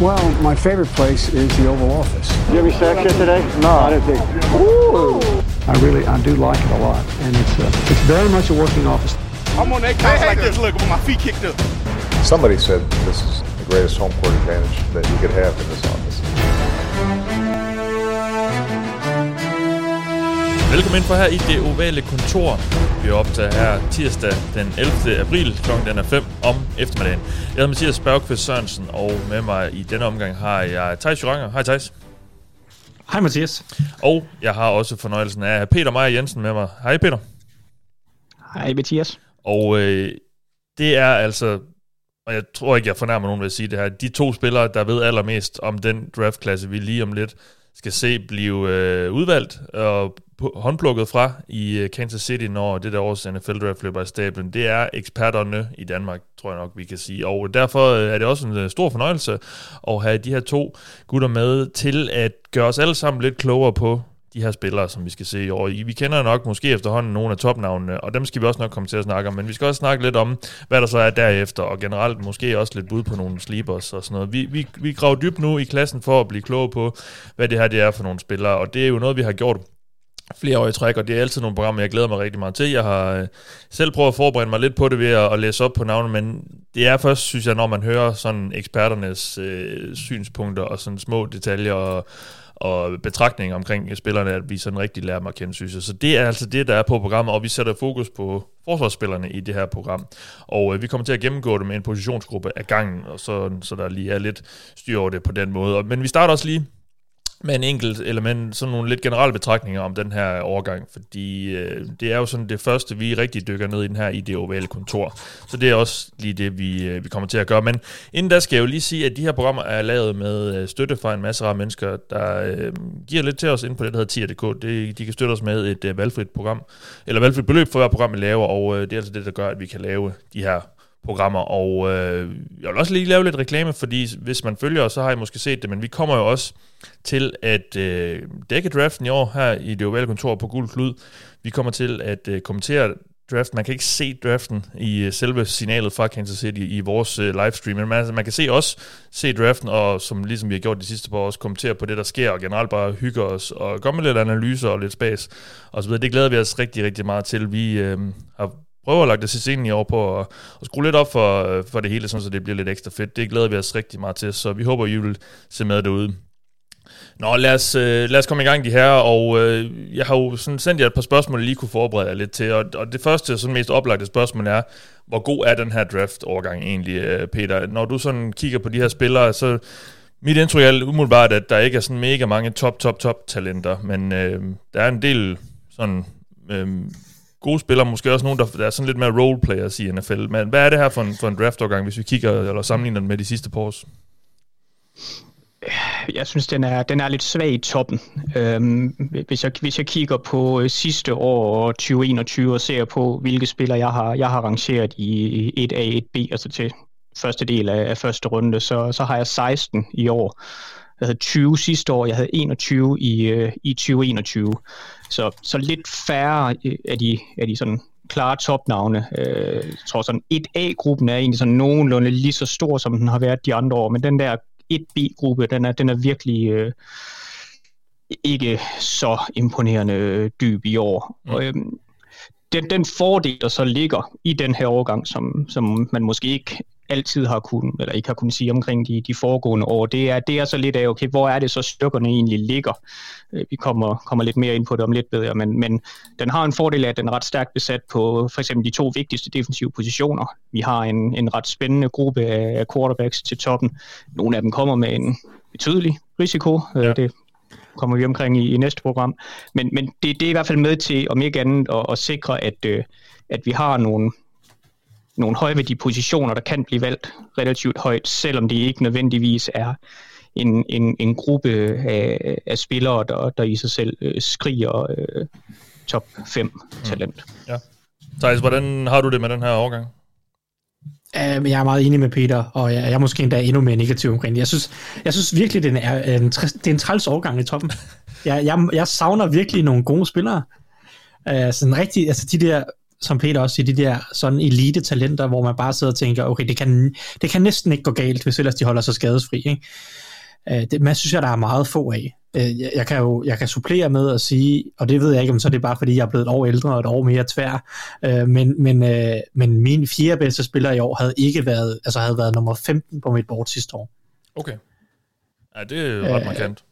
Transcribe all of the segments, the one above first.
Well, my favorite place is the Oval Office. You have any sex yet today? No, I didn't think. Ooh. I really, I do like it a lot, and it's uh, it's very much a working office. I'm on that couch like this, look, with my feet kicked up. Somebody said this is the greatest home court advantage that you could have in this office. Velkommen ind for her i det ovale kontor. Vi er optaget her tirsdag den 11. april kl. den er 5 om eftermiddagen. Jeg hedder Mathias Bergqvist Sørensen, og med mig i denne omgang har jeg Thijs Joranger. Hej Thijs. Hej Mathias. Og jeg har også fornøjelsen af Peter Meier Jensen med mig. Hej Peter. Hej Mathias. Og øh, det er altså, og jeg tror ikke, jeg fornærmer nogen ved at sige det her, de to spillere, der ved allermest om den draftklasse, vi lige om lidt skal se blive øh, udvalgt og håndplukket fra i øh, Kansas City, når det der års NFL-draft løber i stablen. Det er eksperterne i Danmark, tror jeg nok, vi kan sige. Og derfor øh, er det også en øh, stor fornøjelse at have de her to gutter med til at gøre os alle sammen lidt klogere på de her spillere, som vi skal se i år. Vi kender nok måske efterhånden nogle af topnavnene, og dem skal vi også nok komme til at snakke om, men vi skal også snakke lidt om, hvad der så er derefter, og generelt måske også lidt bud på nogle sleepers og sådan noget. Vi, vi, vi graver dybt nu i klassen for at blive kloge på, hvad det her det er for nogle spillere, og det er jo noget, vi har gjort flere år i træk, og det er altid nogle programmer, jeg glæder mig rigtig meget til. Jeg har øh, selv prøvet at forberede mig lidt på det ved at, at læse op på navnet, men det er først, synes jeg, når man hører sådan eksperternes øh, synspunkter og sådan små detaljer og, og betragtninger omkring spillerne, at vi sådan rigtig lærer dem at kende, synes jeg. Så det er altså det, der er på programmet, og vi sætter fokus på forsvarsspillerne i det her program. Og øh, vi kommer til at gennemgå det med en positionsgruppe af gangen, og så, så der lige er lidt styr over det på den måde. Men vi starter også lige med en enkelt element, sådan nogle lidt generelle betragtninger om den her overgang, fordi øh, det er jo sådan det første, vi rigtig dykker ned i den her i det ovale kontor. Så det er også lige det, vi, øh, vi kommer til at gøre. Men inden da skal jeg jo lige sige, at de her programmer er lavet med øh, støtte fra en masse rare mennesker, der øh, giver lidt til os ind på det, der hedder tier.dk. Det, de kan støtte os med et øh, valgfrit program, eller valgfrit beløb for hver program, vi laver, og øh, det er altså det, der gør, at vi kan lave de her programmer, og øh, jeg vil også lige lave lidt reklame, fordi hvis man følger os, så har I måske set det, men vi kommer jo også til at øh, dække draften i år her i det ovale kontor på Guld Klud. Vi kommer til at øh, kommentere draften. Man kan ikke se draften i uh, selve signalet fra Kansas City i vores uh, livestream, men man, altså, man kan se os se draften, og som ligesom vi har gjort de sidste par år, også kommentere på det, der sker, og generelt bare hygge os, og komme med lidt analyser og lidt spas, og så videre. Det glæder vi os rigtig, rigtig meget til. Vi øh, har prøver at lage det til scenen i år på at, at skrue lidt op for, for det hele, så det bliver lidt ekstra fedt. Det glæder vi os rigtig meget til, så vi håber, I vil se med derude. Nå, lad os, øh, lad os komme i gang de her, og øh, jeg har jo sådan sendt jer et par spørgsmål, jeg lige kunne forberede jer lidt til, og, og det første, sådan mest oplagte spørgsmål er, hvor god er den her draft-overgang egentlig, øh, Peter? Når du sådan kigger på de her spillere, så mit indtryk er umiddelbart, at der ikke er sådan mega mange top, top, top talenter, men øh, der er en del sådan øh, gode spillere, måske også nogen, der, der er sådan lidt mere roleplayers i NFL. Men hvad er det her for en, for en draft hvis vi kigger eller sammenligner den med de sidste par års? Jeg synes, den er, den er lidt svag i toppen. Øhm, hvis, jeg, hvis jeg kigger på øh, sidste år, 2021, og ser på, hvilke spillere jeg har, jeg har rangeret i 1A, 1B, altså til første del af, af første runde, så, så har jeg 16 i år. Jeg havde 20 sidste år, jeg havde 21 i, øh, i 2021. Så, så lidt færre øh, af de, af de sådan klare topnavne. Øh, jeg tror sådan 1A-gruppen er egentlig sådan nogenlunde lige så stor, som den har været de andre år, men den der 1B-gruppe, den er, den er virkelig øh, ikke så imponerende øh, dyb i år. Mm. Og, øh, den, den fordel, der så ligger i den her overgang, som, som man måske ikke altid har kunnet, eller ikke har kunnet sige omkring de, de foregående år, det er, det er så lidt af, okay, hvor er det så styrkerne egentlig ligger? Øh, vi kommer, kommer lidt mere ind på det om lidt bedre, men, men den har en fordel af, at den er ret stærkt besat på for eksempel de to vigtigste defensive positioner. Vi har en, en ret spændende gruppe af quarterbacks til toppen. Nogle af dem kommer med en betydelig risiko. Øh, ja. Det kommer vi omkring i, i næste program. Men, men det, det er i hvert fald med til, om ikke andet, at, at sikre, at, øh, at vi har nogle, nogle højværdige positioner, der kan blive valgt relativt højt, selvom det ikke nødvendigvis er en, en, en gruppe af, af spillere, der, der i sig selv øh, skriger øh, top 5 mm. talent. Mm. Ja. Thijs, hvordan har du det med den her overgang? Uh, jeg er meget enig med Peter, og jeg, jeg er måske endda endnu mere negativ omkring det. Jeg synes, jeg synes virkelig, den er en, det er en træls overgang i toppen. Jeg, jeg, jeg savner virkelig nogle gode spillere. Uh, sådan rigtig, altså de der som Peter også siger, de der sådan elite talenter, hvor man bare sidder og tænker, okay, det kan, det kan næsten ikke gå galt, hvis ellers de holder sig skadesfri. Ikke? Øh, det, man synes jeg, der er meget få af. Øh, jeg, jeg kan jo jeg kan supplere med at sige, og det ved jeg ikke, om så er det bare fordi, jeg er blevet et år ældre og et år mere tvær, øh, men, men, øh, men min fjerde bedste spiller i år havde ikke været, altså havde været nummer 15 på mit board sidste år. Okay. Ja, det er ret øh, markant.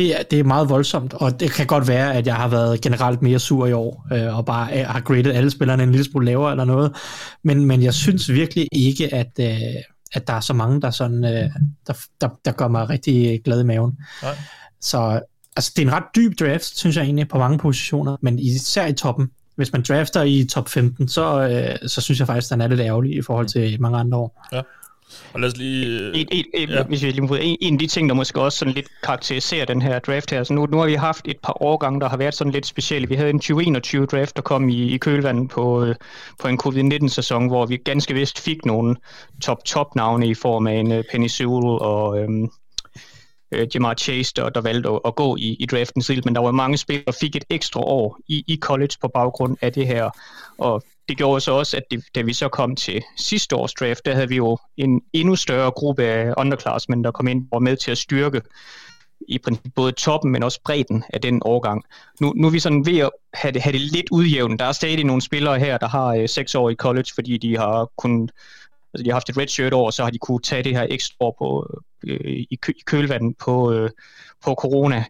Det er, det er meget voldsomt, og det kan godt være, at jeg har været generelt mere sur i år, øh, og bare øh, har graded alle spillerne en lille smule lavere eller noget, men, men jeg synes virkelig ikke, at, øh, at der er så mange, der, sådan, øh, der, der, der gør mig rigtig glad i maven. Nej. Så altså, det er en ret dyb draft, synes jeg egentlig, på mange positioner, men især i toppen. Hvis man drafter i top 15, så, øh, så synes jeg faktisk, at den er lidt ærgerlig i forhold til mange andre år. Ja. Og lad os lige... Øh, en, en, ja. hvis jeg lige en, en af de ting, der måske også sådan lidt karakteriserer den her draft her, så nu, nu har vi haft et par årgange, der har været sådan lidt specielle. Vi havde en 2021 draft, der kom i, i kølvandet på, øh, på en covid-19-sæson, hvor vi ganske vist fik nogle top-top-navne i form af en uh, Penny Sewell og... Øhm, øh, Jamar Chase, der, der valgte at, at gå i, i draften selv, men der var mange spillere, der fik et ekstra år i, i college på baggrund af det her, og det gjorde så også, at det, da vi så kom til sidste års draft, der havde vi jo en endnu større gruppe af underclassmen, der kom ind og var med til at styrke i princippet både toppen, men også bredden af den årgang. Nu, nu er vi sådan ved at have det, have det lidt udjævnet. Der er stadig nogle spillere her, der har øh, seks år i college, fordi de har kun altså de har haft et redshirt år, så har de kunne tage det her ekstra år på, øh, i, kø, i kølvandet på, øh, på corona.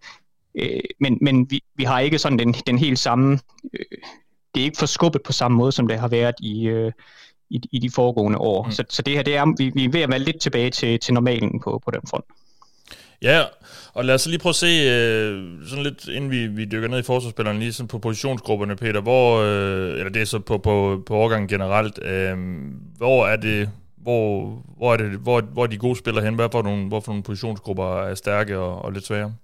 Øh, men men vi, vi har ikke sådan den, den helt samme øh, det er ikke forskubbet på samme måde, som det har været i, øh, i, i de foregående år. Mm. Så, så det her, det er, vi, vi er ved at være lidt tilbage til, til normalen på, på den front. Ja, og lad os lige prøve at se, øh, sådan lidt inden vi, vi dykker ned i forsvarsspillerne, lige sådan på positionsgrupperne, Peter, hvor, øh, eller det er så på, på, på årgangen generelt, øh, hvor er det, hvor, hvor er det, hvor, hvor er de gode spillere hen? Hvad for nogle, hvor for nogle positionsgrupper er stærke og, og lidt svære?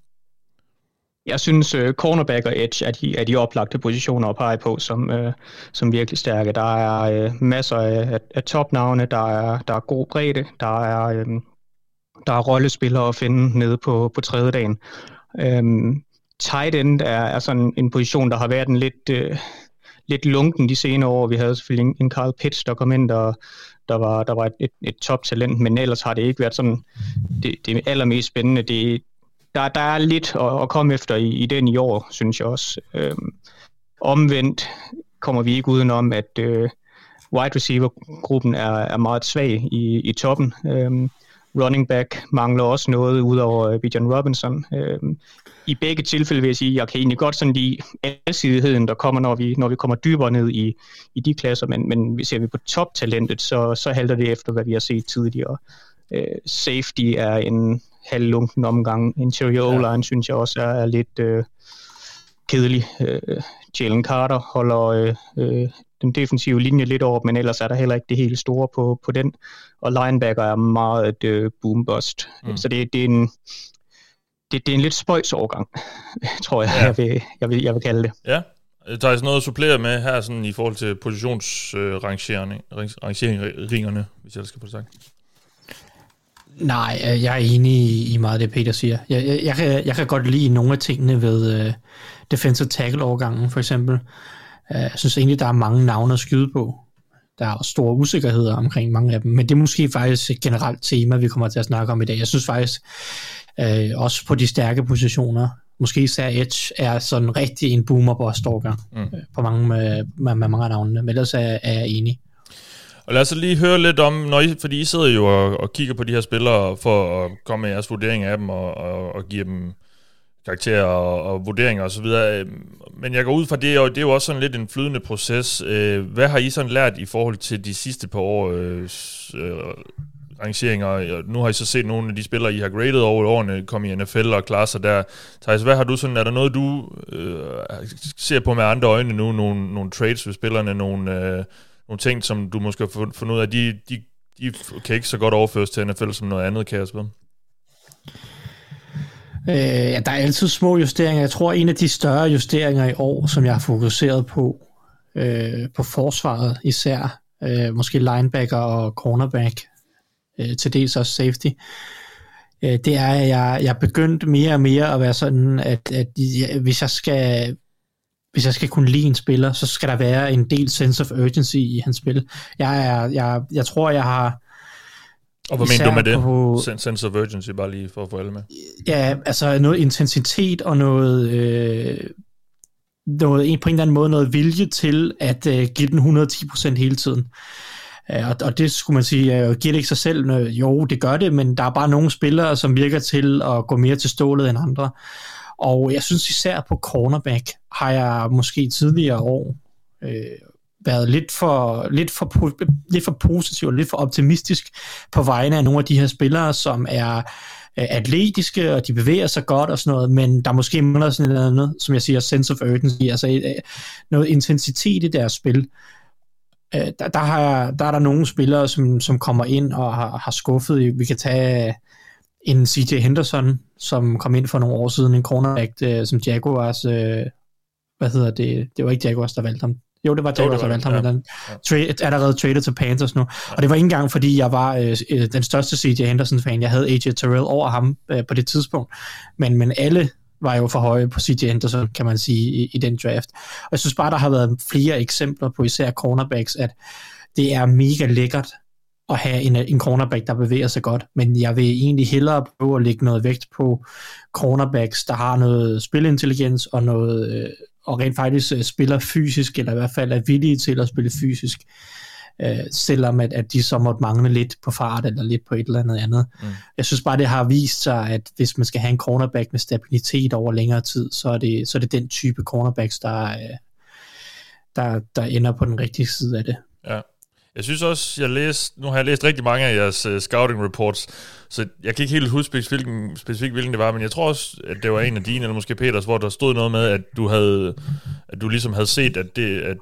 Jeg synes, uh, cornerback og edge er de, er de oplagte positioner at pege på som, uh, som virkelig stærke. Der er uh, masser af, af, topnavne, der er, der er god bredde, der er, um, der er rollespillere at finde nede på, på tredje dagen. Um, øhm, tight end er, er sådan en position, der har været en lidt, uh, lidt lunken de senere år. Vi havde selvfølgelig en, en Carl Pitts, der kom ind, der, der var, der var et, et, et top-talent, men ellers har det ikke været sådan det, det allermest spændende. Det, der, der er lidt at, at komme efter i, i den i år, synes jeg også. Øhm, omvendt kommer vi ikke udenom, at øh, wide receiver-gruppen er, er meget svag i, i toppen. Øhm, running back mangler også noget ud over øh, Bijan Robinson. Øhm, I begge tilfælde vil jeg sige, at jeg kan egentlig godt sådan lide alsidigheden, der kommer, når vi, når vi kommer dybere ned i, i de klasser, men, men ser vi på toptalentet, så, så halter det efter, hvad vi har set tidligere. Øh, safety er en halvlunken omgang. Interior ja. synes jeg også er, er lidt øh, kedelig. Øh, Jalen Carter holder øh, øh, den defensive linje lidt over, men ellers er der heller ikke det helt store på, på den. Og linebacker er meget et øh, boom-bust. Mm. Så det, det er en det, det er en lidt spøjs overgang, tror jeg, ja. jeg, vil, jeg, vil, jeg vil kalde det. Ja, der er noget at supplere med her sådan i forhold til positionsrangeringerne, øh, hvis jeg skal få det sagt. Nej, jeg er enig i meget af det, Peter siger. Jeg, jeg, jeg, kan, jeg kan godt lide nogle af tingene ved uh, defensive tackle-overgangen, for eksempel. Uh, jeg synes egentlig, der er mange navne at skyde på. Der er store usikkerheder omkring mange af dem, men det er måske faktisk et generelt tema, vi kommer til at snakke om i dag. Jeg synes faktisk, uh, også på de stærke positioner, måske især Edge, er sådan rigtig en boomer på Stalker mm. på mange, med, med, med mange af navnene, men ellers er, er jeg enig. Og lad os lige høre lidt om, når I, fordi I sidder jo og, og kigger på de her spillere for at komme med jeres vurdering af dem og, og, og give dem karakterer og, og vurderinger osv. Øhm, men jeg går ud fra det, og det er jo også sådan lidt en flydende proces. Øh, hvad har I sådan lært i forhold til de sidste par år øh, øh, rangeringer? Nu har I så set nogle af de spillere, I har graded over årene, komme i NFL og klare sig der. Thijs, hvad har du sådan, er der noget, du øh, ser på med andre øjne nu? Nogle, nogle trades ved spillerne, nogle... Øh, nogle ting, som du måske har fundet ud af, de, de, de kan ikke så godt overføres til NFL som noget andet, Kasper. Øh, ja, der er altid små justeringer. Jeg tror, en af de større justeringer i år, som jeg har fokuseret på, øh, på forsvaret især, øh, måske linebacker og cornerback, øh, til dels også safety, øh, det er, at jeg, jeg er begyndt mere og mere at være sådan, at, at jeg, hvis jeg skal hvis jeg skal kunne lide en spiller, så skal der være en del sense of urgency i hans spil. Jeg, er, jeg, jeg tror, jeg har... Og hvad mener du med det? På, sense of urgency, bare lige for at få alle med. Ja, altså noget intensitet og noget... Øh, noget, på en eller anden måde noget vilje til at øh, give den 110% hele tiden. Øh, og, og det skulle man sige, øh, giver det ikke sig selv? Jo, det gør det, men der er bare nogle spillere, som virker til at gå mere til stålet end andre. Og jeg synes især på cornerback har jeg måske tidligere år øh, været lidt for, lidt, for, lidt for positiv og lidt for optimistisk på vegne af nogle af de her spillere, som er øh, atletiske, og de bevæger sig godt og sådan noget, men der måske mangler sådan noget andet, som jeg siger, sense of urgency, altså øh, noget intensitet i deres spil. Øh, der, der, har, der er der nogle spillere, som, som kommer ind og har, har skuffet. Vi kan tage en CJ Henderson, som kom ind for nogle år siden, en cornerback, øh, som Jaguars, øh, hvad hedder det, det var ikke Jaguars, der valgte ham. Jo, det var Jaguars, der valgte ham, ja. den ja. Tra- allerede traded til Panthers nu. Ja. Og det var ikke engang, fordi jeg var øh, øh den største CJ Henderson-fan. Jeg havde AJ Terrell over ham øh, på det tidspunkt. Men, men alle var jo for høje på CJ Henderson, kan man sige, i, i den draft. Og jeg synes bare, der har været flere eksempler på især cornerbacks, at det er mega lækkert at have en, en cornerback, der bevæger sig godt, men jeg vil egentlig hellere prøve at lægge noget vægt på cornerbacks, der har noget spilintelligens og noget øh, og rent faktisk øh, spiller fysisk, eller i hvert fald er villige til at spille fysisk, øh, selvom at, at de så måtte mangle lidt på fart eller lidt på et eller andet andet. Mm. Jeg synes bare, det har vist sig, at hvis man skal have en cornerback med stabilitet over længere tid, så er det, så er det den type cornerbacks, der, øh, der, der ender på den rigtige side af det. Ja. Jeg synes også, jeg læste, nu har jeg læst rigtig mange af jeres uh, scouting reports, så jeg kan ikke helt huske specifikt, specifikt, hvilken det var, men jeg tror også, at det var en af dine, eller måske Peters, hvor der stod noget med, at du havde, at du ligesom havde set, at, det, at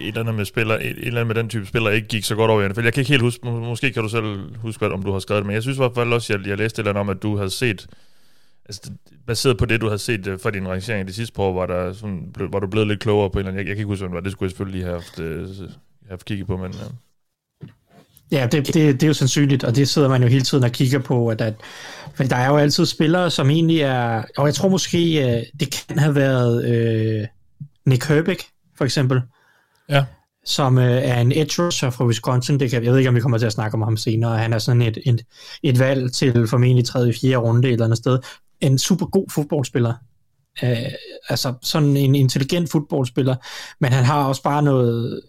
et eller andet med spiller, et, et eller andet med den type spiller ikke gik så godt over i NFL. Jeg kan ikke helt huske, måske kan du selv huske, om du har skrevet det, men jeg synes i hvert fald også, at jeg, jeg læste et eller andet om, at du havde set, altså baseret på det, du havde set uh, fra din rangering de sidste par år, var, der sådan, var du blevet lidt klogere på en eller anden, jeg, jeg kan ikke huske, hvad det var, det skulle jeg selvfølgelig lige have haft, uh, have kigget på, men... Uh. Ja, det, det, det er jo sandsynligt, og det sidder man jo hele tiden og kigger på, at, at for der er jo altid spillere, som egentlig er, og jeg tror måske, øh, det kan have været øh, Nick Herbig, for eksempel, ja. som øh, er en edge rusher fra Wisconsin, det kan, jeg ved ikke, om vi kommer til at snakke om ham senere, han er sådan et, et, et valg til formentlig 3. 4. runde et eller andet sted, en super god fodboldspiller, øh, altså sådan en intelligent fodboldspiller, men han har også bare noget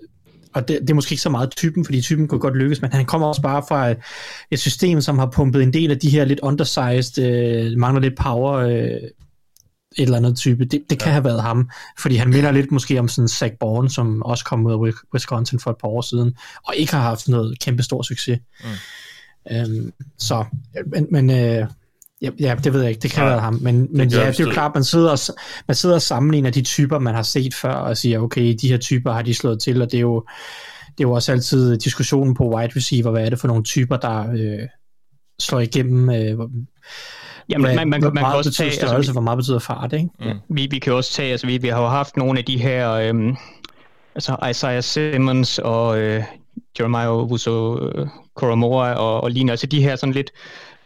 og det, det er måske ikke så meget typen, fordi typen kunne godt lykkes, men han kommer også bare fra et, et system, som har pumpet en del af de her lidt undersized, øh, mangler lidt power, øh, et eller andet type. Det, det kan ja. have været ham, fordi han minder lidt måske om sådan Zach Bourne, som også kom ud af Wisconsin for et par år siden, og ikke har haft noget kæmpe stor succes. Mm. Øhm, så, men, men øh, Ja, ja, det ved jeg ikke. Det kan ja, være ham. Men, men ja, det er jo klart, man sidder, og, man sidder og sammenligner de typer, man har set før, og siger, okay, de her typer har de slået til, og det er jo, det er jo også altid diskussionen på wide receiver, hvad er det for nogle typer, der øh, slår igennem, øh, Ja, men man, man, man, man kan også tage... Størrelse, altså, hvor meget betyder fart, ikke? Mm. Vi, vi kan også tage, altså vi, vi har jo haft nogle af de her, øhm, altså Isaiah Simmons og øh, Jeremiah Wuso øh, Koromora og, og lignende, altså de her sådan lidt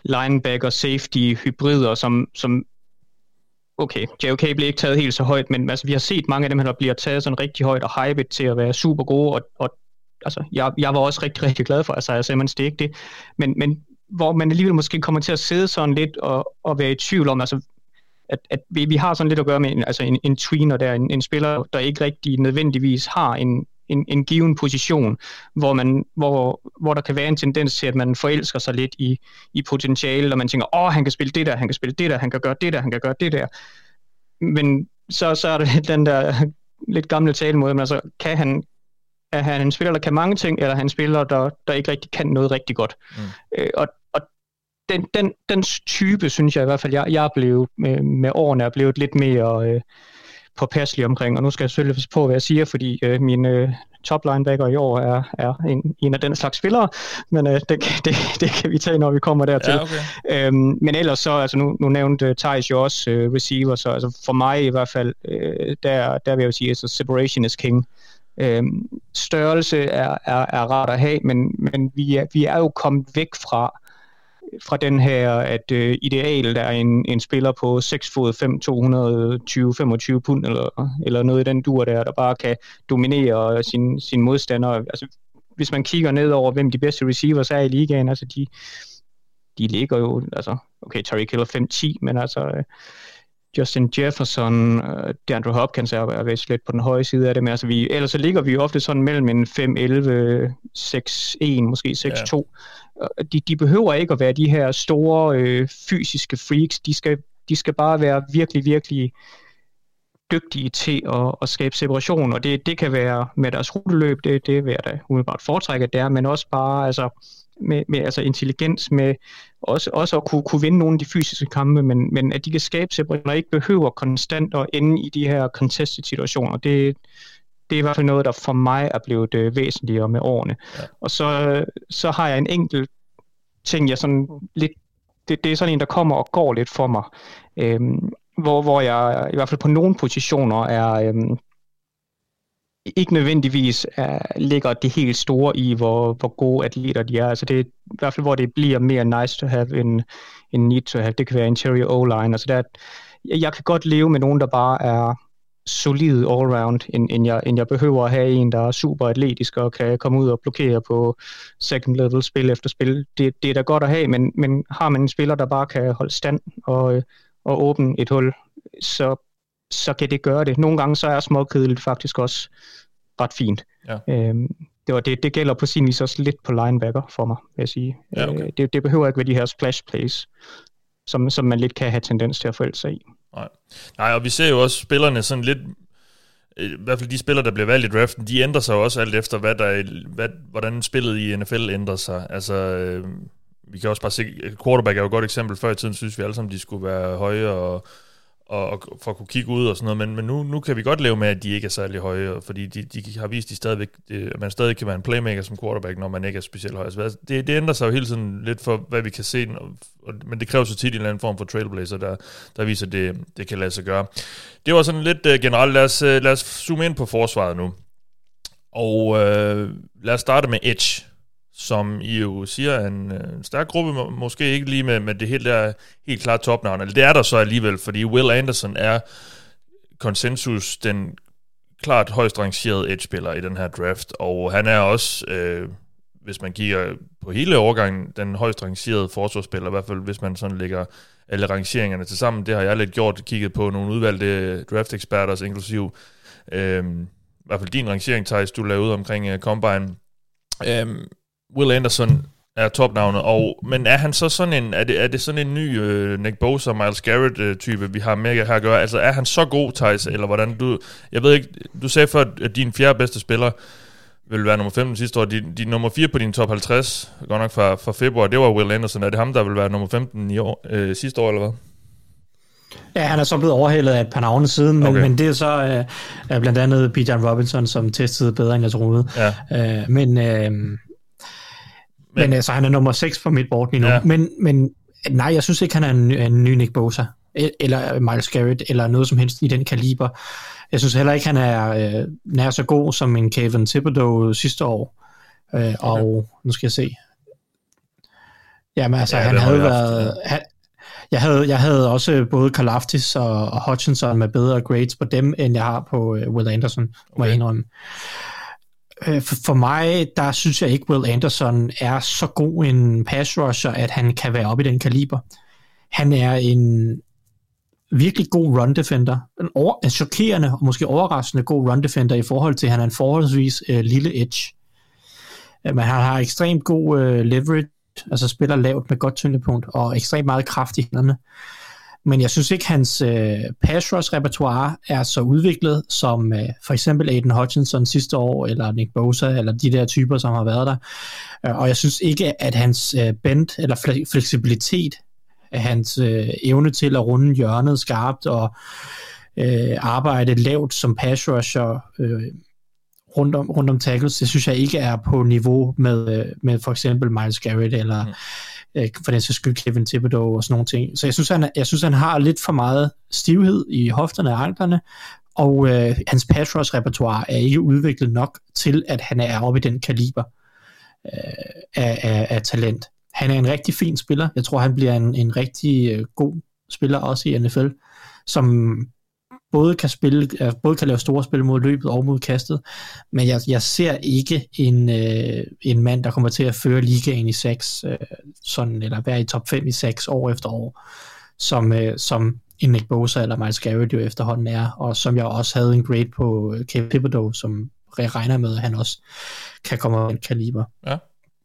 linebacker, safety, hybrider, som, som okay, JOK blev ikke taget helt så højt, men altså, vi har set mange af dem, der bliver taget sådan rigtig højt og hypet til at være super gode, og, og altså, jeg, jeg var også rigtig, rigtig glad for, altså, jeg sagde, man det ikke det, men, men hvor man alligevel måske kommer til at sidde sådan lidt og, og være i tvivl om, altså, at, at vi, vi har sådan lidt at gøre med en, altså en, en tweener der, en, en spiller, der ikke rigtig nødvendigvis har en, en, en given position, hvor, man, hvor, hvor der kan være en tendens til, at man forelsker sig lidt i, i potentiale, og man tænker, åh, han kan spille det der, han kan spille det der, han kan gøre det der, han kan gøre det der. Men så, så er det den der lidt gamle talemåde, men altså, kan han, er han en spiller, der kan mange ting, eller er han en spiller, der, der ikke rigtig kan noget rigtig godt? Mm. Øh, og, og den, den, den type, synes jeg i hvert fald, jeg, jeg er blevet med, med årene er blevet lidt mere... Øh, påpasselig omkring, og nu skal jeg selvfølgelig passe på, hvad jeg siger, fordi øh, min øh, top linebacker i år er, er en, en af den slags spillere, men øh, det, det, det kan vi tage, når vi kommer dertil. Ja, okay. øhm, men ellers så, altså nu, nu nævnte uh, Thijs jo også øh, receiver, så altså for mig i hvert fald, øh, der, der vil jeg jo sige, at altså, separation is king. Øhm, størrelse er, er, er rart at have, men, men vi, er, vi er jo kommet væk fra fra den her, at øh, idealet er en, en spiller på 6 fod 5, 220-25 pund, eller, eller noget i den dur der, der bare kan dominere sin, sin modstander. Altså, hvis man kigger ned over, hvem de bedste receivers er i ligaen, altså de, de ligger jo, altså, okay, Terry Hill 5-10, men altså, øh, Justin Jefferson, uh, DeAndre Hopkins er, er vist lidt på den høje side af det, men altså vi, ellers så ligger vi ofte sådan mellem en 5-11, 6-1, måske 6-2. Ja. De, de behøver ikke at være de her store øh, fysiske freaks, de skal, de skal bare være virkelig, virkelig dygtige til at, at skabe separation, og det, det kan være med deres ruteløb, det, det vil jeg da umiddelbart foretrække, det er, men også bare altså, med, med altså intelligens, med også, også at kunne, kunne vinde nogle af de fysiske kampe, men, men at de kan skabe separation, og ikke behøver konstant at ende i de her contested situationer. Det, det er i hvert fald noget, der for mig er blevet øh, væsentligere med årene. Ja. Og så, så har jeg en enkelt ting, jeg sådan lidt, det, det er sådan en, der kommer og går lidt for mig, øhm, hvor, hvor jeg i hvert fald på nogle positioner er, øhm, ikke nødvendigvis er, ligger det helt store i, hvor, hvor gode atleter de er. Altså det er i hvert fald, hvor det bliver mere nice to have end, end need to have. Det kan være interior O-line. Altså der, jeg kan godt leve med nogen, der bare er solid all-round, end, end, jeg, end jeg behøver at have en, der er super atletisk og kan komme ud og blokere på second level spil efter spil. Det, det er da godt at have, men, men har man en spiller, der bare kan holde stand og, og åbne et hul, så så kan det gøre det. Nogle gange så er småkedeligt faktisk også ret fint. Ja. Øhm, det, var det, det gælder på sin vis også lidt på linebacker for mig, vil jeg sige. Ja, okay. øh, det, det behøver ikke være de her splash plays, som, som man lidt kan have tendens til at forælde sig i. Nej. Nej, og vi ser jo også spillerne sådan lidt, i hvert fald de spillere, der bliver valgt i draften, de ændrer sig jo også alt efter, hvad der, hvad, hvordan spillet i NFL ændrer sig. Altså, øh, vi kan også bare se, quarterback er jo et godt eksempel. Før i tiden synes vi alle sammen, de skulle være høje og og, og for at kunne kigge ud og sådan noget, men, men nu, nu kan vi godt leve med, at de ikke er særlig høje, fordi de, de har vist, de stadigvæk, øh, at man stadig kan være en playmaker som quarterback, når man ikke er specielt høj. Altså, det, det ændrer sig jo hele tiden lidt for, hvad vi kan se, og, men det kræver så tit en eller anden form for trailblazer, der, der viser, at det, det kan lade sig gøre. Det var sådan lidt uh, generelt. Lad os, uh, lad os zoome ind på forsvaret nu. Og uh, lad os starte med Edge som I jo siger er en, øh, en stærk gruppe, må, måske ikke lige med, med det helt der helt klart topnavn, eller det er der så alligevel, fordi Will Anderson er konsensus den klart højst rangerede edge-spiller i den her draft, og han er også, øh, hvis man kigger på hele overgangen, den højst rangerede forsvarsspiller, i hvert fald hvis man sådan lægger alle rangeringerne til sammen. Det har jeg lidt gjort, kigget på nogle udvalgte draft-eksperters, inklusiv øh, i hvert fald din rangering, Thijs, du lavede ud omkring uh, Combine. Øh, Will Anderson er topnavnet, og, men er han så sådan en, er det, er det sådan en ny uh, Nick Bosa, Miles Garrett uh, type, vi har med her at gøre? Altså er han så god, Thijs, eller hvordan du, jeg ved ikke, du sagde før, at din fjerde bedste spiller vil være nummer 15 sidste år. Din, din nummer 4 på din top 50, godt nok fra, fra februar, det var Will Anderson. Er det ham, der vil være nummer 15 i år, øh, sidste år, eller hvad? Ja, han er så blevet overhældet af et par navne siden, men, okay. men det er så øh, blandt andet Bijan Robinson, som testede bedre, end jeg troede. Ja. Øh, men øh, men, men altså, han er nummer 6 på mit board lige nu. Ja. Men, men nej, jeg synes ikke, han er en, en ny Nick Bosa, eller Miles Garrett, eller noget som helst i den kaliber. Jeg synes heller ikke, han er øh, nær så god som en Kevin Thibodeau sidste år. Øh, okay. Og nu skal jeg se. Jamen altså, ja, han havde været... Han, jeg havde, jeg havde også både Kalaftis og, og Hutchinson med bedre grades på dem, end jeg har på uh, Will Anderson, må okay. jeg indrømme. Øh, for mig, der synes jeg ikke, Will Anderson er så god en pass rusher, at han kan være oppe i den kaliber. Han er en virkelig god run defender. En, over, en chokerende og måske overraskende god run defender i forhold til, at han er en forholdsvis øh, lille edge. Øh, men han har ekstremt god øh, leverage, altså spiller lavt med godt tyngdepunkt og ekstremt meget kraft i hænderne men jeg synes ikke, hans øh, pass rush repertoire er så udviklet, som øh, for eksempel Aiden Hutchinson sidste år, eller Nick Bosa, eller de der typer, som har været der. Øh, og jeg synes ikke, at hans øh, bend eller fleksibilitet, hans øh, evne til at runde hjørnet skarpt og øh, arbejde lavt som pass rusher, øh, rundt om, rundt om tackles, det synes jeg ikke er på niveau med, øh, med for eksempel Miles Garrett eller mm Øh, for den sags skyld Kevin Thibodeau og sådan nogle ting. Så jeg synes, han, jeg synes, han har lidt for meget stivhed i hofterne og anklerne, og øh, hans pass repertoire er ikke udviklet nok til, at han er oppe i den kaliber øh, af, af, af talent. han er en rigtig fin spiller. Jeg tror, han bliver en, en rigtig øh, god spiller også i NFL, som både kan spille, både kan lave store spil mod løbet og mod kastet, men jeg, jeg ser ikke en, øh, en mand, der kommer til at føre ligaen i 6, øh, sådan, eller være i top 5 i 6 år efter år, som, øh, som en Nick Bosa eller Miles Garrett jo efterhånden er, og som jeg også havde en grade på øh, Kevin Thibodeau, som jeg regner med, at han også kan komme af en kaliber. Ja.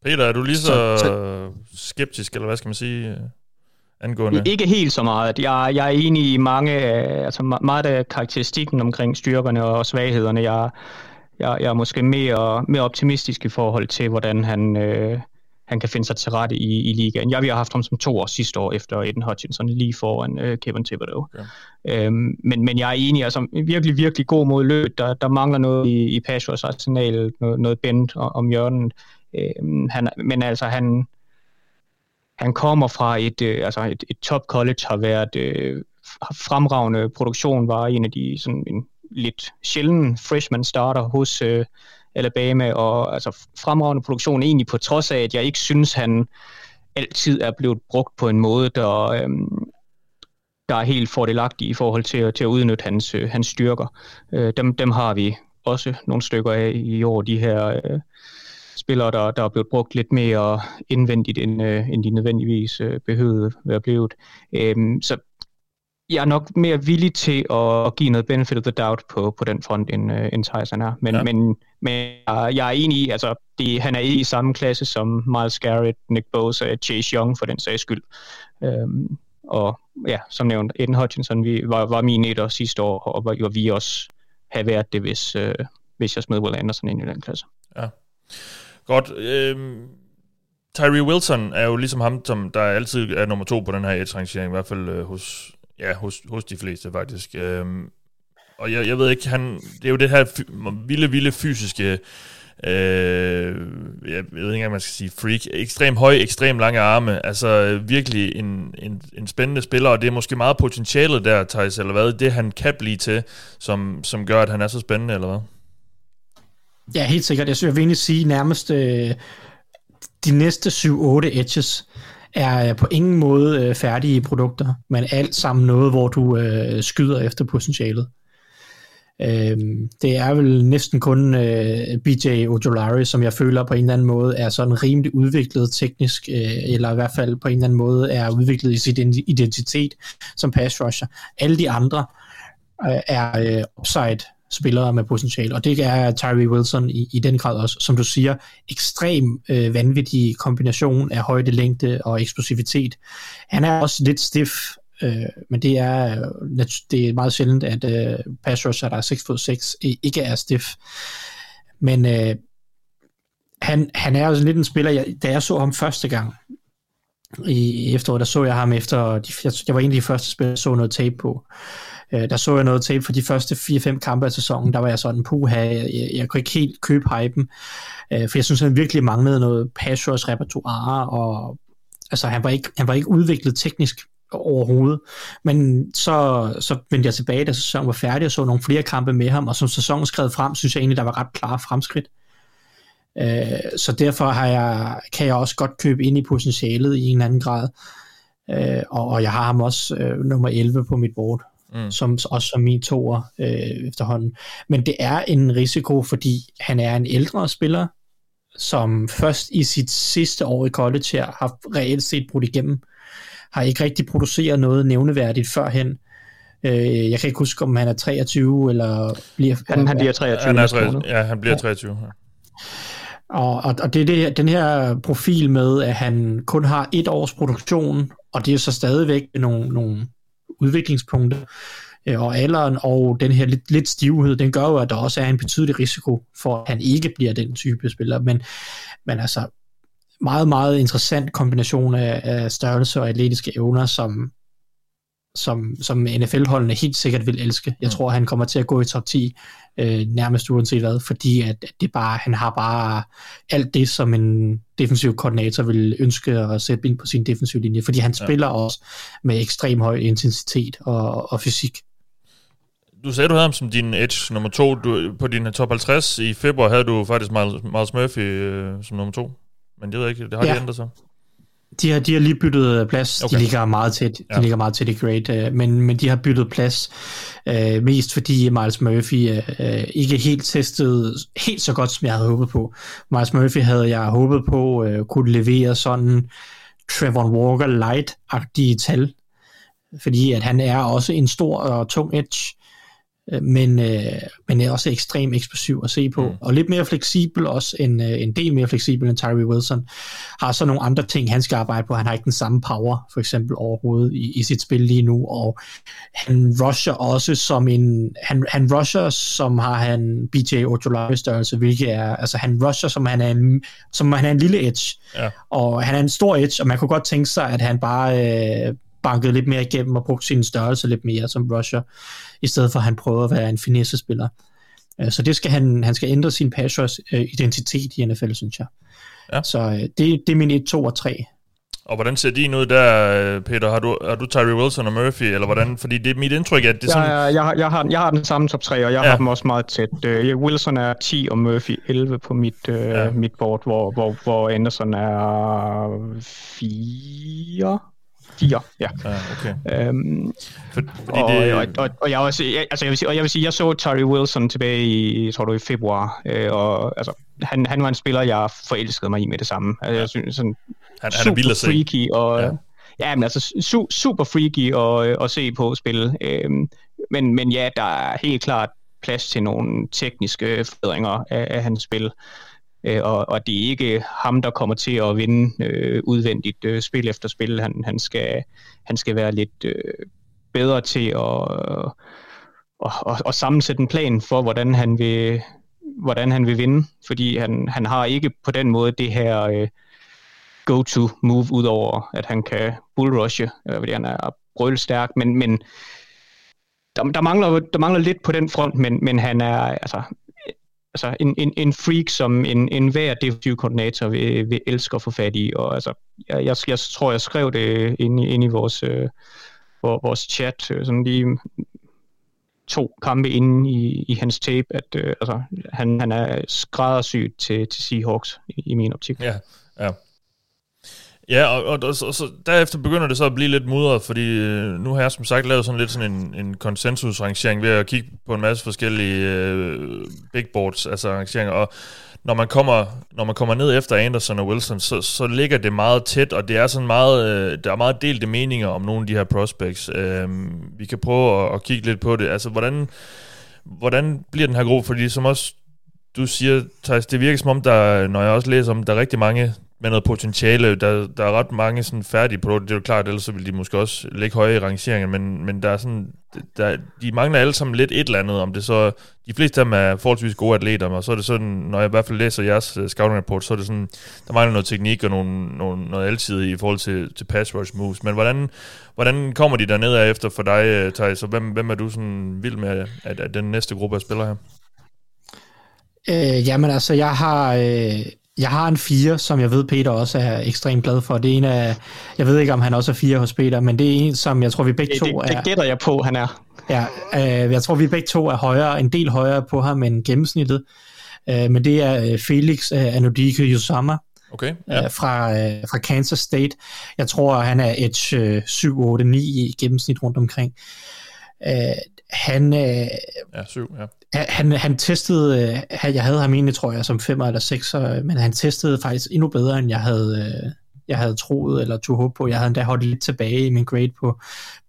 Peter, er du lige så, så, så skeptisk, eller hvad skal man sige? Angående? Ikke helt så meget. Jeg, jeg er enig i mange, altså meget af karakteristikken omkring styrkerne og svaghederne. Jeg, jeg, jeg er måske mere, mere optimistisk i forhold til, hvordan han, øh, han kan finde sig til rette i, i ligaen. Jeg vi har haft ham som to år sidste år efter Eden Hutchinson, lige foran øh, Kevin Thibodeau. Okay. Øhm, men, men jeg er enig, altså virkelig, virkelig god mod løb. Der, der mangler noget i, i pass arsenal, noget, noget bend om hjørnet. Øhm, han, men altså, han, han kommer fra et, øh, altså et, et top college, har været øh, fremragende produktion, var en af de sådan en lidt sjælden freshman starter hos øh, Alabama, og altså fremragende produktion egentlig på trods af, at jeg ikke synes, han altid er blevet brugt på en måde, der, øh, der er helt fordelagtig i forhold til, til at udnytte hans, øh, hans styrker. Øh, dem, dem har vi også nogle stykker af i år, de her øh, spillere, der, der er blevet brugt lidt mere indvendigt, end, øh, end de nødvendigvis øh, behøvede være blevet. Øhm, så jeg er nok mere villig til at, at give noget benefit of the doubt på, på den front, end, øh, end Tyson er. Men, ja. men, men jeg er enig i, altså, det, han er i samme klasse som Miles Garrett, Nick Bosa og Chase Young for den sags skyld. Øhm, og ja, som nævnt, Eden Hutchinson vi, var, var min etter sidste år, og var, var vi også have været det, hvis, øh, hvis jeg smed Will Anderson ind i den klasse. Ja. Godt. Øhm, Tyree Wilson er jo ligesom ham, som der altid er nummer to på den her edge-rangering, i hvert fald øh, hos, ja, hos, hos de fleste faktisk. Øhm, og jeg, jeg ved ikke, han, det er jo det her vilde, vilde fysiske, øh, jeg ved ikke engang, man skal sige freak, ekstrem høj, ekstrem lange arme, altså virkelig en, en, en spændende spiller, og det er måske meget potentialet der, Thijs, eller hvad, det han kan blive til, som, som gør, at han er så spændende, eller hvad? Ja, helt sikkert. Jeg synes, jeg vil egentlig sige nærmest øh, de næste 7-8 edges er øh, på ingen måde øh, færdige produkter, men alt sammen noget, hvor du øh, skyder efter potentialet. Øh, det er vel næsten kun øh, BJ Ojolari, som jeg føler på en eller anden måde er sådan rimelig udviklet teknisk, øh, eller i hvert fald på en eller anden måde er udviklet i sit identitet som pass rusher. Alle de andre øh, er øh, upside spillere med potentiale, og det er Tyree Wilson i, i den grad også, som du siger, ekstrem øh, vanvittig kombination af højde, længde og eksplosivitet. Han er også lidt stiff, øh, men det er, det er meget sjældent, at øh, pass rusher, der er 6 fod 6, ikke er stiff. Men øh, han, han er også lidt en spiller, jeg, da jeg så ham første gang, i efteråret, der så jeg ham efter, de, jeg, jeg var en af de første spillere, jeg så noget tape på. Øh, der så jeg noget tape for de første 4-5 kampe af sæsonen, der var jeg sådan, puha, jeg, jeg, jeg kunne ikke helt købe hypen, øh, for jeg synes, han virkelig manglede noget passers repertoire, og altså, han var, ikke, han var ikke udviklet teknisk overhovedet. Men så, så vendte jeg tilbage, da sæsonen var færdig, og så nogle flere kampe med ham, og som sæsonen skred frem, synes jeg egentlig, der var ret klare fremskridt. Øh, så derfor har jeg, kan jeg også godt købe ind i potentialet i en anden grad. Øh, og, og jeg har ham også øh, nummer 11 på mit board mm. som også som min toer øh, efterhånden. Men det er en risiko, fordi han er en ældre spiller, som først i sit sidste år i college her har reelt set brudt igennem, har ikke rigtig produceret noget nævneværdigt førhen. Øh, jeg kan ikke huske, om han er 23 eller bliver... Han, han bliver 23. Han er 23 ja, han bliver 23. Ja. Og, og, og det er det, den her profil med, at han kun har et års produktion, og det er så stadigvæk nogle, nogle udviklingspunkter, øh, og alderen og den her lidt, lidt stivhed, den gør jo, at der også er en betydelig risiko for, at han ikke bliver den type spiller. Men, men altså, meget, meget interessant kombination af, af størrelse og atletiske evner, som, som, som NFL-holdene helt sikkert vil elske. Jeg mm. tror, han kommer til at gå i top 10 øh, nærmest uanset hvad, fordi at det bare, han har bare alt det, som en defensiv koordinator vil ønske at sætte ind på sin defensiv linje, fordi han ja. spiller også med ekstrem høj intensitet og, og fysik. Du sagde, du havde ham som din edge nummer to. Du, på din top 50 i februar havde du faktisk Miles, Miles Murphy øh, som nummer to. Men det ved jeg ikke, det har ja. de ændret sig. De har, de har lige byttet plads. Okay. De ligger meget tæt. De Ja. ligger meget tæt i grade, øh, men, men de har byttet plads øh, mest fordi Miles Murphy øh, øh, ikke helt testet helt så godt, som jeg havde håbet på. Miles Murphy havde jeg håbet på øh, kunne levere sådan Trevor Walker light-agtige tal, fordi at han er også en stor og tung edge, øh, men, øh, men er også ekstremt eksplosiv at se på, Mm. mm. og lidt mere fleksibel også, en, øh, en del mere fleksibel end Tyree Wilson. Har så nogle andre ting, han skal arbejde på. Han har ikke den samme power, for eksempel, overhovedet i, i sit spil lige nu, og han rusher også som en, han, han rusher som har han BJ Ojolari størrelse, hvilket er, altså han rusher som han er en, som han er en lille edge, Ja. og han er en stor edge, og man kunne godt tænke sig, at han bare øh, bankede lidt mere igennem og brugte sin størrelse lidt mere som rusher, i stedet for at han prøver at være en finesse-spiller. Øh, Så det skal han, han skal ændre sin pass rush øh, identitet i NFL, synes jeg. Ja. Så øh, det, det er min 1, 2 og 3. Og hvordan ser din ud der, Peter? Har du, har du Tyree Wilson og Murphy, eller hvordan? Fordi det er mit indtryk, at det er sådan... Jeg, jeg, jeg, har, jeg, har, jeg har den samme top 3, og jeg Ja. ja. har dem også meget tæt. Uh, Wilson er 10, og Murphy 11 på mit, uh, Ja. ja. mit board, hvor, hvor, hvor Anderson er 4. 4, ja. Ja, okay. Um, For, fordi og, det, og, og, og, jeg, vil sige, jeg, altså jeg, vil sige, og jeg vil sige, jeg så Tyree Wilson tilbage i, jeg tror var i februar, øh, og altså, han, han var en spiller, jeg forelskede mig i med det samme. Altså, jeg synes, sådan, han, han er vild at se. freaky, og, Ja. ja. ja, men altså su, super freaky at, at se på spil. Øhm, men, men ja, der er helt klart plads til nogle tekniske forbedringer af, af hans spil. Øh, og, og det er ikke ham, der kommer til at vinde øh, udvendigt øh, spil efter spil. Han, han, skal, han skal være lidt øh, bedre til at, og, at, at, at sammensætte en plan for, hvordan han vil, hvordan han vil vinde. Fordi han, han har ikke på den måde det her øh, go-to move, udover at han kan bullrushe, øh, fordi han er brølstærk, men, men der, der, mangler, der mangler lidt på den front, men, men han er altså, altså en, en, en freak, som en, en hver defensiv koordinator vil, vil elske at få fat i, og altså, jeg, jeg, jeg tror, jeg skrev det ind i, ind i vores, øh, vores chat, øh, sådan lige to kampe inde i, i hans tape, at øh, altså, han, han er skræddersyet til, til Seahawks i, i min optik. Ja, ja. Ja, og, og, og, så, og så derefter begynder det så at blive lidt mudret, fordi øh, nu har jeg som sagt lavet sådan lidt sådan en, en konsensusrangering ved at kigge på en masse forskellige øh, big boards, altså rangeringer, og når man kommer, når man kommer ned efter Anderson og Wilson, så, så ligger det meget tæt, og det er sådan meget, øh, der er meget delte meninger om nogle af de her prospects. Øh, vi kan prøve at, at kigge lidt på det. Altså, hvordan, hvordan bliver den her gruppe? Fordi som også du siger, Thijs, det virker som om, der, når jeg også læser om, der er rigtig mange med noget potentiale, der, der er ret mange sådan færdige produkter, det er jo klart, ellers så vil de måske også ligge høje i rangeringen, men, men der er sådan, der, de mangler alle sammen lidt et eller andet, om det så, de fleste af dem er forholdsvis gode atleter, og så er det sådan, når jeg i hvert fald læser jeres øh, scouting report, så er det sådan, der mangler noget teknik og nogle, nogle, noget altid i forhold til, til pass rush moves, men hvordan, hvordan kommer de derned af efter for dig, øh, Thijs, og hvem, hvem er du sådan vild med, at, at den næste gruppe af spillere her? Øh, jamen altså, jeg har, øh, jeg har en fire, som jeg ved, Peter også er ekstremt glad for. Det er en af, jeg ved ikke, om han også er fire hos Peter, men det er en, som jeg tror, vi begge Det, to det, er... det gætter jeg på, han er. Ja, øh, jeg tror, vi begge to er højere, en del højere på ham end gennemsnittet. Øh, men det er øh, Felix øh, Anodike Yusama Okay, ja. øh, fra, øh, fra Kansas State. Jeg tror, han er edge øh, 7, 8, 9 i gennemsnit rundt omkring. Øh, han, øh, Ja, syv, ja han, han testede, øh, han- jeg havde ham egentlig, tror jeg, som 5 eller 6, øh, men han testede faktisk endnu bedre, end jeg havde, øh, jeg havde troet eller tog håb på. Jeg havde endda holdt lidt tilbage i min grade på,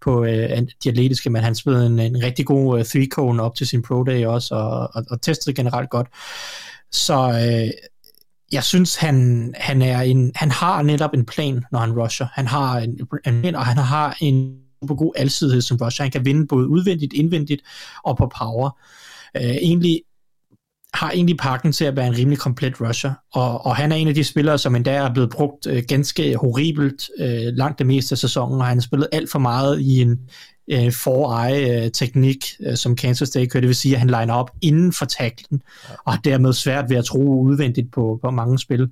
på øh, de atletiske, men han spillede en, en rigtig god øh, three cone op til sin pro day også, og, og, og testede generelt godt. Så øh, jeg synes, han, han, er en, han har netop en plan, når han rusher. Han har en, en plan, og han har en super god alsidighed som rusher. Han kan vinde både udvendigt, indvendigt og på power. Øh, egentlig har egentlig pakken til at være en rimelig komplet rusher, og, og han er en af de spillere, som endda er blevet brugt øh, ganske horribelt øh, langt det meste af sæsonen, og han har spillet alt for meget i en øh, for-eye-teknik, øh, som Kansas State kører, det vil sige, at han liner op inden for tacklen, og dermed svært ved at tro udvendigt på, på mange spil.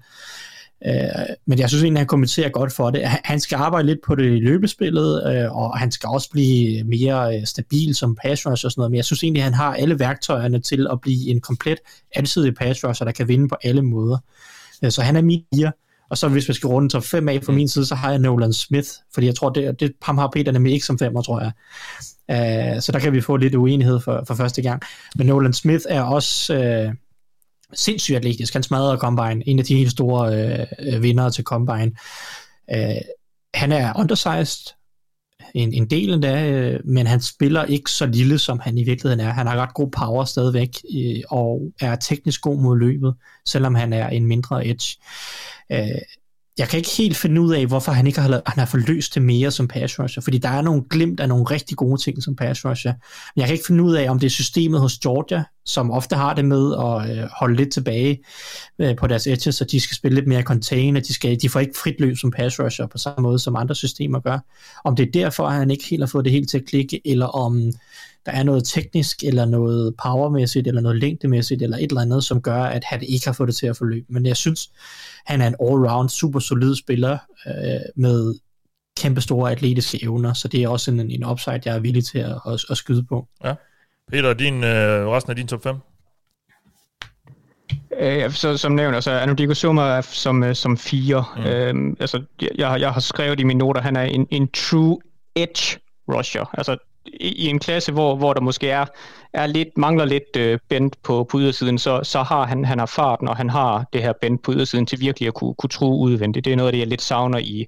Øh, men jeg synes egentlig, han kommenterer godt for det. Han- skal arbejde lidt på det i løbespillet, øh, og han skal også blive mere øh, stabil som pass rusher og sådan noget, men jeg synes egentlig, han har alle værktøjerne til at blive en komplet alsidig pass rusher, der kan vinde på alle måder. Øh, så han er min fire, Og så hvis vi skal runde top 5 af fra min side, så har jeg Nolan Smith, fordi jeg tror, det, det ham har Peter nemlig ikke som femmer, tror jeg. Uh, så der kan vi få lidt uenighed for, for første gang. Men Nolan Smith er også uh, sindssygt atletisk. Han smadrede Combine, en af de helt store øh, øh vinder til Combine. Øh, han er undersized, en, en del endda, øh, men han spiller ikke så lille, som han i virkeligheden er. Han har ret god power stadigvæk, øh, og er teknisk god mod løbet, selvom han er en mindre edge. Øh, jeg kan ikke helt finde ud af, hvorfor han ikke har, han har forløst det mere som pass rusher, fordi der er nogle glimt af nogle rigtig gode ting som pass rusher. Men jeg kan ikke finde ud af, om det er systemet hos Georgia, som ofte har det med at øh, holde lidt tilbage øh, på deres edges, så de skal spille lidt mere container, de, skal, de får ikke frit løb som pass rusher på samme måde, som andre systemer gør. Om det er derfor, at han ikke helt har fået det helt til at klikke, eller om der er noget teknisk, eller noget powermæssigt, eller noget længdemæssigt, eller et eller andet, som gør, at han ikke har fået det til at forløbe. Men jeg synes, han er en all-round super solid spiller øh, med kæmpe store atletiske evner, så det er også en, en upside, jeg er villig til at, at, at skyde på. Ja. Peter, din, øh, resten af din top 5? Øh, så, som nævnt, altså Anodigo Summer er som, øh, som fire. Mm. Øhm, altså, jeg, jeg har skrevet i mine noter, han er en, en true edge rusher. Altså, i en klasse, hvor, hvor der måske er, er lidt, mangler lidt øh, bent på, på ydersiden, så, så har han, han har farten, og han har det her bent på ydersiden til virkelig at kunne, kunne tro udvendigt. Det er noget af det, jeg lidt savner i,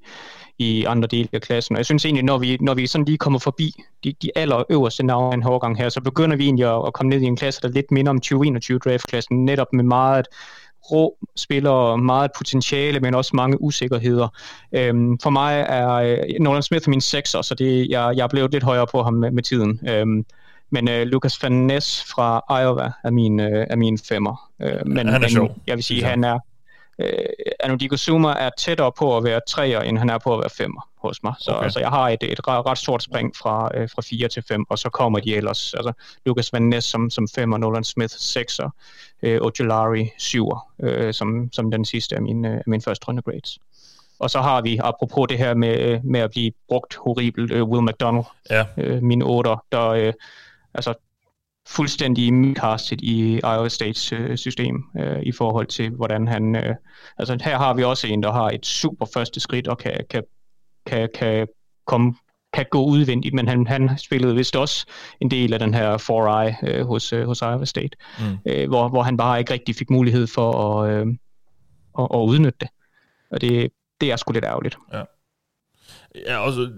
i andre dele af klassen. Og jeg synes egentlig, når vi, når vi sådan lige kommer forbi de, de aller øverste navne en hårgang her, så begynder vi egentlig at, at komme ned i en klasse, der lidt minder om 2021 draft-klassen, netop med meget rå spillere, meget potentiale, men også mange usikkerheder. Øhm, for mig er øh, Nolan Smith min sekser, så det, jeg, jeg er blevet lidt højere på ham med, med tiden. Øhm, men øh, Lucas Van Ness fra Iowa er min, øh, er min femmer. Øh, men, han er men sjov. jeg vil sige, han er øh, Anodigo Zuma er tættere på at være treer, end han er på at være femmer hos mig. Så Okay. altså, jeg har et, et ret, ret stort spring fra, øh, fra 4 til 5, og så kommer de ellers. Altså, Lucas Van Ness som, som 5, og Nolan Smith 6'er, øh, Ojolari 7'er, øh, som, som den sidste af mine, af mine første runde grades. Og så har vi, apropos det her med, med at blive brugt horribelt, øh, Will McDonald, Ja. øh, min 8'er, der øh, altså fuldstændig midcastet i Iowa States øh, system øh, i forhold til, hvordan han... Øh, altså her har vi også en, der har et super første skridt og kan, kan, kan, kan komme kan gå udvendigt, men han, han spillede vist også en del af den her 4-eye øh, hos, øh, hos Iowa State, Mm. øh, hvor, hvor han bare ikke rigtig fik mulighed for at, øh, at, at udnytte det. Og det, det er sgu lidt ærgerligt. Ja, også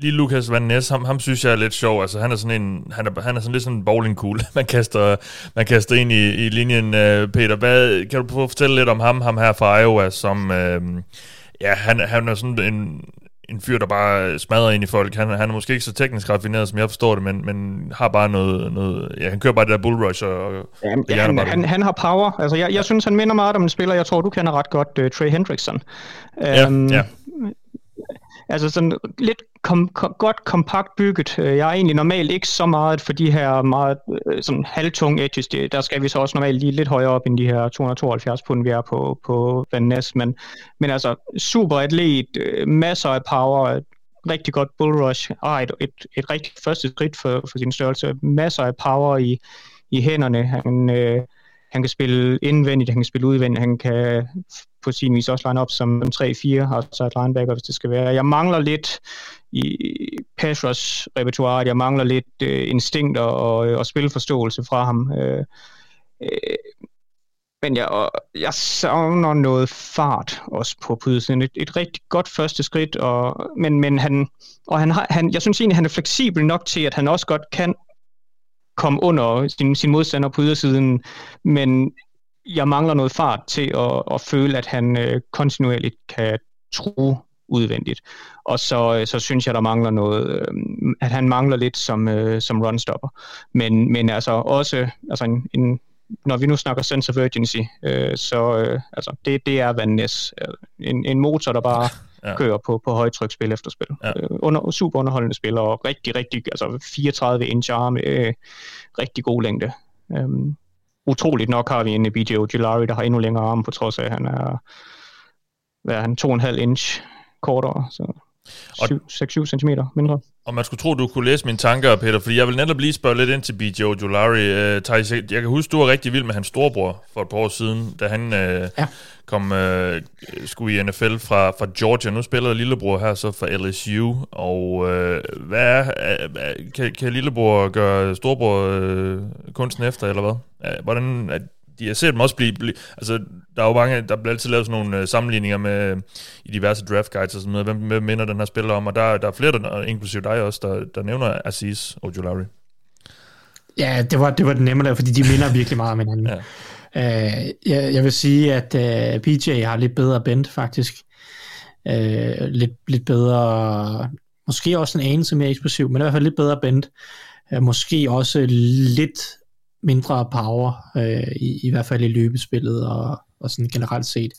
lige Lukas Van Ness, ham, ham synes jeg er lidt sjov. Altså, han er sådan en, han er, han er sådan lidt sådan en bowlingkugle, man kaster, man kaster ind i, i linjen. Uh, Peter, hvad, kan du prøve at fortælle lidt om ham, ham her fra Iowa, som, uh, ja, han, han er sådan en, en fyr, der bare smadrer ind i folk. Han, han er måske ikke så teknisk raffineret, som jeg forstår det, men, men har bare noget, noget ja, han kører bare det der bull rush og, Jamen, og ja, han, han, han har power. Altså, jeg, jeg synes, han minder meget om en spiller, jeg tror, du kender ret godt, uh, Trey Hendrickson. Ja, Øhm, ja. Altså sådan lidt kom, kom, godt kompakt bygget. Øh, jeg er egentlig normalt ikke så meget for de her meget øh, sådan halvtunge edges. Det, der skal vi så også normalt lige lidt højere op end de her 272 pund, vi er på, på Van Ness. Men, men altså super atlet, øh, masser af power, et rigtig godt bull rush, og et, et, et rigtig første skridt for, for sin størrelse. Masser af power i, i hænderne. Han, øh, han kan spille indvendigt, han kan spille udvendigt, han kan på sin vis også line op som 3-4, altså et linebacker, hvis det skal være. Jeg mangler lidt i pass rush repertoireet, jeg mangler lidt øh, instinkt og, øh, og spilforståelse fra ham. Øh, øh, men jeg, og jeg savner noget fart også på pudsiden. Et, et rigtig godt første skridt, og, men, men han, og han, har, han, jeg synes egentlig, han er fleksibel nok til, at han også godt kan komme under sin, sin modstander på ydersiden, men jeg mangler noget fart til at, at føle, at han øh, kontinuerligt kan true udvendigt. Og så, øh, så synes jeg, der mangler noget, øh, at han mangler lidt som, øh, som runstopper. Men, men altså også, altså en, en, når vi nu snakker sense of urgency, øh, så øh, altså, det, det er Van Ness. Øh, En, en motor, der bare Ja. kører på, på højtryk spil efter spil. Ja. Øh, under, super underholdende spil, og rigtig, rigtig, altså 34 inch arme, øh, rigtig god længde. Øhm, utroligt nok har vi en BJ Ojolari, der har endnu længere arme, på trods af, at han er, hvad er han, 2,5 inch kortere, så 6-7 cm mindre. Og man skulle tro, du kunne læse mine tanker, Peter, fordi jeg vil netop lige spørge lidt ind til BJ Ojolari. Uh, Thijs, jeg, kan huske, du var rigtig vild med hans storebror for et par år siden, da han uh, ja. kom uh, skulle i NFL fra, fra Georgia. Nu spiller lillebror her så for LSU. Og uh, hvad er, uh, kan, kan lillebror gøre storebror uh, kunsten efter, eller hvad? Uh, hvordan, de har set dem også blive, blive altså der er jo mange, der bliver altid lavet sådan nogle uh, sammenligninger med i diverse draft guides og sådan noget, hvem, hvem minder den her spiller om, og der, der er flere, der, inklusive dig også, der, der nævner Aziz Ojulari. Ja, det var, det var det nemmere, fordi de minder virkelig meget om hinanden. ja. Uh, jeg, jeg vil sige, at øh, PJ har lidt bedre bend, faktisk. Uh, lidt, lidt bedre, måske også en anelse mere eksplosiv, men i hvert fald lidt bedre bend. Uh, måske også lidt mindre power, øh, i, i hvert fald i løbespillet og, og sådan generelt set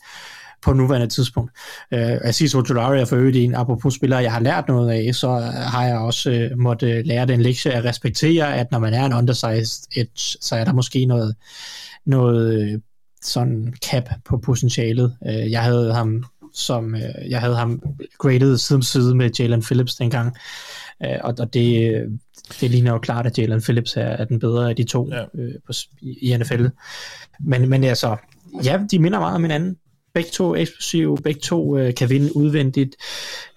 på nuværende tidspunkt. Øh, Aziz Ojolari er for øvrigt en, apropos spillere, jeg har lært noget af, så har jeg også øh, måtte lære den lektie at respektere, at når man er en undersized edge, så er der måske noget, noget øh, sådan cap på potentialet. Øh, jeg havde ham som øh, jeg havde ham graded side om side med Jalen Phillips dengang, øh, og, og det, det ligner jo klart, at Jalen Phillips er, er den bedre af de to ja. øh, på, i, i NFL. Men, men altså, ja, de minder meget om hinanden. Begge to eksplosive, begge to øh, kan vinde udvendigt,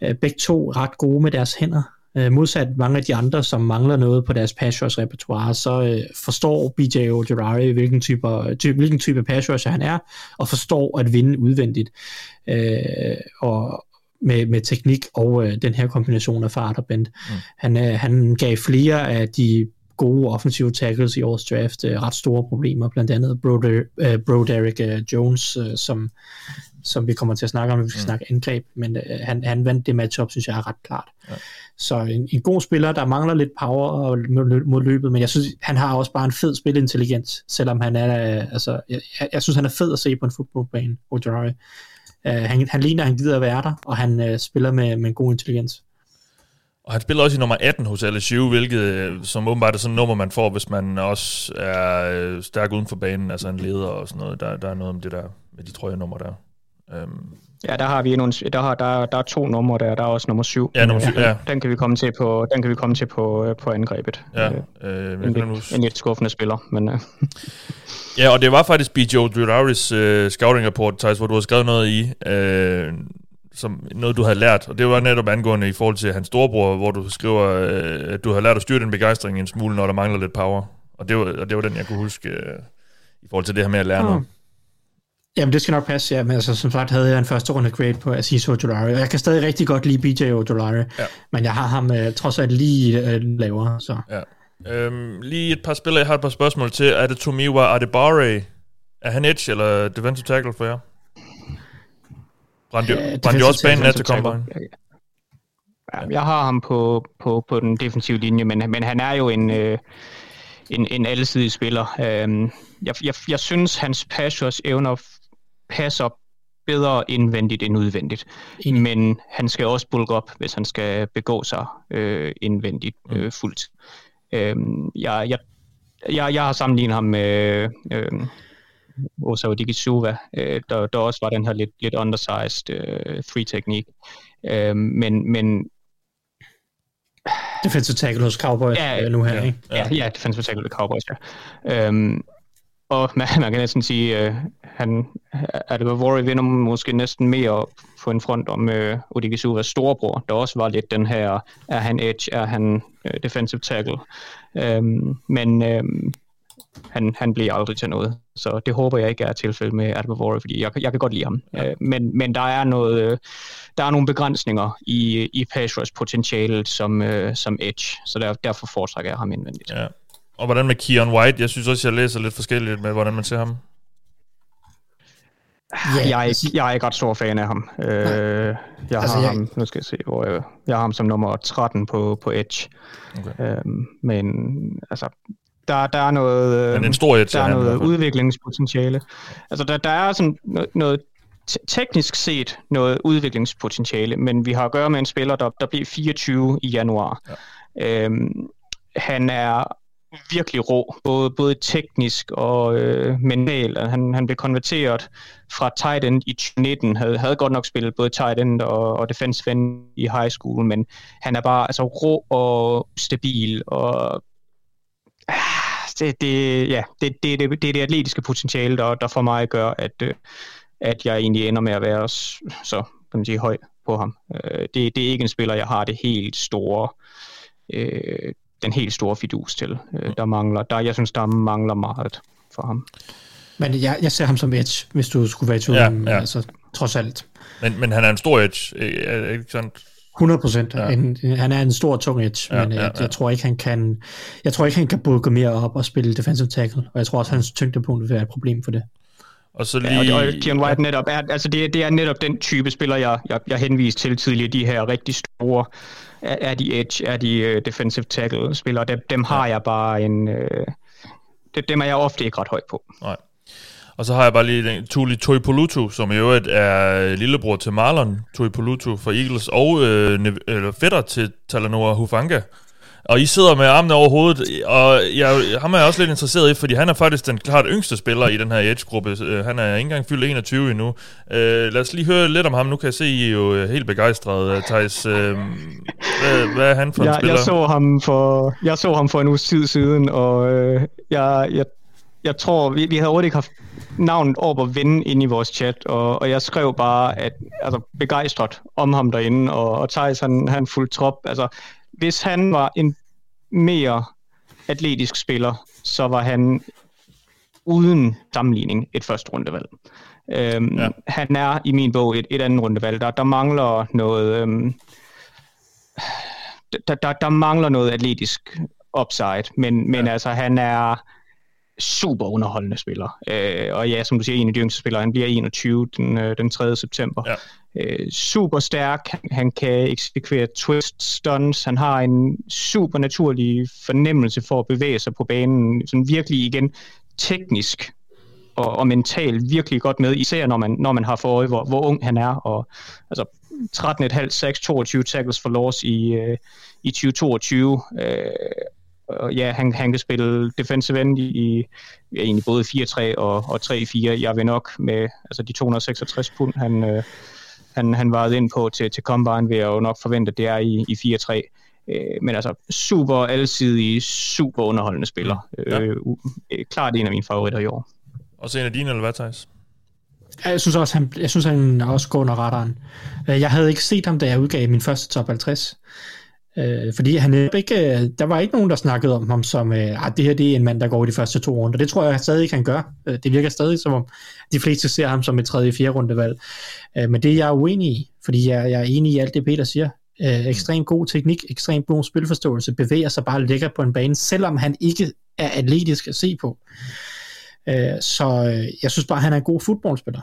øh, begge to ret gode med deres hænder. Øh, modsat mange af de andre, som mangler noget på deres pass rush repertoire, så øh, forstår BJ Ojolari, hvilken type, ty, hvilken type pass rusher han er, og forstår at vinde udvendigt. Øh, og, med, med teknik og øh, den her kombination af fart og bend. Mm. Han, øh, han gav flere af de gode offensive tackles i årets draft øh, ret store problemer, blandt andet Bro, øh, Bro Derek øh, Jones, øh, som, som vi kommer til at snakke om, når vi skal mm. snakke angreb, men øh, han, han vandt det matchup, synes jeg er ret klart. Ja. Så en, en god spiller, der mangler lidt power og, mod løbet, men jeg synes, han har også bare en fed spilintelligens, selvom han er, øh, altså, jeg, jeg synes, han er fed at se på en fodboldbane, Ojari. Uh, han, han ligner, at han gider at være der, og han uh, spiller med, med en god intelligens. Og han spiller også i nummer 18 hos LSU, hvilket øh, som åbenbart er sådan et nummer, man får, hvis man også er stærk uden for banen, altså en leder og sådan noget. Der, der er noget om det der med de trøjenummer der. Um, Ja, der har vi nogle, der, har, der, der er to numre der, der er også nummer syv. Ja, nummer syv, ja. Den kan vi komme til på, den kan vi komme til på, på angrebet. Ja, øh, en, lidt, en lidt skuffende spiller, men... Uh. ja, og det var faktisk B.J. Duraris uh, scouting report, Thijs, hvor du har skrevet noget i, uh, som noget du havde lært, og det var netop angående i forhold til hans storebror, hvor du skriver, uh, at du har lært at styre den begejstring en smule, når der mangler lidt power. Og det var, og det var den, jeg kunne huske uh, i forhold til det her med at lære oh. noget. Jamen, det skal nok passe, ja. Men altså, som sagt havde jeg en første runde grade på Aziz Ojolari, og jeg kan stadig rigtig godt lide BJ Ojolari, ja. men jeg har ham uh, trods alt lige uh, lavere, så... Ja. Øhm, lige et par spillere, jeg har et par spørgsmål til. Er det Tomiwa Adebare? Er han edge eller defensive tackle for jer? Brændte ja, de også banen af til Combine? Ja, jeg har ham på, på, på den defensive linje, men, men han er jo en, øh, en, en allesidig spiller. Øhm, jeg, jeg, jeg synes, hans pass evner passer bedre indvendigt end udvendigt. Mm. Men han skal også bulke op, hvis han skal begå sig øh, indvendigt øh, mm. fuldt. Øh, jeg, jeg, jeg, jeg har sammenlignet ham med øh, Osa Odigisuva, øh, der, der også var den her lidt, lidt undersized øh, free-teknik. Øh, men, men Defensive tackle hos Cowboys ja, nu her, ja, ikke? Ja, ja defensive tackle hos Cowboys, ja. Øhm, og man, kan næsten sige, uh, han, at Vavori vinder måske næsten mere på en front om uh, Odigizuvas storebror, der også var lidt den her, er han edge, er han uh, defensive tackle. Um, men um, han, han bliver aldrig til noget. Så det håber jeg ikke er tilfældet med Advavori, fordi jeg, jeg kan godt lide ham. Ja. Uh, men, men der er noget, uh, der er nogle begrænsninger i, i pass rush potentialet som, uh, som edge, så der, derfor foretrækker jeg ham indvendigt. Ja. Og hvordan med Keon White? Jeg synes også, jeg læser lidt forskelligt med, hvordan man ser ham. Ja, jeg, er ikke, jeg er ikke ret stor fan af ham. Øh, jeg altså, har jeg... ham, nu skal jeg se, hvor jeg, jeg har ham som nummer 13 på, på Edge. Okay. Øh, men altså, der, der er noget, men en stor edge, der er noget udviklingspotentiale. Altså, der, der er sådan noget, noget teknisk set noget udviklingspotentiale, men vi har at gøre med en spiller, der, der bliver 24 i januar. Ja. Øhm, han er virkelig rå, både, både teknisk og øh, mentalt. Han, han blev konverteret fra tight end i 2019, havde, havde godt nok spillet både tight end og, og defensive end i high school, men han er bare altså, rå og stabil, og ah, det, det, ja, det, det, det, det er det atletiske potentiale, der, der for mig gør, at, øh, at jeg egentlig ender med at være så kan man sige, høj på ham. Øh, det, det er ikke en spiller, jeg har det helt store øh, den helt store fidus til. Øh, der mangler, der, jeg synes, der mangler meget for ham. Men jeg, jeg ser ham som edge, hvis du skulle være i tvivl, ja, ja. altså trods alt. Men, men han er en stor edge, ikke sådan? 100 procent. Ja. Han er en stor, tung edge, ja, men ja, ja. jeg tror ikke, han kan, jeg tror ikke, han kan gå mere op og spille defensive tackle, og jeg tror også, hans tyngdepunkt vil være et problem for det. Og så lige... Ja, og, og White netop er, altså det, det er netop den type spiller, jeg, jeg, jeg henviste til tidligere, de her rigtig store er, er de edge, er de uh, defensive tackle spillere. Dem, dem har jeg bare en... Uh, dem er jeg ofte ikke ret højt på. Nej. Og så har jeg bare lige den, Tuli Toipolutu, som i øvrigt er lillebror til Marlon Toipolutu fra Eagles, og øh, eller fætter til Talanoa Hufanga, og I sidder med armene over hovedet, og jeg, ham er jeg også lidt interesseret i, fordi han er faktisk den klart yngste spiller i den her Edge-gruppe. Øh, han er ikke engang fyldt 21 endnu. Uh, lad os lige høre lidt om ham. Nu kan jeg se, I er jo øh, helt begejstrede, Thijs. Uh, hvad, hvad er han for en jeg, spiller? Jeg så, ham for, jeg så ham for en uges tid siden, og uh, jeg, jeg, jeg tror, vi, vi havde overhovedet ikke haft navnet over på ven inde i vores chat, og, og jeg skrev bare, at altså, begejstret om ham derinde, og, og Thijs han, han fuldt trop. Altså, hvis han var en mere atletisk spiller, så var han uden sammenligning et første rundevalg. Øhm, ja. Han er i min bog et, et andet rundevalg. Der, der mangler noget... Øhm, der, der, der mangler noget atletisk upside, men, men ja. altså han er super underholdende spiller. Øh, og ja, som du siger, en af de yngste spillere, han bliver 21 den, øh, den 3. september. Ja øh, super stærk, han, han kan eksekvere twist stunts, han har en super naturlig fornemmelse for at bevæge sig på banen, sådan virkelig igen teknisk og, og mentalt virkelig godt med, især når man, når man har for øje, hvor, hvor ung han er, og altså 13,5, 6, 22 tackles for loss i, øh, i 2022. Øh, og ja, han, han kan spille defensive end i, i ja, egentlig både 4-3 og, og 3-4. Jeg vil nok med altså de 266 pund, han, øh, han, han varede ind på til, til Combine, vil jeg jo nok forvente, at det er i, i 4-3. Øh, men altså, super alsidig, super underholdende spiller. Ja. Øh, øh, klart en af mine favoritter i år. Og så en af dine, eller hvad, Thijs? Jeg synes også, han, jeg synes, han også går under radaren. Øh, jeg havde ikke set ham, da jeg udgav min første top 50. Øh, fordi han ikke, øh, der var ikke nogen, der snakkede om ham som, øh, at det her det er en mand, der går i de første to runder. Det tror jeg stadig ikke, han gør. Øh, det virker stadig som om, de fleste ser ham som et tredje, fjerde rundevalg. Øh, men det er jeg uenig i, fordi jeg, jeg er enig i alt det, Peter siger. Øh, ekstremt god teknik, ekstremt god spilforståelse, bevæger sig bare lækker på en bane, selvom han ikke er atletisk at se på. Øh, så øh, jeg synes bare, at han er en god fodboldspiller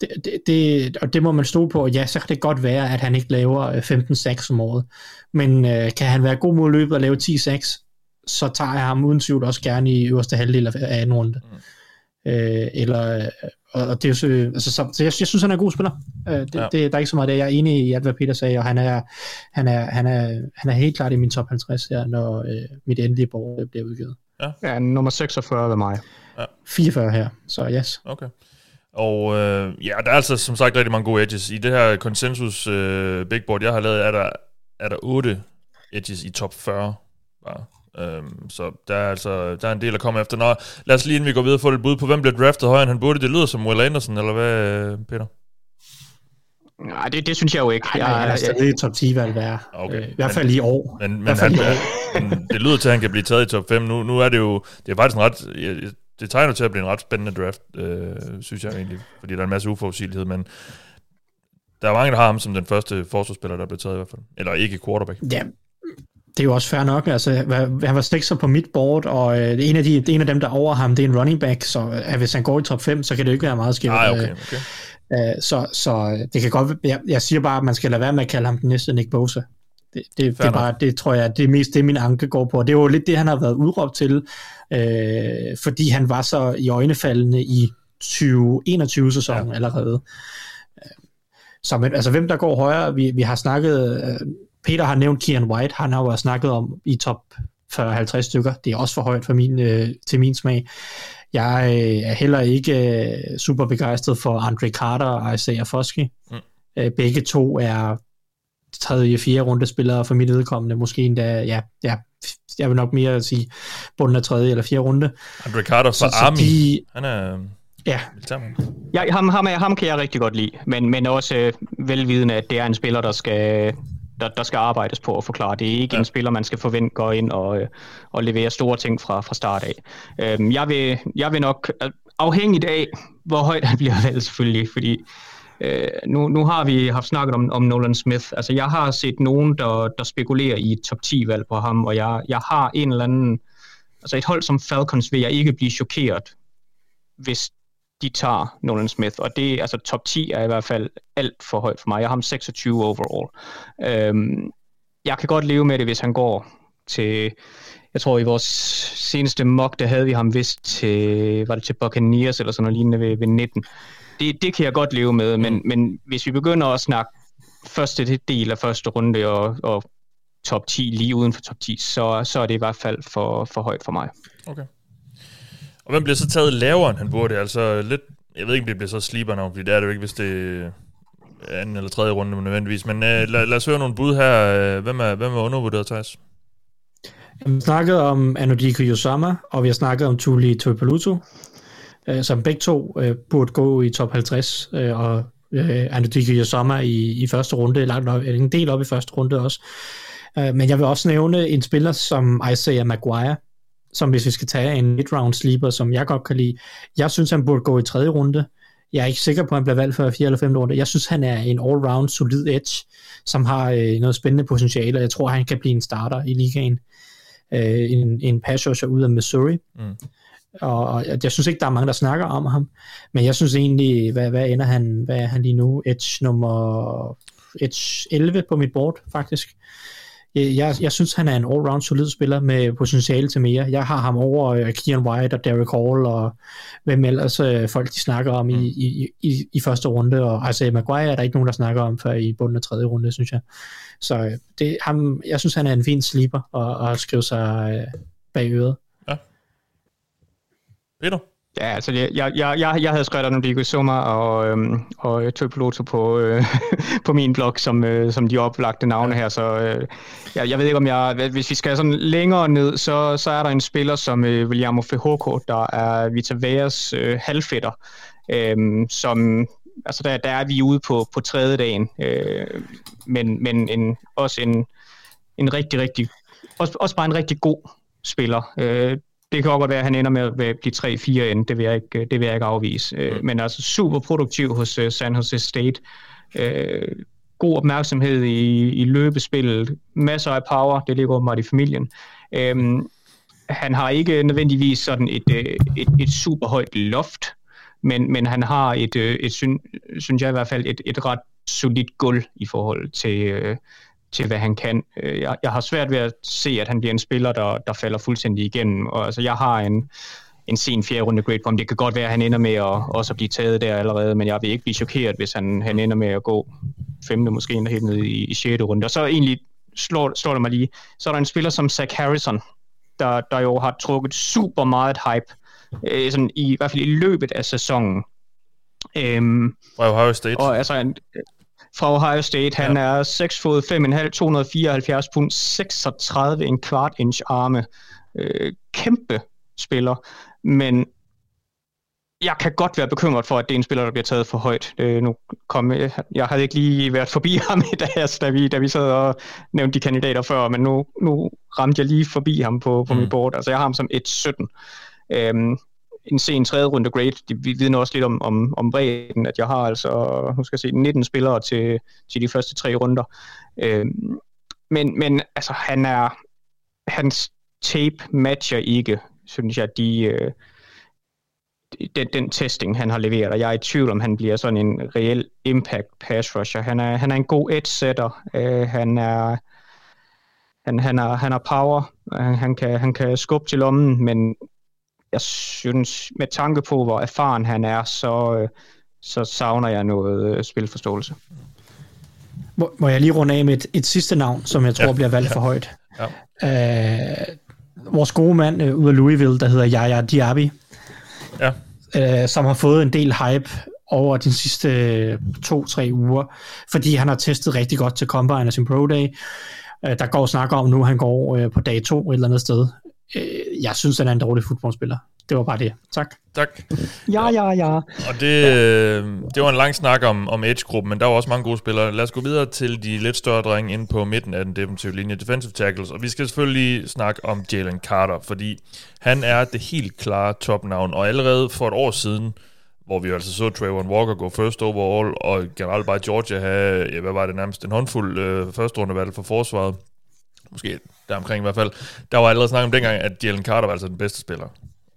det, det, det, og det må man stå på, ja, så kan det godt være, at han ikke laver 15 øh, sacks om året, men øh, kan han være god mod løbet og lave 10 sacks, så tager jeg ham uden tvivl også gerne i øverste halvdel af anden runde. Mm. Øh, eller, øh, og det er jo så, altså, så, så jeg, jeg synes, han er en god spiller. Øh, det, ja. det, der er ikke så meget det. Jeg er enig i alt, hvad Peter sagde, og han er, han er, han er, han er helt klart i min top 50 her, når øh, mit endelige borg bliver udgivet. Ja. ja, nummer 46 ved mig. Ja. 44 her, så yes. Okay. Og øh, ja, der er altså som sagt rigtig mange gode edges. I det her konsensus øh, big board, jeg har lavet, er der, er der 8 edges i top 40. Bare. Øhm, så der er altså der er en del at komme efter. Nå, lad os lige inden vi går videre få et bud på, hvem bliver draftet højere end han burde. Det lyder som Will Anderson, eller hvad, Peter? Nej, det, det synes jeg jo ikke. Nej, jeg, jeg, jeg, det er top 10 valg være. Okay. Øh, I hvert fald i år. Men, men, han, men det lyder til, at han kan blive taget i top 5. Nu, nu er det jo, det er faktisk en ret, jeg, det tegner til at blive en ret spændende draft, øh, synes jeg egentlig, fordi der er en masse uforudsigelighed, men der er mange, der har ham som den første forsvarsspiller, der er blevet taget i hvert fald. Eller ikke quarterback. Ja, det er jo også fair nok. Altså, han var stikser på mit board, og øh, en, af de, en af dem, der over ham, det er en running back, så øh, hvis han går i top 5, så kan det jo ikke være meget skidt. Nej, okay, okay. Øh, så, så det kan godt jeg, jeg siger bare, at man skal lade være med at kalde ham den næste Nick Bosa. Det, det, det, er bare, det tror jeg, det er mest det, min anke går på. Det er jo lidt det, han har været udråbt til, øh, fordi han var så i øjnefaldende i 2021-sæsonen ja. allerede. Øh, så men, altså, hvem der går højere, vi, vi har snakket, øh, Peter har nævnt Kian White, han har jo snakket om i top 40-50 stykker. Det er også for højt for min, øh, til min smag. Jeg øh, er heller ikke øh, super begejstret for Andre Carter og Isaiah Foskey. Mm. Øh, begge to er tredje, fjerde runde spillere for mit vedkommende. Måske endda, ja, ja, jeg vil nok mere sige bunden af tredje eller fjerde runde. Andre Carter fra så, Army, så de, han er... Ja, ja ham, ham, ham kan jeg rigtig godt lide, men, men også øh, velvidende, at det er en spiller, der skal, der, der skal arbejdes på at forklare. Det er ikke ja. en spiller, man skal forvente går ind og, øh, og levere store ting fra, fra start af. Øhm, jeg, vil, jeg vil nok, afhængigt af, hvor højt han bliver valgt selvfølgelig, fordi øh, nu, nu har vi haft snakket om, om Nolan Smith. Altså jeg har set nogen, der, der spekulerer i et top 10-valg på ham, og jeg, jeg har en eller anden, altså et hold som Falcons vil jeg ikke blive chokeret, hvis de tager Nolan Smith, og det altså top 10 er i hvert fald alt for højt for mig. Jeg har ham 26 overall. Øhm, jeg kan godt leve med det, hvis han går til, jeg tror i vores seneste mock, der havde vi ham vist til, var det til Buccaneers eller sådan noget lignende ved, ved 19. Det, det kan jeg godt leve med, men, mm. men hvis vi begynder at snakke første del af første runde og, og top 10 lige uden for top 10, så, så er det i hvert fald for, for højt for mig. Okay. Og hvem bliver så taget lavere, end han burde? Altså lidt, jeg ved ikke, om det bliver så sleeper nok, fordi det er det jo ikke, hvis det er anden eller tredje runde nødvendigvis. Men uh, lad, lad os høre nogle bud her. Hvem er, hvem er undervurderet, Thijs? Vi har snakket om Anodiko Yosama, og vi har snakket om Tuli Tuipalutu, øh, som begge to øh, burde gå i top 50, øh, og øh, Anadiki Yosama i, i første runde, langt op, en del op i første runde også. Øh, men jeg vil også nævne en spiller som Isaiah Maguire, som hvis vi skal tage en mid-round sleeper, som jeg godt kan lide. Jeg synes, han burde gå i tredje runde. Jeg er ikke sikker på, at han bliver valgt for 4. eller 5. runde. Jeg synes, han er en all-round solid edge, som har øh, noget spændende potentiale, og jeg tror, han kan blive en starter i ligaen. Øh, en, en pass ud af Missouri. Mm. Og, og jeg, synes ikke, der er mange, der snakker om ham, men jeg synes egentlig, hvad, hvad ender han, hvad er han lige nu? Edge nummer Edge 11 på mit board, faktisk jeg, jeg synes, han er en all-round solid spiller med potentiale til mere. Jeg har ham over uh, Kian White og Derek Hall og hvem ellers uh, folk de snakker om mm. i, i, i, i første runde. Og altså Maguire er der ikke nogen, der snakker om før i bunden af tredje runde, synes jeg. Så øh, det, ham, jeg synes, han er en fin sleeper at, at skrive sig uh, bag øret. Peter? Ja, altså jeg, jeg, jeg, jeg havde skrevet om Diego Summa og, øhm, og Tøpoloto på, øh, på min blog, som, øh, som de oplagte navne her, så øh, jeg, jeg ved ikke om jeg, hvis vi skal sådan længere ned, så, så er der en spiller som øh, Williamo Fejoko, der er Vita Veas øh, halvfætter, øh, som, altså der, der er vi ude på, på tredje dagen, øh, men, men en, også en, en rigtig, rigtig, også, også bare en rigtig god spiller. Øh, det kan også godt være, at han ender med at blive 3-4 end, det vil jeg ikke, det vil jeg ikke afvise. Øh, mm. Men altså super produktiv hos uh, San Jose State. Uh, god opmærksomhed i, i løbespillet, masser af power, det ligger åbenbart i familien. Uh, han har ikke nødvendigvis sådan et, et, et super højt loft, men, men han har et, et, syn, synes jeg i hvert fald, et, et ret solidt gulv i forhold til, til, hvad han kan. Øh, jeg, jeg har svært ved at se, at han bliver en spiller, der, der falder fuldstændig igennem. Og, altså, jeg har en, en sen fjerde runde grade på ham. Det kan godt være, at han ender med at også blive taget der allerede, men jeg vil ikke blive chokeret, hvis han, han ender med at gå femte, måske endda helt ned i, i sjette runde. Og så egentlig slår, slår det mig lige, så er der en spiller som Zach Harrison, der, der jo har trukket super meget hype, øh, sådan i, i hvert fald i løbet af sæsonen. Øhm, Ohio State. Og altså, en, fra Ohio State. Han ja. er 6 fod 5,5, 274 pund, 36 en kvart inch arme. Øh, kæmpe spiller, men jeg kan godt være bekymret for, at det er en spiller, der bliver taget for højt. Øh, nu kom, jeg, jeg havde ikke lige været forbi ham i dag, da vi, da vi sad og nævnte de kandidater før, men nu, nu ramte jeg lige forbi ham på, på mm. mit board. Altså jeg har ham som 1-17. Øhm, en sen tredje runde grade. Det vidner også lidt om, om, om bredden, at jeg har altså, nu skal jeg se, 19 spillere til, til de første tre runder. Øh, men, men altså, han er, hans tape matcher ikke, synes jeg, de, øh, den, den testing, han har leveret, og jeg er i tvivl om, han bliver sådan en reel impact pass rusher. Han er, han er en god edge setter. Øh, han er han, han, har, han har power, han, han, kan, han kan skubbe til lommen, men jeg synes, med tanke på, hvor erfaren han er, så, øh, så savner jeg noget øh, spilforståelse. Må, må jeg lige runde af med et, et sidste navn, som jeg tror ja, bliver valgt ja. for højt? Ja. Uh, vores gode mand øh, ud af Louisville, der hedder Yaya Diaby, Ja. øh, som har fået en del hype over de sidste øh, to-tre uger, fordi han har testet rigtig godt til Combine og sin Pro Day. Øh, der går snak om nu, at han går øh, på dag to et eller andet sted. Øh, jeg synes, han er en dårlig fodboldspiller. Det var bare det. Tak. Tak. Ja, ja, ja. Og det, øh, det var en lang snak om, om Edge-gruppen, men der var også mange gode spillere. Lad os gå videre til de lidt større drenge inde på midten af den defensive linje, defensive tackles. Og vi skal selvfølgelig snakke om Jalen Carter, fordi han er det helt klare topnavn. Og allerede for et år siden, hvor vi altså så Trayvon Walker gå first overall, og generelt bare Georgia have, ja, hvad var det nærmest, en håndfuld øh, første rundevalg for forsvaret. Måske der omkring i hvert fald. Der var allerede snak om dengang, at Jalen Carter var altså den bedste spiller.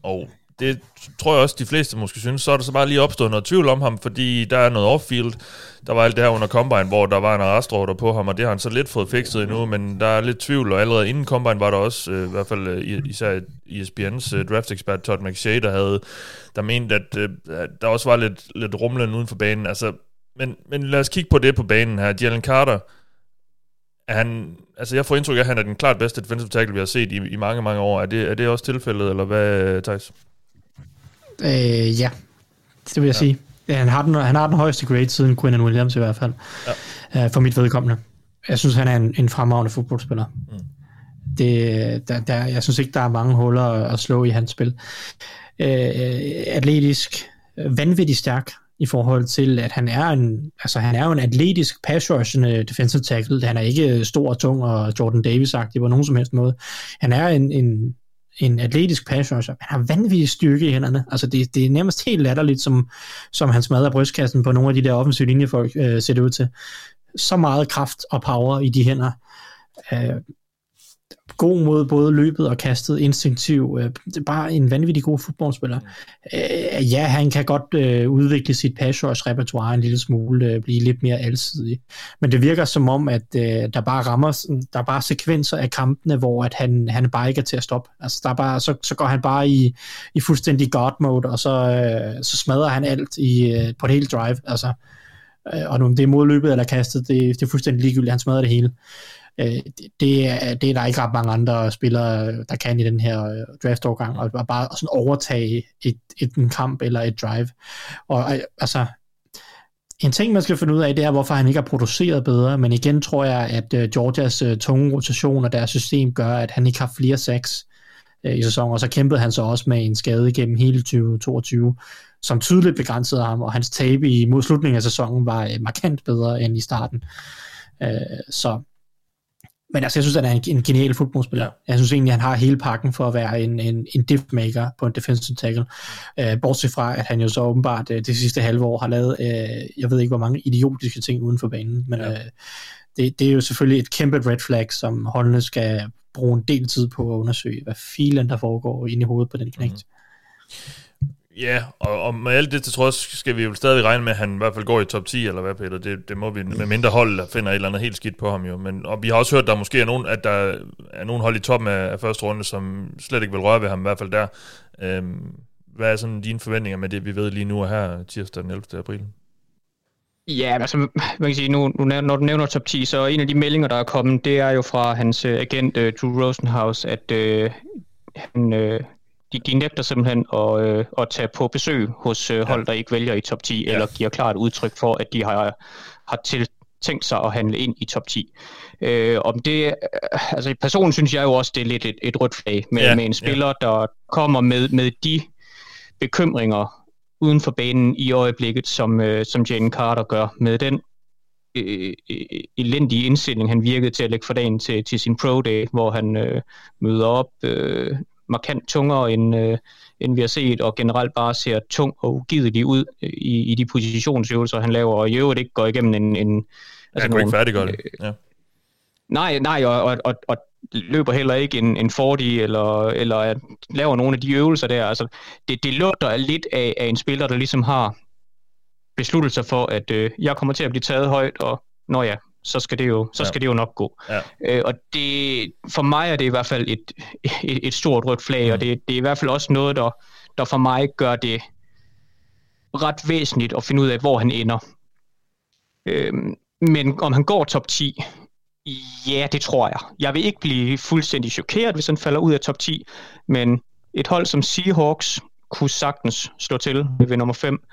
Og det tror jeg også, de fleste måske synes. Så er der så bare lige opstået noget tvivl om ham, fordi der er noget off-field. Der var alt det her under Combine, hvor der var en arrestorder på ham, og det har han så lidt fået fikset endnu, men der er lidt tvivl, og allerede inden Combine var der også, øh, i hvert fald øh, især ESPN's øh, draft-ekspert Todd McShay, der havde, der mente, at, øh, der også var lidt, lidt rumlen uden for banen. Altså, men, men lad os kigge på det på banen her. Jalen Carter, han, altså jeg får indtryk af, at han er den klart bedste defensive tackle, vi har set i, i mange, mange år. Er det, er det også tilfældet, eller hvad, Thijs? Øh, ja, det vil jeg ja. sige. Ja, han, har den, han har den højeste grade siden Quinn Williams i hvert fald, ja. øh, for mit vedkommende. Jeg synes, han er en, en fremragende fodboldspiller. Mm. Det, der, der, jeg synes ikke, der er mange huller at, at slå i hans spil. Øh, atletisk, vanvittigt stærk i forhold til, at han er en, altså han er jo en atletisk pass rushende defensive tackle. Han er ikke stor og tung og Jordan Davis-agtig på nogen som helst måde. Han er en, en, en atletisk pass rusher. Han har vanvittig styrke i hænderne. Altså det, det er nærmest helt latterligt, som, som han smadrer brystkassen på nogle af de der offensive linjefolk øh, ser det ud til. Så meget kraft og power i de hænder. Øh, god mod både løbet og kastet, instinktiv. Øh, det er bare en vanvittig god fodboldspiller. Øh, ja, han kan godt øh, udvikle sit pass rush repertoire en lille smule, øh, blive lidt mere alsidig. Men det virker som om, at øh, der bare rammer, der er bare sekvenser af kampene, hvor at han, han bare ikke er til at stoppe. Altså, der er bare, så, så går han bare i, i fuldstændig guard mode, og så, øh, så smadrer han alt i, øh, på et helt drive. Altså, øh, og om det er modløbet eller kastet, det, det er fuldstændig ligegyldigt. Han smadrer det hele. Øh, det, er, det er der ikke ret mange andre spillere, der kan i den her øh, draftårgang, og bare sådan overtage et, et, en kamp eller et drive. Og altså, en ting, man skal finde ud af, det er, hvorfor han ikke har produceret bedre, men igen tror jeg, at øh, Georgias øh, tunge rotation og deres system gør, at han ikke har flere sacks øh, i sæsonen, og så kæmpede han så også med en skade gennem hele 2022, som tydeligt begrænsede ham, og hans tab i mod slutningen af sæsonen var markant bedre end i starten. Så men altså, jeg synes, at han er en, en genial fodboldspiller. Jeg synes egentlig, at han har hele pakken for at være en, en, en maker på en defensive tackle. Uh, bortset fra, at han jo så åbenbart uh, det sidste halve år har lavet, uh, jeg ved ikke, hvor mange idiotiske ting uden for banen. Men ja. uh, det, det er jo selvfølgelig et kæmpe red flag, som holdene skal bruge en del tid på at undersøge, hvad filen der foregår inde i hovedet på den knægt. Mm-hmm. Ja, og, og med alt det til trods, skal vi jo stadig regne med, at han i hvert fald går i top 10, eller hvad, Peter? Det, det må vi med mindre hold, der finder et eller andet helt skidt på ham jo. Men, og vi har også hørt, at der måske er nogen, at der er nogen hold i toppen af, af første runde, som slet ikke vil røre ved ham, i hvert fald der. Øhm, hvad er sådan dine forventninger med det, vi ved lige nu og her, tirsdag den 11. april? Ja, altså, man kan sige, nu, nu, når du nævner top 10, så en af de meldinger, der er kommet, det er jo fra hans øh, agent, uh, Drew Rosenhaus, at uh, han, uh, de, de nægter simpelthen at, øh, at tage på besøg hos øh, hold, der ikke vælger i top 10, ja. eller giver klart udtryk for, at de har, har til, tænkt sig at handle ind i top 10. Øh, om det, øh, altså personen synes jeg jo også, det er lidt et, et rødt flag med, ja. med en spiller, ja. der kommer med, med de bekymringer uden for banen i øjeblikket, som, øh, som Jane Carter gør, med den øh, øh, elendige indstilling, han virkede til at lægge for dagen til, til sin pro day, hvor han øh, møder op øh, markant tungere, end, øh, end vi har set, og generelt bare ser tung og ugidelig ud øh, i, i de positionsøvelser, han laver, og i øvrigt ikke går igennem en... en altså han ikke færdiggøre det. Ja. Nej, nej, og, og, og, og løber heller ikke en, en 40 eller, eller laver nogle af de øvelser der. Altså, det, det lugter lidt af, af en spiller, der ligesom har besluttet sig for, at øh, jeg kommer til at blive taget højt, og når ja, så skal det jo, så skal ja. det jo nok gå. Ja. Øh, og det, for mig er det i hvert fald et, et, et stort rødt flag, mm. og det, det er i hvert fald også noget, der, der for mig gør det ret væsentligt at finde ud af, hvor han ender. Øh, men om han går top 10, Ja, det tror jeg. Jeg vil ikke blive fuldstændig chokeret, hvis han falder ud af top 10, men et hold som Seahawks kunne sagtens slå til ved nummer 5.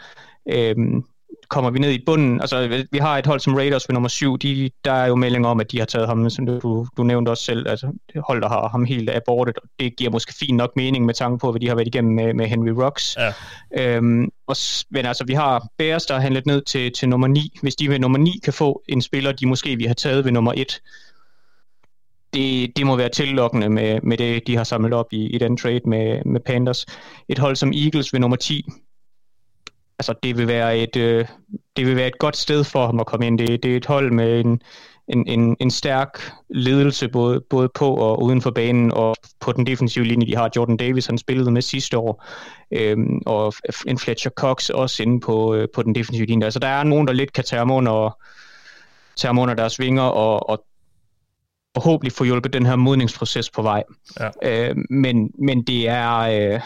Øhm, kommer vi ned i bunden, altså vi har et hold som Raiders ved nummer 7, de, der er jo meldinger om, at de har taget ham, som du, du nævnte også selv, altså det hold, der har ham helt abortet, og det giver måske fint nok mening med tanke på, hvad de har været igennem med, med Henry Rocks. Ja. Øhm, og, men altså, vi har Bears, der har handlet ned til, til nummer 9. Hvis de ved nummer 9 kan få en spiller, de måske vi har taget ved nummer 1, det, det må være tillokkende med, med det, de har samlet op i, i den trade med, med Panthers. Et hold som Eagles ved nummer 10, altså det vil være et, øh, det vil være et godt sted for ham at komme ind. Det, det er et hold med en, en, en, en stærk ledelse både, både på og uden for banen, og på den defensive linje, de har Jordan Davis, han spillede med sidste år, øhm, og en Fletcher Cox også inde på, øh, på den defensive linje. Altså der er nogen, der lidt kan tage ham under, tage ham under deres vinger, og, og forhåbentlig få hjulpet den her modningsproces på vej. Ja. Øh, men, men det er, øh,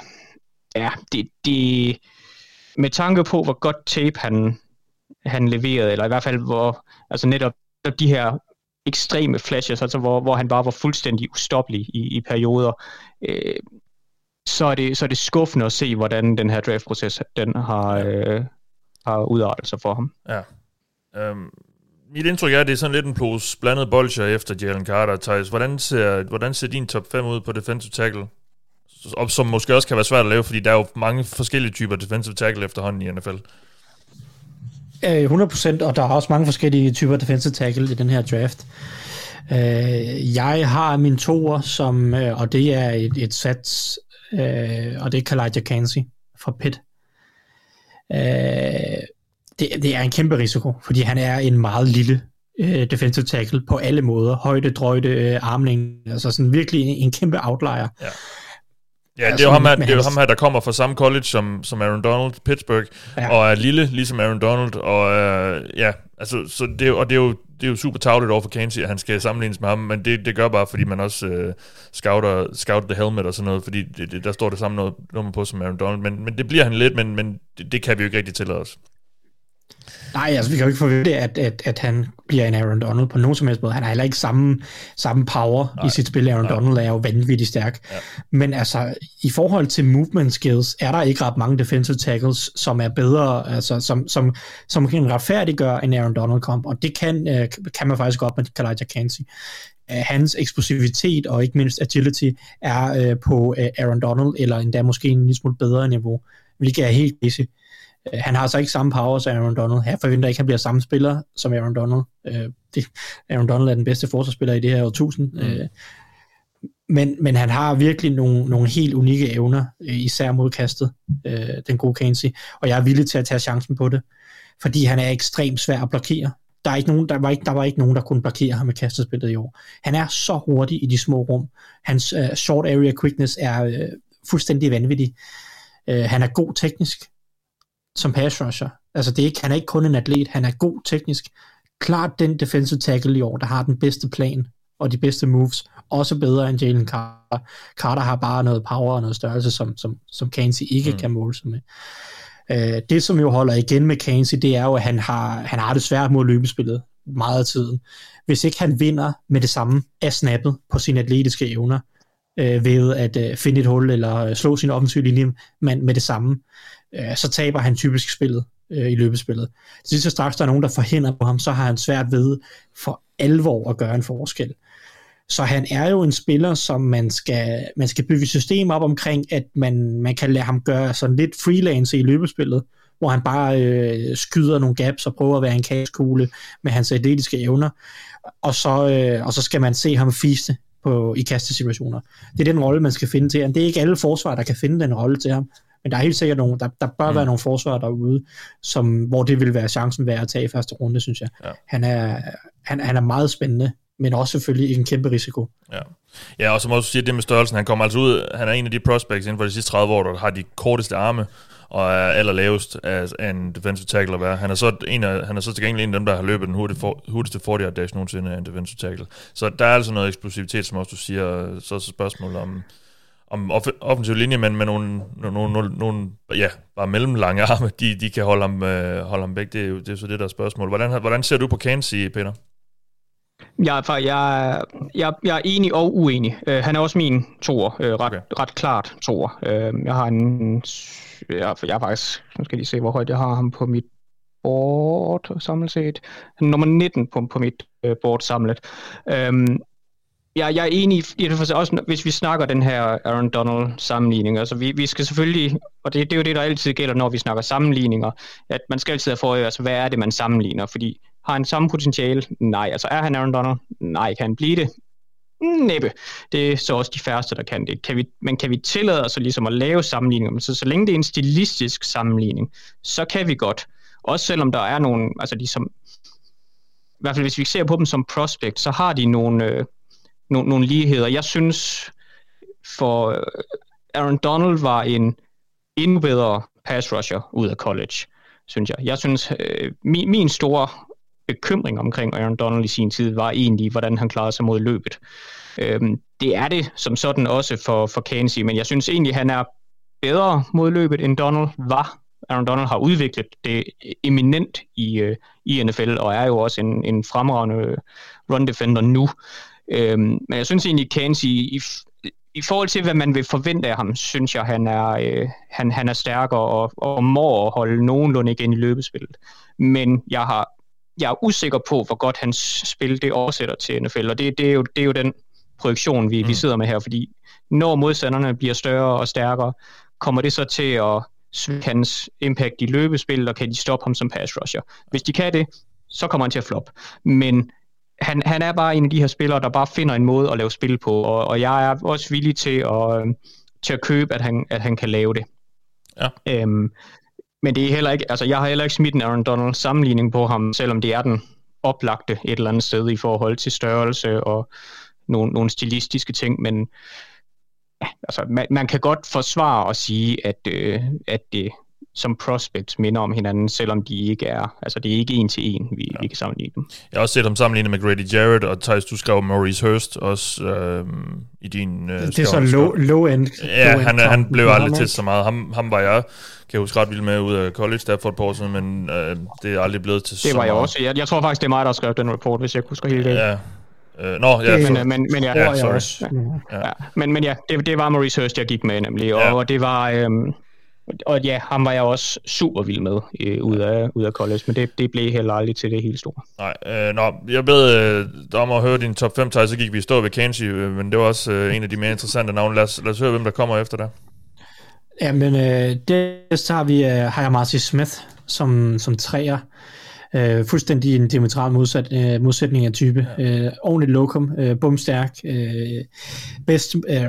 ja, det, det, med tanke på, hvor godt tape han, han leverede, eller i hvert fald hvor, altså netop de her ekstreme flashes, altså hvor, hvor han bare var fuldstændig ustoppelig i, i perioder, øh, så, er det, så er det skuffende at se, hvordan den her draftproces den har, øh, har udartet sig for ham. Ja. Um, mit indtryk er, at det er sådan lidt en pose blandet bolcher efter Jalen Carter. Thijs, hvordan ser, hvordan ser din top 5 ud på defensive tackle? Og som måske også kan være svært at lave, fordi der er jo mange forskellige typer defensive tackle efterhånden i NFL. 100%, og der er også mange forskellige typer defensive tackle i den her draft. Øh, jeg har min toer, som, øh, og det er et, et sats, øh, og det er Kalaja Kansi fra Pitt. Det, det er en kæmpe risiko, fordi han er en meget lille defensive tackle på alle måder. Højde, drøjde, armning, altså sådan virkelig en, en kæmpe outlier. Ja. Ja, det er jo ham her, det er jo ham her, der kommer fra samme college som, som Aaron Donald, Pittsburgh, ja. og er lille, ligesom Aaron Donald, og uh, ja, altså, så det, og det er jo, det er jo super tavligt over for Kansi, at han skal sammenlignes med ham, men det, det gør bare, fordi man også uh, scouter, scouter the helmet og sådan noget, fordi det, det, der står det samme nummer på som Aaron Donald, men, men det bliver han lidt, men, men det, det kan vi jo ikke rigtig tillade os. Nej, altså vi kan jo ikke forvente, at, at, at han bliver en Aaron Donald på nogen som helst måde. Han har heller ikke samme, samme power Nej. i sit spil. Aaron Nej. Donald er jo vanvittigt stærk. Ja. Men altså, i forhold til movement skills, er der ikke ret mange defensive tackles, som er bedre, altså som, som, som kan retfærdiggøre en Aaron Donald kamp, og det kan, øh, kan man faktisk godt med Kalaja Kansi. Uh, hans eksplosivitet og ikke mindst agility er uh, på Aaron Donald, eller endda måske en lille smule bedre niveau, hvilket er helt easy. Øh, han har altså ikke samme power som Aaron Donald. Her forventer ikke, at han bliver samme spiller som Aaron Donald. Øh, det, Aaron Donald er den bedste forsvarsspiller i det her årtusind. Mm. Øh, men, men han har virkelig nogle, nogle helt unikke evner, øh, især mod kastet, øh, den gode Kansi, og jeg er villig til at tage chancen på det, fordi han er ekstremt svær at blokere. Der, er ikke nogen, der, var ikke, der var ikke nogen, der kunne blokere ham med kastespillet i år. Han er så hurtig i de små rum. Hans uh, short area quickness er uh, fuldstændig vanvittig. Uh, han er god teknisk som pass rusher. Altså det er ikke, han er ikke kun en atlet, han er god teknisk. Klart den defensive tackle i år, der har den bedste plan og de bedste moves, også bedre end Jalen Carter. Carter har bare noget power og noget størrelse, som, som, som Kansi ikke mm. kan måle sig med. Uh, det, som jo holder igen med Kansi, det er jo, at han har, han har det svært mod løbespillet meget af tiden. Hvis ikke han vinder med det samme af snappet på sine atletiske evner, uh, ved at uh, finde et hul eller slå sin offensive linje med, med det samme, øh, så taber han typisk spillet øh, i løbespillet. Til sidst så straks der er nogen, der forhindrer på ham, så har han svært ved for alvor at gøre en forskel. Så han er jo en spiller, som man skal, man skal bygge system op omkring, at man, man kan lade ham gøre sådan lidt freelance i løbespillet, hvor han bare øh, skyder nogle gaps og prøver at være en kaskugle med hans atletiske evner, og så, øh, og så skal man se ham fiste på, i kastesituationer. Det er den rolle, man skal finde til ham. Det er ikke alle forsvar, der kan finde den rolle til ham. Men der er helt sikkert nogle, der, der bør mm. være nogle forsvar derude, som, hvor det vil være chancen værd at tage i første runde, synes jeg. Ja. Han, er, han, han er meget spændende, men også selvfølgelig en kæmpe risiko. Ja. Ja, og som også siger det med størrelsen, han kommer altså ud, han er en af de prospects inden for de sidste 30 år, der har de korteste arme, og er allerlavest af, en defensive tackle at være. Han er så, en af, han er så til gengæld en af dem, der har løbet den hurtigste 40 yard dash nogensinde af en defensive tackle. Så der er altså noget eksplosivitet, som også du siger, så er så spørgsmål om, om off- offensiv linje, men med nogle, nogle, nogle, nogle ja, bare mellemlange arme, de, de kan holde ham, øh, holde ham væk. Det er jo det er så det, der er spørgsmål. Hvordan, hvordan ser du på Kansi, Peter? Jeg, er, jeg, jeg, jeg er enig og uenig. Uh, han er også min toer, uh, ret, okay. ret klart toer. Uh, jeg har en... Jeg, jeg er faktisk... Nu skal lige se, hvor højt jeg har ham på mit board samlet set. Han er nummer 19 på, på mit uh, board samlet. Um, Ja, jeg er enig i det, for også hvis vi snakker den her Aaron Donald sammenligning. Altså vi, vi skal selvfølgelig, og det, det er jo det, der altid gælder, når vi snakker sammenligninger, at man skal altid have for altså hvad er det, man sammenligner? Fordi har han samme potentiale? Nej. Altså er han Aaron Donald? Nej. Kan han blive det? Næppe. Det er så også de færreste, der kan det. Kan vi, men kan vi tillade os ligesom at lave sammenligninger? Så, så længe det er en stilistisk sammenligning, så kan vi godt. Også selvom der er nogle, altså de som, i hvert fald hvis vi ser på dem som prospect, så har de nogle, øh, nogle, nogle ligheder. Jeg synes, for øh, Aaron Donald var en endnu bedre pass rusher ud af college, synes jeg. Jeg synes, øh, min, min store bekymring omkring Aaron Donald i sin tid var egentlig, hvordan han klarede sig mod løbet. Øhm, det er det som sådan også for, for Kansi, men jeg synes egentlig, han er bedre mod løbet, end Donald var. Aaron Donald har udviklet det eminent i, øh, i NFL, og er jo også en, en fremragende run defender nu. Øhm, men jeg synes egentlig, Kansi, i, i forhold til, hvad man vil forvente af ham, synes jeg, han er, øh, han, han er stærkere og, og må holde nogenlunde igen i løbespillet. Men jeg har jeg er usikker på, hvor godt hans spil det oversætter til NFL, og det, det, er, jo, det er jo den projektion, vi, mm. vi sidder med her, fordi når modstanderne bliver større og stærkere, kommer det så til at svække hans impact i løbespil, og kan de stoppe ham som pass rusher. Hvis de kan det, så kommer han til at flop. Men han, han er bare en af de her spillere, der bare finder en måde at lave spil på, og, og jeg er også villig til at, øh, til at købe, at han, at han kan lave det. Ja. Øhm, men det er heller ikke, altså jeg har heller ikke smidt en Aaron Donald sammenligning på ham, selvom det er den oplagte et eller andet sted i forhold til størrelse og nogle, nogle stilistiske ting, men ja, altså, man, man kan godt forsvare og sige, at, øh, at det som prospects minder om hinanden, selvom de ikke er, altså det er ikke en til en, vi, ja. vi kan sammenligne dem. Jeg har også set dem sammenligne med Grady Jarrett, og Thijs, du skrev Maurice Hurst også øh, i din øh, Det er så low, low end. Ja, low han, end han blev aldrig til så meget. Ham, ham var jeg, kan jeg huske ret vildt med ud af college der for et par år siden, men øh, det er aldrig blevet til det så Det var jeg meget. også. Jeg, jeg tror faktisk, det er mig, der har skrevet den report, hvis jeg husker helt det. Ja. Øh, nå, ja, men, for, men, men, ja, ja, sorry. Ja. Ja. Men, men ja, det, det var Maurice Hurst, jeg gik med nemlig, og, Ja. og det var... Øhm, og ja, ham var jeg også super vild med øh, ud, af, ud af college, men det, det blev heller aldrig til det helt store. Nej, øh, nå, jeg bed øh, om at høre din top 5 så gik vi i stå ved Kansi, øh, men det var også øh, en af de mere interessante navne. Lad os, lad os høre, hvem der kommer efter dig. Jamen, øh, det så har vi øh, Haya Marcy Smith som, som træer. Øh, fuldstændig en diametral modsat, øh, modsætning af type. Øh, ordentligt lokum, øh, bumstærk, øh, bedst, øh,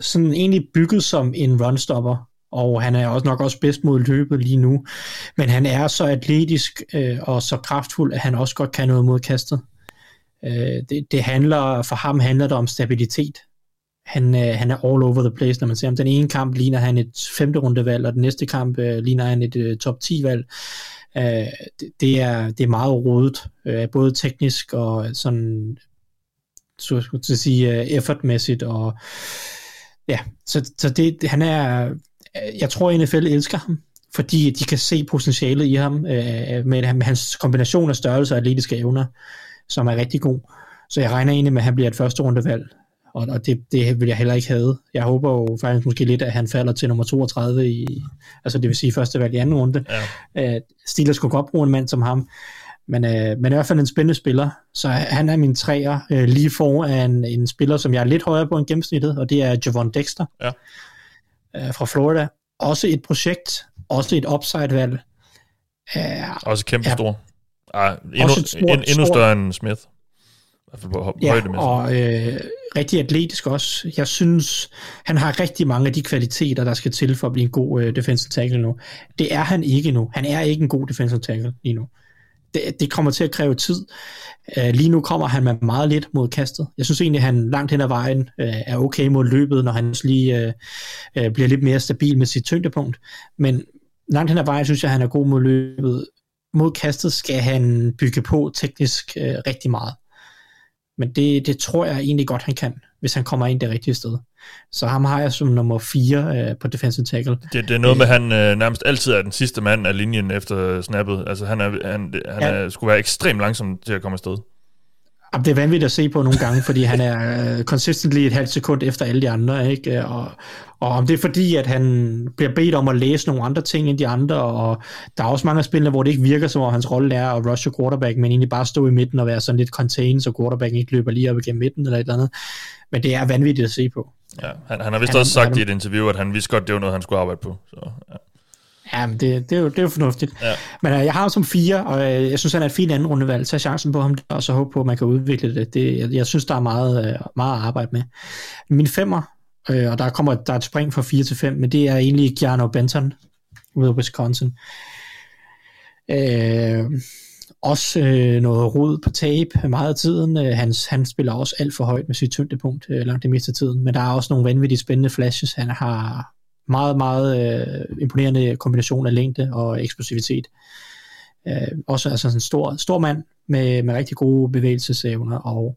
sådan egentlig bygget som en runstopper, og han er også nok også bedst mod løbet lige nu, men han er så atletisk øh, og så kraftfuld, at han også godt kan noget mod kastet. Øh, det, det handler, for ham handler det om stabilitet. Han, øh, han er all over the place, når man ser ham. Den ene kamp ligner han et femte rundevalg, og den næste kamp øh, ligner han et øh, top 10 valg. Øh, det, det, er, det er meget rodet, øh, både teknisk og sådan, så skulle jeg sige, øh, effortmæssigt, og ja, så, så det, han er, jeg tror, NFL elsker ham, fordi de kan se potentialet i ham, øh, med, med hans kombination af størrelse og atletiske evner, som er rigtig god. Så jeg regner egentlig med, at han bliver et første rundevalg, og, og det, det vil jeg heller ikke have. Jeg håber jo faktisk måske lidt, at han falder til nummer 32 i, altså det vil sige første valg i anden runde. Ja. Øh, Steelers skulle godt bruge en mand som ham, men, øh, men i hvert fald en spændende spiller, så han er min træer øh, lige foran en, en spiller, som jeg er lidt højere på end gennemsnittet, og det er Javon Dexter Ja. Øh, fra Florida. Også et projekt, også et upside-valg. Øh, Også kæmpe Ja. stor. Ej, endnu, Også et stort- en, endnu større end Smith. I hvert fald på Ja, og øh, rigtig atletisk også. Jeg synes, han har rigtig mange af de kvaliteter, der skal til for at blive en god øh, defensive tackle nu. Det er han ikke nu. Han er ikke en god defensive tackle lige nu. Det, det kommer til at kræve tid. Øh, lige nu kommer han med meget lidt mod kastet. Jeg synes egentlig, at han langt hen ad vejen øh, er okay mod løbet, når han lige øh, øh, bliver lidt mere stabil med sit tyngdepunkt. Men langt hen ad vejen synes jeg, at han er god mod løbet. Mod kastet skal han bygge på teknisk øh, rigtig meget. Men det, det tror jeg egentlig godt, han kan, hvis han kommer ind det rigtige sted. Så ham har jeg som nummer 4 øh, på defensive tackle. Det, det er noget med, at han øh, nærmest altid er den sidste mand af linjen efter snappet. Altså, han, er, han, han Ja. er, skulle være ekstremt langsom til at komme afsted. Jamen, det er vanvittigt at se på nogle gange, fordi han er uh, consistently et halvt sekund efter alle de andre, ikke? Og, og om det er fordi, at han bliver bedt om at læse nogle andre ting end de andre, og der er også mange af spillene, hvor det ikke virker som om hans rolle er at rushe quarterback, men egentlig bare stå i midten og være sådan lidt contained, så quarterback ikke løber lige op igennem midten eller et eller andet. Men det er vanvittigt at se på. Ja, han, han har vist han, også sagt han, i et interview, at han vidste godt, det var noget, han skulle arbejde på. Så, ja. Ja, men det, det, er jo, det er jo fornuftigt. Ja. Men uh, jeg har ham som fire, og uh, jeg synes, han er et fint anden rundevalg. Tag chancen på ham, og så håbe på, at man kan udvikle det. det jeg, jeg synes, der er meget, uh, meget at arbejde med. Min femmer, uh, og der kommer der er et spring fra 4 til 5, men det er egentlig Gianno Benton ud af Wisconsin. Uh, også øh, noget rod på tape meget af tiden. Øh, han, han spiller også alt for højt med sit tyngdepunkt øh, langt det meste af tiden, men der er også nogle vanvittigt spændende flashes. Han har meget, meget øh, imponerende kombination af længde og eksplosivitet. Øh, også altså en stor, stor mand med, med rigtig gode bevægelsesevner og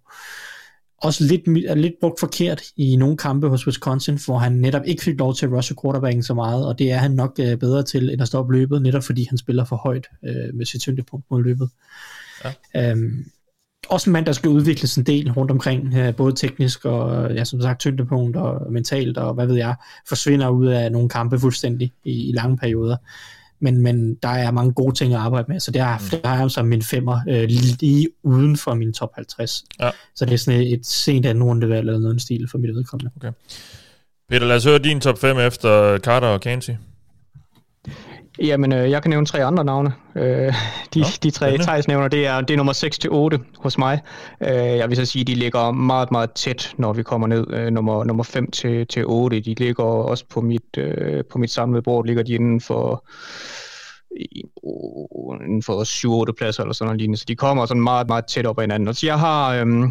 også lidt, lidt brugt forkert i nogle kampe hos Wisconsin, hvor han netop ikke fik lov til at rushe quarterbacken så meget, og det er han nok øh, bedre til end at stoppe løbet, netop fordi han spiller for højt øh, med sit tyngdepunkt mod løbet. Ja. Øhm, også en mand, der skal udvikles en del rundt omkring, øh, både teknisk og, ja, som sagt, tyngdepunkt og mentalt, og hvad ved jeg, forsvinder ud af nogle kampe fuldstændig i, i lange perioder. Men, men der er mange gode ting at arbejde med, så det har, mm. der har jeg som min femmer øh, lige uden for min top 50. Ja. Så det er sådan et, et sent anden rundevalg eller noget stil for mit vedkommende. Okay. Peter, lad os høre din top 5 efter Carter og Kansi. Jamen, øh, jeg kan nævne tre andre navne. Øh, de, Nå, de tre Thijs nævner, det er, det er nummer 6 til 8 hos mig. Øh, jeg vil så sige, de ligger meget, meget tæt, når vi kommer ned. Øh, nummer, nummer 5 til, til 8, de ligger også på mit, øh, på mit samlede bord, ligger de inden for inden for 7-8 pladser eller sådan noget lignende. Så de kommer sådan meget, meget tæt op ad hinanden. Så jeg har øh,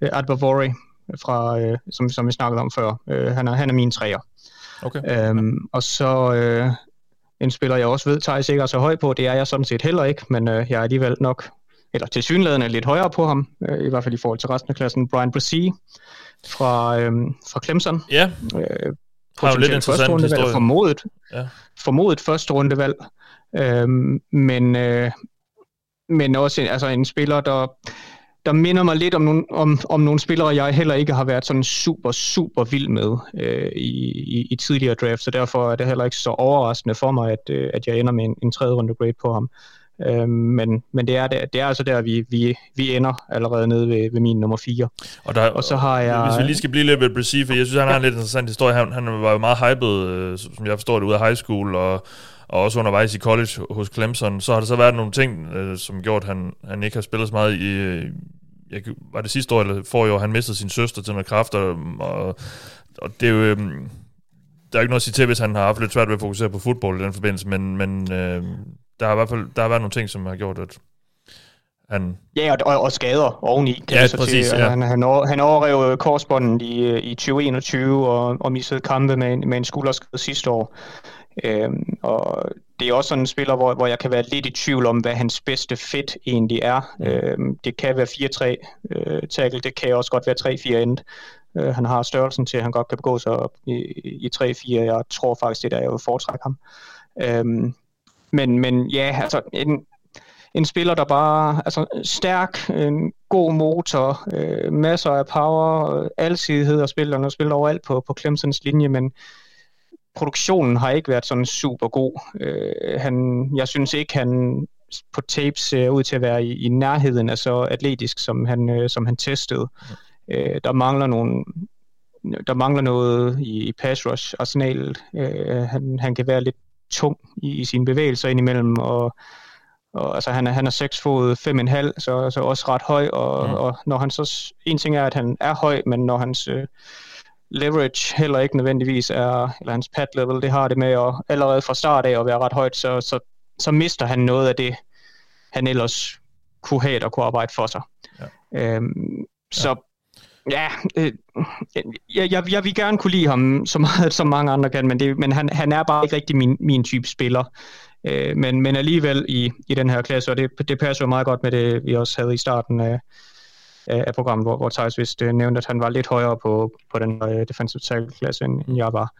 Adbavori, fra, øh, som, som vi snakkede om før. Øh, han, er, han er min træer. Okay. Øhm, og så øh, en spiller, jeg også ved, Thijs ikke er så høj på. Det er jeg sådan set heller ikke, men øh, jeg er alligevel nok, eller til synligheden lidt højere på ham, øh, i hvert fald i forhold til resten af klassen. Brian Brissy fra, øh, fra Clemson. Ja, øh, har jo lidt interessant historie. Formodet, ja. formodet første rundevalg. Øh, men, øh, men også en, altså en spiller, der der minder mig lidt om nogle, om, om nogle spillere, jeg heller ikke har været sådan super, super vild med øh, i, i, i tidligere draft, så derfor er det heller ikke så overraskende for mig, at, øh, at jeg ender med en, en tredje runde grade på ham. Øh, men men det, er der, det er altså der, vi, vi, vi ender allerede nede ved, ved min nummer 4. Og, der, og så har jeg... Hvis vi lige skal blive lidt ved Brissy, for jeg synes, han har en lidt interessant historie. Han, han var jo meget hyped, øh, som jeg forstår det, ud af high school, og og også undervejs i college hos Clemson, så har der så været nogle ting, øh, som gjort, at han, han ikke har spillet så meget i, jeg, var det sidste år eller for år, han mistede sin søster til noget kraft, og, og, og det er jo, øhm, der er ikke noget at sige til, hvis han har haft lidt svært ved at fokusere på fodbold i den forbindelse, men, men øh, der har i hvert fald der har været nogle ting, som har gjort, at han... Ja, og, og skader oveni. Ja, præcis. Til, ja. Han, han, over, han overrev korsbånden i, i 2021 og, og missede kampe med, med en skulderskade sidste år. Øhm, og det er også sådan en spiller, hvor, hvor jeg kan være lidt i tvivl om, hvad hans bedste fit egentlig er. Øhm, det kan være 4-3 øh, tackle, det kan også godt være 3-4 end. Øh, han har størrelsen til, at han godt kan begå sig op i, i 3-4. Jeg tror faktisk, det der jeg vil foretrække ham. Øhm, men, men ja, altså en, en spiller, der bare altså stærk, en god motor, øh, masser af power, alsidighed og spiller, og spiller overalt på, på Clemsons linje, men produktionen har ikke været sådan super god. Øh, han, jeg synes ikke, han på tapes ser ud til at være i, i nærheden af så atletisk, som han, øh, som han testede. Øh, der mangler nogle der mangler noget i, i pass rush arsenalet. Øh, han, han kan være lidt tung i, i sine bevægelser indimellem, og, og altså, han, er, han er 6 fod 5,5, så, så også ret høj, og, mm. og når han så, en ting er, at han er høj, men når hans øh, leverage heller ikke nødvendigvis er, eller hans pad level, det har det med at allerede fra start af at være ret højt, så, så, så mister han noget af det, han ellers kunne have, der kunne arbejde for sig. Ja. Øhm, så ja, øh, jeg, jeg, jeg vil gerne kunne lide ham så meget, som mange andre kan, men, det, men han, han er bare ikke rigtig min, min type spiller. Øh, men, men alligevel i, i den her klasse, og det, det passer jo meget godt med det, vi også havde i starten af, af programmet, hvor, hvor Thijs vist uh, nævnte, at han var lidt højere på, på den uh, defensive tackle-klasse, end, end jeg var.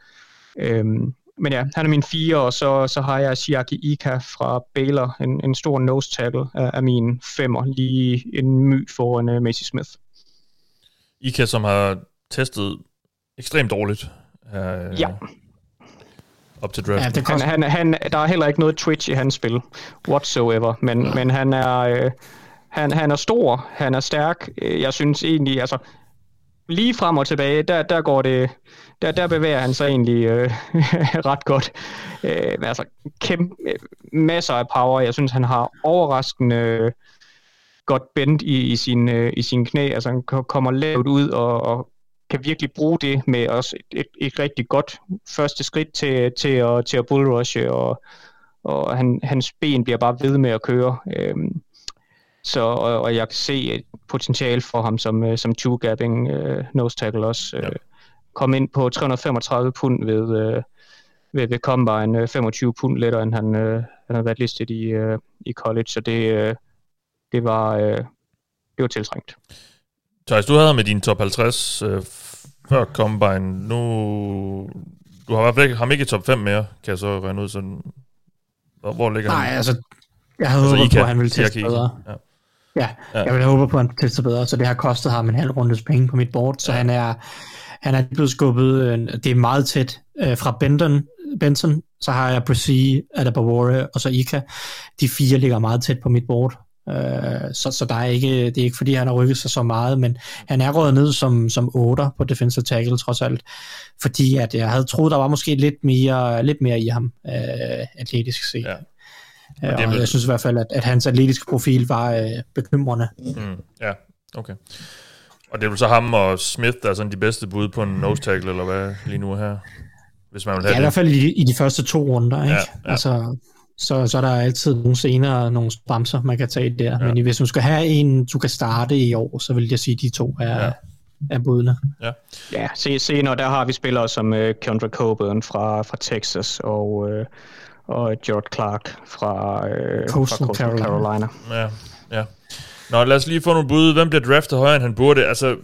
Øhm, men ja, han er min fire, og så, så har jeg Siaki Ika fra Baylor, en, en stor nose tackle af, af min femmer, lige en my foran uh, Macy Smith. Ika, som har testet ekstremt dårligt. Uh, ja. Op til draft. Ja, det han, han, han, der er heller ikke noget twitch i hans spil, whatsoever, men, ja. men han er... Øh, han, han er stor, han er stærk. Øh, jeg synes egentlig, altså lige frem og tilbage, der, der går det, der, der bevæger han sig egentlig øh, ret godt. Øh, altså kæmpe, øh, masser af power. Jeg synes, han har overraskende øh, godt bend i, i, sin, øh, i sin knæ. Altså han kommer lavt ud og, og kan virkelig bruge det med også et, et, et rigtig godt første skridt til, til, at, til at bullrushe, og, og han, hans ben bliver bare ved med at køre. Øh, så, og, og jeg kan se et potentiale for ham som, uh, som two-gapping uh, nose tackle også. Uh, ja. Kom ind på 335 pund ved, uh, ved, ved Combine, uh, 25 pund lettere, end han, uh, han har været listet i, uh, i college, så det, uh, det, var, uh, det var tiltrængt. Thijs, du havde med din top 50 uh, før Combine. Nu, du har i hvert fald ham ikke i top 5 mere, kan jeg så regne ud. Sådan, hvor ligger Nej, han? altså, jeg havde altså, håbet på, at han ville teste bedre. Ja. Ja, ja. jeg vil håbe på, at han tester bedre, så det har kostet ham en halv rundes penge på mit board, så ja. han er han er blevet skubbet, øh, det er meget tæt øh, fra Benton, Benson, så har jeg Brzee, Adabawore og så Ika. De fire ligger meget tæt på mit board. Øh, så, så der er ikke, det er ikke fordi, han har rykket sig så meget, men han er røget ned som, som 8 på defensive tackle trods alt, fordi at jeg havde troet, der var måske lidt mere, lidt mere i ham, øh, atletisk set. Ja. Ja, og jeg synes i hvert fald, at, at hans atletiske profil var øh, bekymrende. Mm, ja, okay. Og det er vel så ham og Smith, der er sådan de bedste bud på en nose tackle, eller hvad, lige nu her? Hvis man vil have ja, det. i hvert fald i, i de første to runder, ikke? Ja, ja. Altså, så, så er der altid nogle senere nogle bremser, man kan tage der. Ja. Men hvis du skal have en, du kan starte i år, så vil jeg sige, at de to er, ja. er budene. Ja, ja se, senere der har vi spillere som uh, Kendra Coburn fra, fra Texas, og uh, og George Clark fra, øh, Coastal, fra Coastal Carolina. Carolina. Ja, ja. Nå, lad os lige få nogle bud. Hvem bliver draftet højere, end han burde? Altså,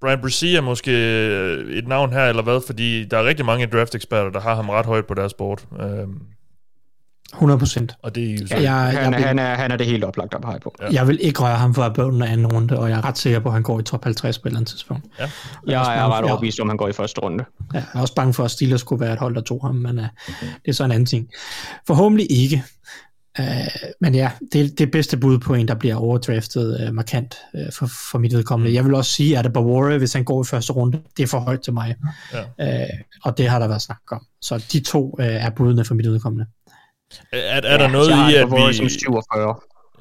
Brian Brzee er måske øh, et navn her, eller hvad? Fordi der er rigtig mange draft-eksperter, der har ham ret højt på deres board. Øhm, 100 procent. Og det er jo så... Ja, jeg, han, jeg, han, er, han er det helt oplagt op på. Ja. Jeg vil ikke røre ham for at bøvlen af anden runde, og jeg er ret sikker på, at han går i top 50 på et eller andet tidspunkt. Ja. Jeg, jeg er ret overbevist om, han går i første runde. Ja, jeg er også bange for, at Steelers skulle være et hold, der tog ham, men uh, det er så en anden ting. Forhåbentlig ikke. Uh, men ja, det er det bedste bud på en, der bliver overdraftet uh, markant uh, for, for mit vedkommende. Mm. Jeg vil også sige, at det Bavore, hvis han går i første runde, det er for højt til mig. Ja. Uh, og det har der været snak om. Så de to uh, er budene for mit vedkommende. Er, er ja, der noget i, at vi... Som 47.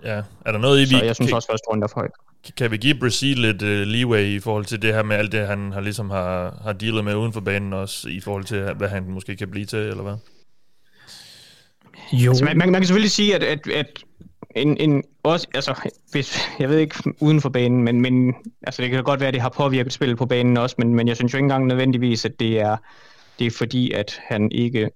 Ja, er der noget i, vi... Så jeg synes kan, også, første runde er for højt. Kan vi give Brazil lidt uh, leeway i forhold til det her med alt det, han har ligesom har, har dealet med uden for banen også, i forhold til, hvad han måske kan blive til, eller hvad? Jo. Altså, man, man, man kan selvfølgelig sige, at, at, at en, en, også, altså, hvis, jeg ved ikke uden for banen, men, men altså, det kan godt være, at det har påvirket spillet på banen også, men, men jeg synes jo ikke engang nødvendigvis, at det er, det er fordi, at han ikke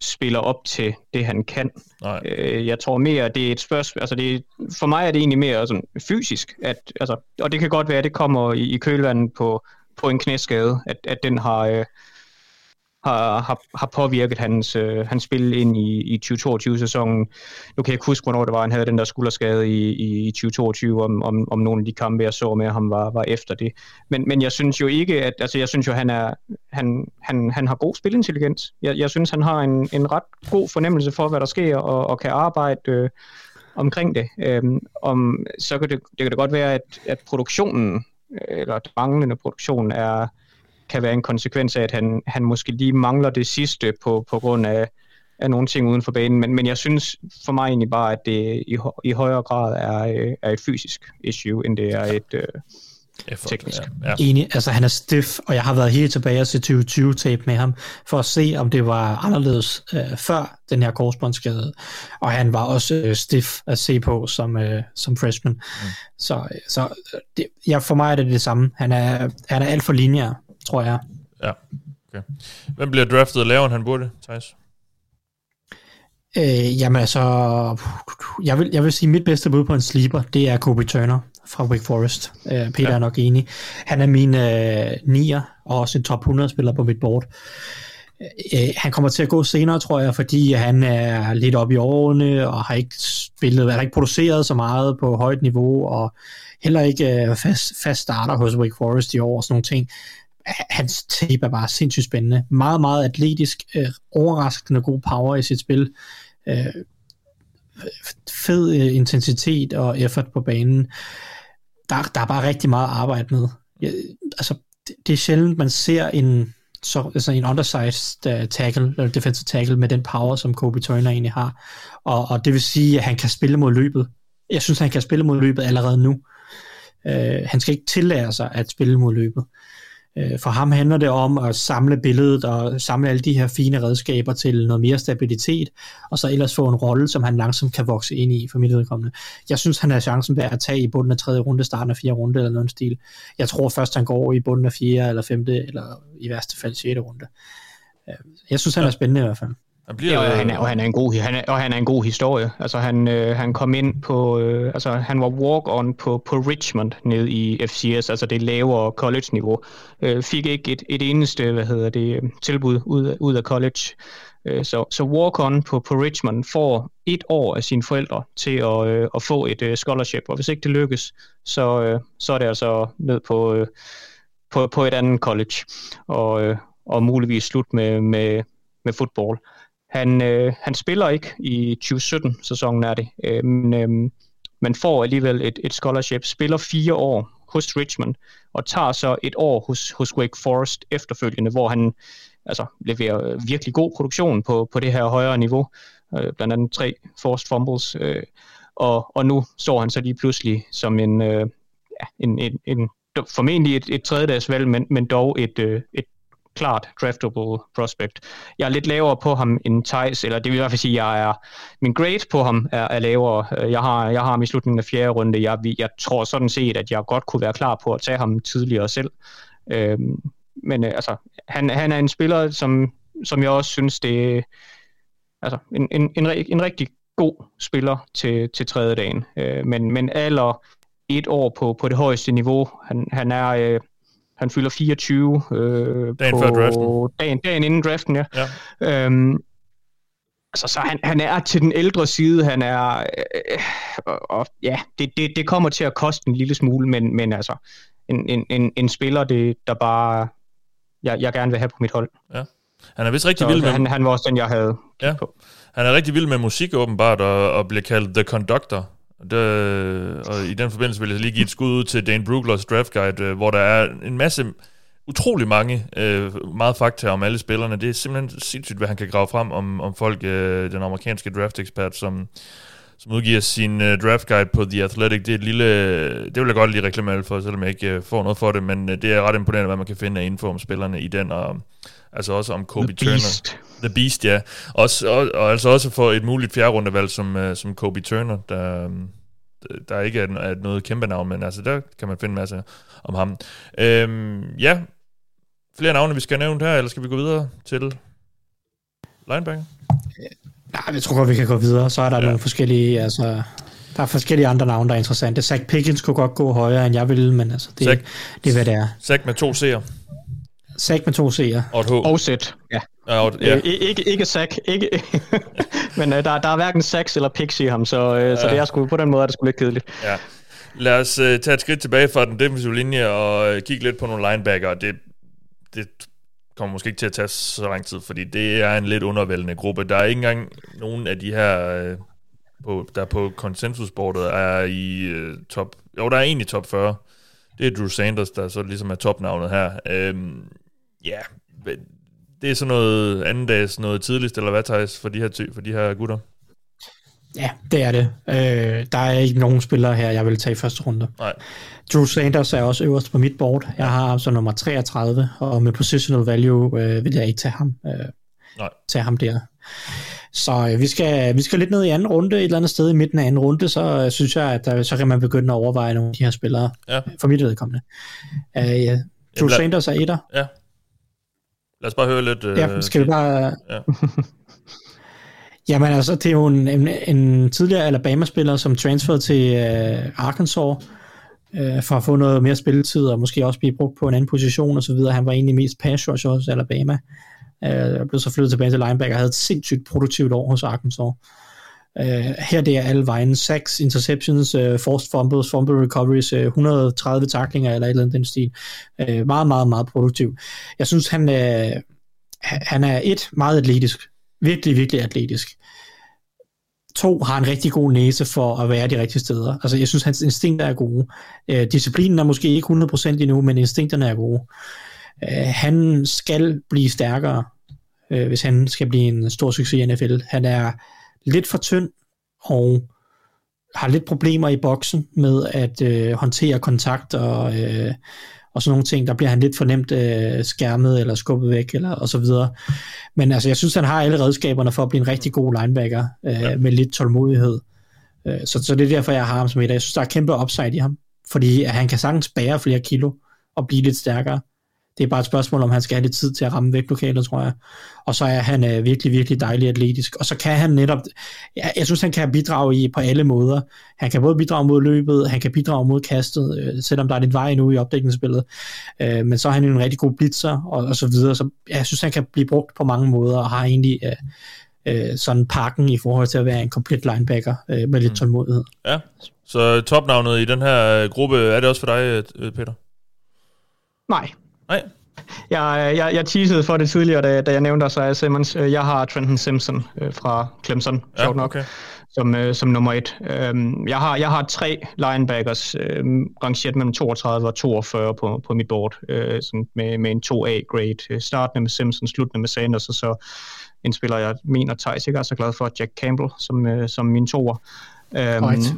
spiller op til det, han kan. Nej. Øh, jeg tror mere, det er et spørgsmål, altså det, for mig er det egentlig mere sådan fysisk, at, altså, og det kan godt være, at det kommer i, i kølvandet på, på en knæskade, at, at den har, øh, har, har, har påvirket hans, øh, hans spil ind i, i 2022-sæsonen. Nu kan jeg ikke huske, hvornår det var, han havde den der skulderskade i, i, i 2022, om, om, om nogle af de kampe, jeg så med ham, var, var efter det. Men, men jeg synes jo ikke, at altså, jeg synes jo, han, er, han, han, han har god spilintelligens. Jeg, jeg synes, han har en, en ret god fornemmelse for, hvad der sker, og, og kan arbejde øh, omkring det. Øhm, om, så kan det, det kan det godt være, at, at produktionen, eller manglende produktion, er kan være en konsekvens af, at han, han måske lige mangler det sidste på, på grund af, af nogle ting uden for banen. Men, men jeg synes for mig egentlig bare, at det i, i højere grad er, er et fysisk issue, end det er et øh, Effort, teknisk. Ja, ja. Enig, altså han er stiff, og jeg har været helt tilbage og se 2020-tape med ham, for at se, om det var anderledes øh, før den her korsbåndsskade. Og han var også øh, stiff at se på som, øh, som freshman. Mm. Så, så det, ja, for mig er det det samme. Han er, han er alt for lineær tror jeg. Ja, okay. Hvem bliver draftet lavere, end han burde, Thijs? Øh, jamen altså, jeg vil, jeg vil sige, at mit bedste bud på en sleeper, det er Kobe Turner fra Wake Forest. Øh, Peter ja. er nok enig. Han er min øh, nier, og også en top 100 spiller på mit board. Øh, han kommer til at gå senere, tror jeg, fordi han er lidt oppe i årene, og har ikke spillet, har ikke produceret så meget på højt niveau, og heller ikke øh, fast, fast starter hos Wake Forest i år og sådan nogle ting. Hans tape er bare sindssygt spændende. Meget, meget atletisk, øh, overraskende god power i sit spil. Øh, fed øh, intensitet og effort på banen. Der, der er bare rigtig meget at arbejde med. Ja, altså, det, det er sjældent, man ser en så, altså en undersized uh, tackle, eller defensive tackle med den power, som Kobe Turner egentlig har. Og, og det vil sige, at han kan spille mod løbet. Jeg synes, han kan spille mod løbet allerede nu. Uh, han skal ikke tillære sig at spille mod løbet. Øh, for ham handler det om at samle billedet og samle alle de her fine redskaber til noget mere stabilitet, og så ellers få en rolle, som han langsomt kan vokse ind i for mit vedkommende. Jeg synes, han har chancen ved at tage i bunden af tredje runde, starten af fjerde runde eller noget stil. Jeg tror først, han går i bunden af fjerde eller femte, eller i værste fald sjette runde. Øh, jeg synes, han er spændende i hvert fald. Han bliver, ja, og, han er, og han er en god han er, og han er en god historie. Altså han øh, han kom ind på øh, altså han var walk on på på Richmond ned i FCS, altså det lavere college niveau. Øh, fik ikke et, et eneste, hvad hedder det, tilbud ud ud af college. Øh, så så walk on på på Richmond får et år af sine forældre til at øh, at få et øh, scholarship, og hvis ikke det lykkes, så øh, så er det altså ned på øh, på på et andet college og øh, og muligvis slut med med med fodbold. Han, øh, han spiller ikke i 2017-sæsonen er det, øh, men, øh, man får alligevel et, et scholarship, spiller fire år hos Richmond, og tager så et år hos, hos Wake Forest efterfølgende, hvor han altså, leverer virkelig god produktion på, på det her højere niveau, øh, blandt andet tre forced fumbles, øh, og, og nu står han så lige pludselig som en, øh, ja, en, en, en formentlig et, et tredjedagsvalg, men, men dog et, øh, et klart draftable prospect. Jeg er lidt lavere på ham end Thijs, eller det vil i hvert fald sige, at jeg er, min grade på ham er, er lavere. Øh, jeg har, jeg har ham i slutningen af fjerde runde. Jeg, jeg tror sådan set, at jeg godt kunne være klar på at tage ham tidligere selv. Øhm, men øh, altså, han, han er en spiller, som, som jeg også synes, det er altså, en, en, en, en rigtig god spiller til, til tredje dagen. Øh, men, men alder et år på, på det højeste niveau. Han, han er... Øh, han fylder 24 øh, dagen på, før draften. Dagen, dagen inden draften, ja. ja. Øhm, altså, så han, han er til den ældre side, han er, øh, og, og ja, det, det, det kommer til at koste en lille smule, men, men altså, en, en, en, en spiller, det, der bare, jeg, jeg gerne vil have på mit hold. Ja. Han er vist rigtig så, vild med... Han, han var også den, jeg havde ja. på. Han er rigtig vild med musik åbenbart, og, og bliver kaldt The Conductor. Det, og i den forbindelse vil jeg lige give et skud ud til Dane Bruglers draft guide, øh, hvor der er en masse, utrolig mange, øh, meget fakta om alle spillerne. Det er simpelthen sindssygt, hvad han kan grave frem om, om folk, øh, den amerikanske draft ekspert, som, som udgiver sin øh, draft guide på The Athletic. Det er et lille, det vil jeg godt lige reklamere for, selvom jeg ikke uh, får noget for det, men det er ret imponerende, hvad man kan finde af info om spillerne i den, og altså også om Kobe The Turner. Beast. The Beast, ja. Også, og, og altså også for et muligt fjerderundevalg som, uh, som Kobe Turner, der, der ikke er, er noget kæmpe navn, men altså der kan man finde en masse om ham. Øhm, ja, flere navne, vi skal nævne her, eller skal vi gå videre til linebacker? Nej, jeg tror godt, vi kan gå videre. Så er der ja. nogle forskellige, altså, der er forskellige andre navne, der er interessante. Zach Pickens kunne godt gå højere, end jeg ville, men altså, det, Zach, det er, hvad det er. Zach med to C'er. Zach med to C'er. Og et H. Og Z, ja. Ja, ja. Øh, ikke, ikke Zach, ikke, men øh, der, der er hverken Zach eller Pix i ham, så, øh, ja. så det er sgu, på den måde er det sgu lidt kedeligt. Ja. Lad os øh, tage et skridt tilbage fra den defensive linje og øh, kigge lidt på nogle linebacker. Det, det kommer måske ikke til at tage så lang tid, fordi det er en lidt undervældende gruppe. Der er ikke engang nogen af de her, øh, på, der på konsensusbordet er i øh, top... Jo, der er en i top 40. Det er Drew Sanders, der så ligesom er topnavnet her. Øhm, ja, det er sådan noget anden dags, noget tidligst, eller hvad, tages for de her, for de her gutter? Ja, det er det. Øh, der er ikke nogen spillere her, jeg vil tage i første runde. Nej. Drew Sanders er også øverst på mit board. Jeg har ham som nummer 33, og med positional value øh, vil jeg ikke tage ham, øh, Nej. tage ham der. Så øh, vi, skal, vi skal lidt ned i anden runde, et eller andet sted i midten af anden runde, så øh, synes jeg, at der, så kan man begynde at overveje nogle af de her spillere, ja. for mit vedkommende. Øh, ja. Drew Sanders er etter. Ja. Lad os bare høre lidt... Øh, ja, skal vi bare... Ja. Jamen altså, det er jo en, en, en tidligere Alabama-spiller, som transferede til øh, Arkansas øh, for at få noget mere spilletid, og måske også blive brugt på en anden position og så videre. Han var egentlig mest pass rush hos Alabama. Øh, blev så flyttet tilbage til linebacker, havde et sindssygt produktivt år hos Arkansas. Uh, her det er alle vejen, sacks, interceptions, uh, forced fumbles, fumble recoveries, uh, 130 taklinger eller et eller andet den stil. Uh, meget, meget, meget produktiv. Jeg synes, han, uh, han er et, meget atletisk. Virkelig, virkelig atletisk. To, har en rigtig god næse for at være de rigtige steder. Altså, jeg synes, hans instinkter er gode. Uh, disciplinen er måske ikke 100% endnu, men instinkterne er gode. Uh, han skal blive stærkere, uh, hvis han skal blive en stor succes i NFL. Han er lidt for tynd og har lidt problemer i boksen med at øh, håndtere kontakt og, øh, og sådan nogle ting. Der bliver han lidt fornemt øh, skærmet eller skubbet væk eller, og så videre. Men altså, jeg synes, han har alle redskaberne for at blive en rigtig god linebacker øh, ja. med lidt tålmodighed. Øh, så, så det er derfor, jeg har ham som et. Jeg synes, der er kæmpe upside i ham, fordi han kan sagtens bære flere kilo og blive lidt stærkere. Det er bare et spørgsmål, om han skal have lidt tid til at ramme vægtlokalet, tror jeg. Og så er han øh, virkelig, virkelig dejlig atletisk. Og så kan han netop, jeg, jeg synes, han kan bidrage i på alle måder. Han kan både bidrage mod løbet, han kan bidrage mod kastet, øh, selvom der er lidt vej nu i opdækningsspillet. Øh, men så er han en rigtig god blitzer, og, og så videre. Så jeg synes, han kan blive brugt på mange måder, og har egentlig øh, øh, sådan pakken i forhold til at være en komplet linebacker øh, med lidt mm. tålmodighed. Ja, så topnavnet i den her gruppe, er det også for dig, øh, Peter? Nej, Nej. Jeg, jeg, jeg teasede for det tidligere, da, da jeg nævnte Isaiah Simmons. Øh, jeg har Trenton Simpson øh, fra Clemson, ja, sjovt nok, okay. som, øh, som nummer et. Øhm, jeg, har, jeg har tre linebackers øh, rangeret mellem 32 og 42 på, på mit board, øh, sådan med, med en 2A-grade. Startende med Simpson, sluttende med Sanders, og så en spiller, jeg mener, Thijs ikke er så glad for, Jack Campbell, som, øh, som min toer. Øhm, right.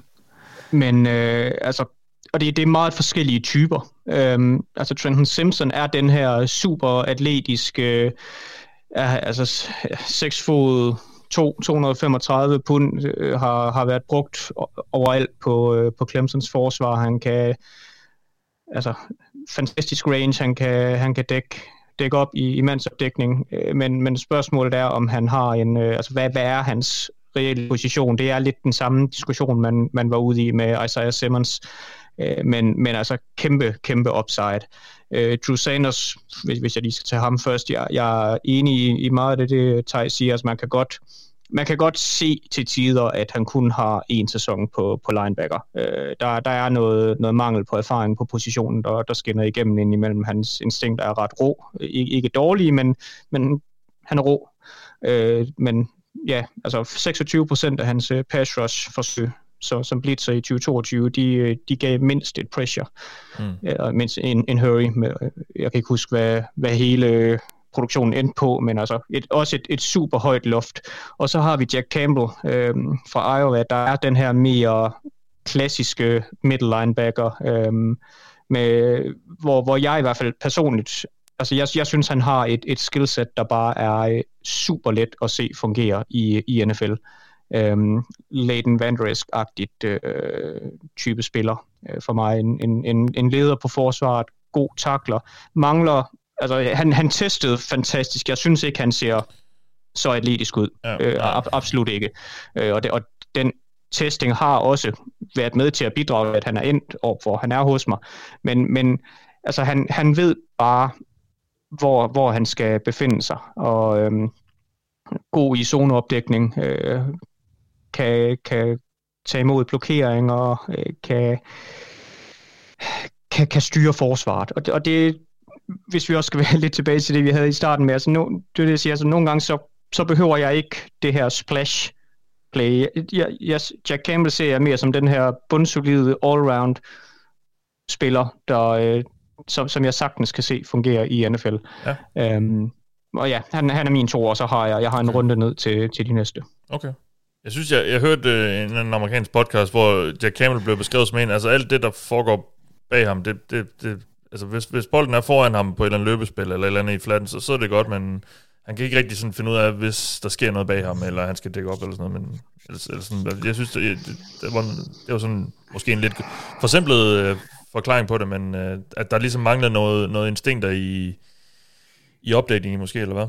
Men øh, altså, og det, det er meget forskellige typer. Øhm, altså Trenton Simpson er den her super atletiske, øh, altså 6 fod 2, 235 pund øh, har, har været brugt overalt på, øh, på Clemsons forsvar. Han kan, altså fantastisk range, han kan, han kan dække, dække op i, i mandsopdækning, øh, men, men spørgsmålet er, om han har en, øh, altså hvad, hvad er hans reelle position? Det er lidt den samme diskussion, man, man var ude i med Isaiah Simmons. Øh, men, men altså kæmpe, kæmpe upside. Øh, Drew Sanders, hvis, hvis jeg lige skal tage ham først, jeg, jeg er enig i, i meget af det, det Thaj siger, altså man kan godt man kan godt se til tider, at han kun har en sæson på, på linebacker. Øh, der, der er noget, noget mangel på erfaring på positionen, der, der skinner igennem ind imellem. Hans instinkt er ret rå. Ik- ikke dårlige, men, men han er rå. Øh, men ja, altså 26 procent af hans øh, pass rush forsøg så, som blitzer i 2022, de, de gav mindst et pressure, mm. ja, mindst en, en hurry. Med, jeg kan ikke huske, hvad, hvad hele produktionen endte på, men altså et, også et, et super højt loft. Og så har vi Jack Campbell øh, fra Iowa, der er den her mere klassiske middle linebacker, øh, med, hvor, hvor jeg i hvert fald personligt altså jeg, jeg synes, han har et, et skillset, der bare er øh, super let at se fungere i, i NFL øhm, Leighton Van agtigt øh, type spiller øh, for mig. En, en, en, en leder på forsvaret, god takler, mangler, altså han, han testede fantastisk. Jeg synes ikke, han ser så atletisk ud. Ja, ja. Øh, ab, absolut ikke. Øh, og, det, og den testing har også været med til at bidrage, at han er endt op for, han er hos mig. Men, men altså, han, han ved bare, hvor, hvor han skal befinde sig. Og øhm, god i zoneopdækning, øh, kan, kan tage imod blokeringer, øh, kan, kan, kan styre forsvaret. Og det, og det, hvis vi også skal være lidt tilbage til det, vi havde i starten med, altså, no, det, det jeg siger, altså nogle gange så, så behøver jeg ikke det her splash play. Jeg, jeg, Jack Campbell ser jeg mere som den her bundsolide all-round spiller, der, øh, som, som jeg sagtens kan se fungere i NFL. Ja. Um, og ja, han, han er min to, og så har jeg, jeg har en runde ned til, til de næste. Okay. Jeg synes, jeg, jeg hørte øh, en, en amerikansk podcast, hvor Jack Campbell blev beskrevet som en, altså alt det, der foregår bag ham, det, det, det altså hvis, hvis bolden er foran ham på et eller andet løbespil, eller et eller andet i flatten, så, så er det godt, men han kan ikke rigtig sådan finde ud af, hvis der sker noget bag ham, eller han skal dække op, eller sådan noget, men eller, eller sådan, jeg synes, det, det, det, var, det var sådan måske en lidt forsimplet øh, forklaring på det, men øh, at der ligesom mangler noget, noget instinkter i, i opdateringen måske, eller hvad?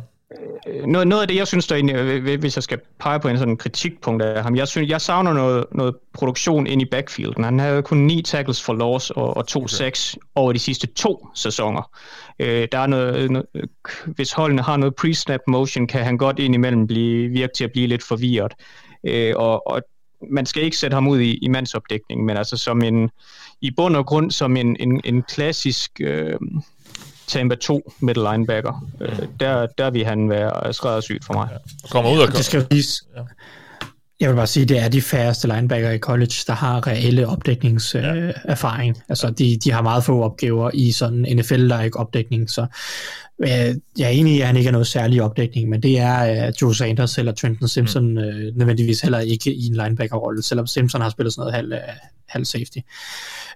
Noget, noget af det, jeg synes, der egentlig, hvis jeg skal pege på en sådan kritikpunkt af ham, jeg synes, jeg savner noget, noget produktion ind i backfielden. Han havde kun ni tackles for loss og, og to okay. over de sidste to sæsoner. Øh, der er noget, noget, hvis holdene har noget pre-snap motion, kan han godt indimellem blive, virke til at blive lidt forvirret. Øh, og, og man skal ikke sætte ham ud i, i mandsopdækning, men altså som en, i bund og grund som en, en, en klassisk øh, Tampa 2 middle linebacker. Øh, der, der vil han være skræddersygt for mig. Ja. Kommer ud og, det skal vise. Ja. Jeg vil bare sige, det er de færreste linebacker i college, der har reelle opdækningserfaring. Ja. Øh, altså, de, de har meget få opgaver i sådan NFL-like opdækning, så jeg er enig i, at han ikke er noget særlig opdækning, men det er uh, Joe Sanders eller Trenton Simpson mm. øh, nødvendigvis heller ikke i en linebacker-rolle, selvom Simpson har spillet sådan noget halv, halv safety.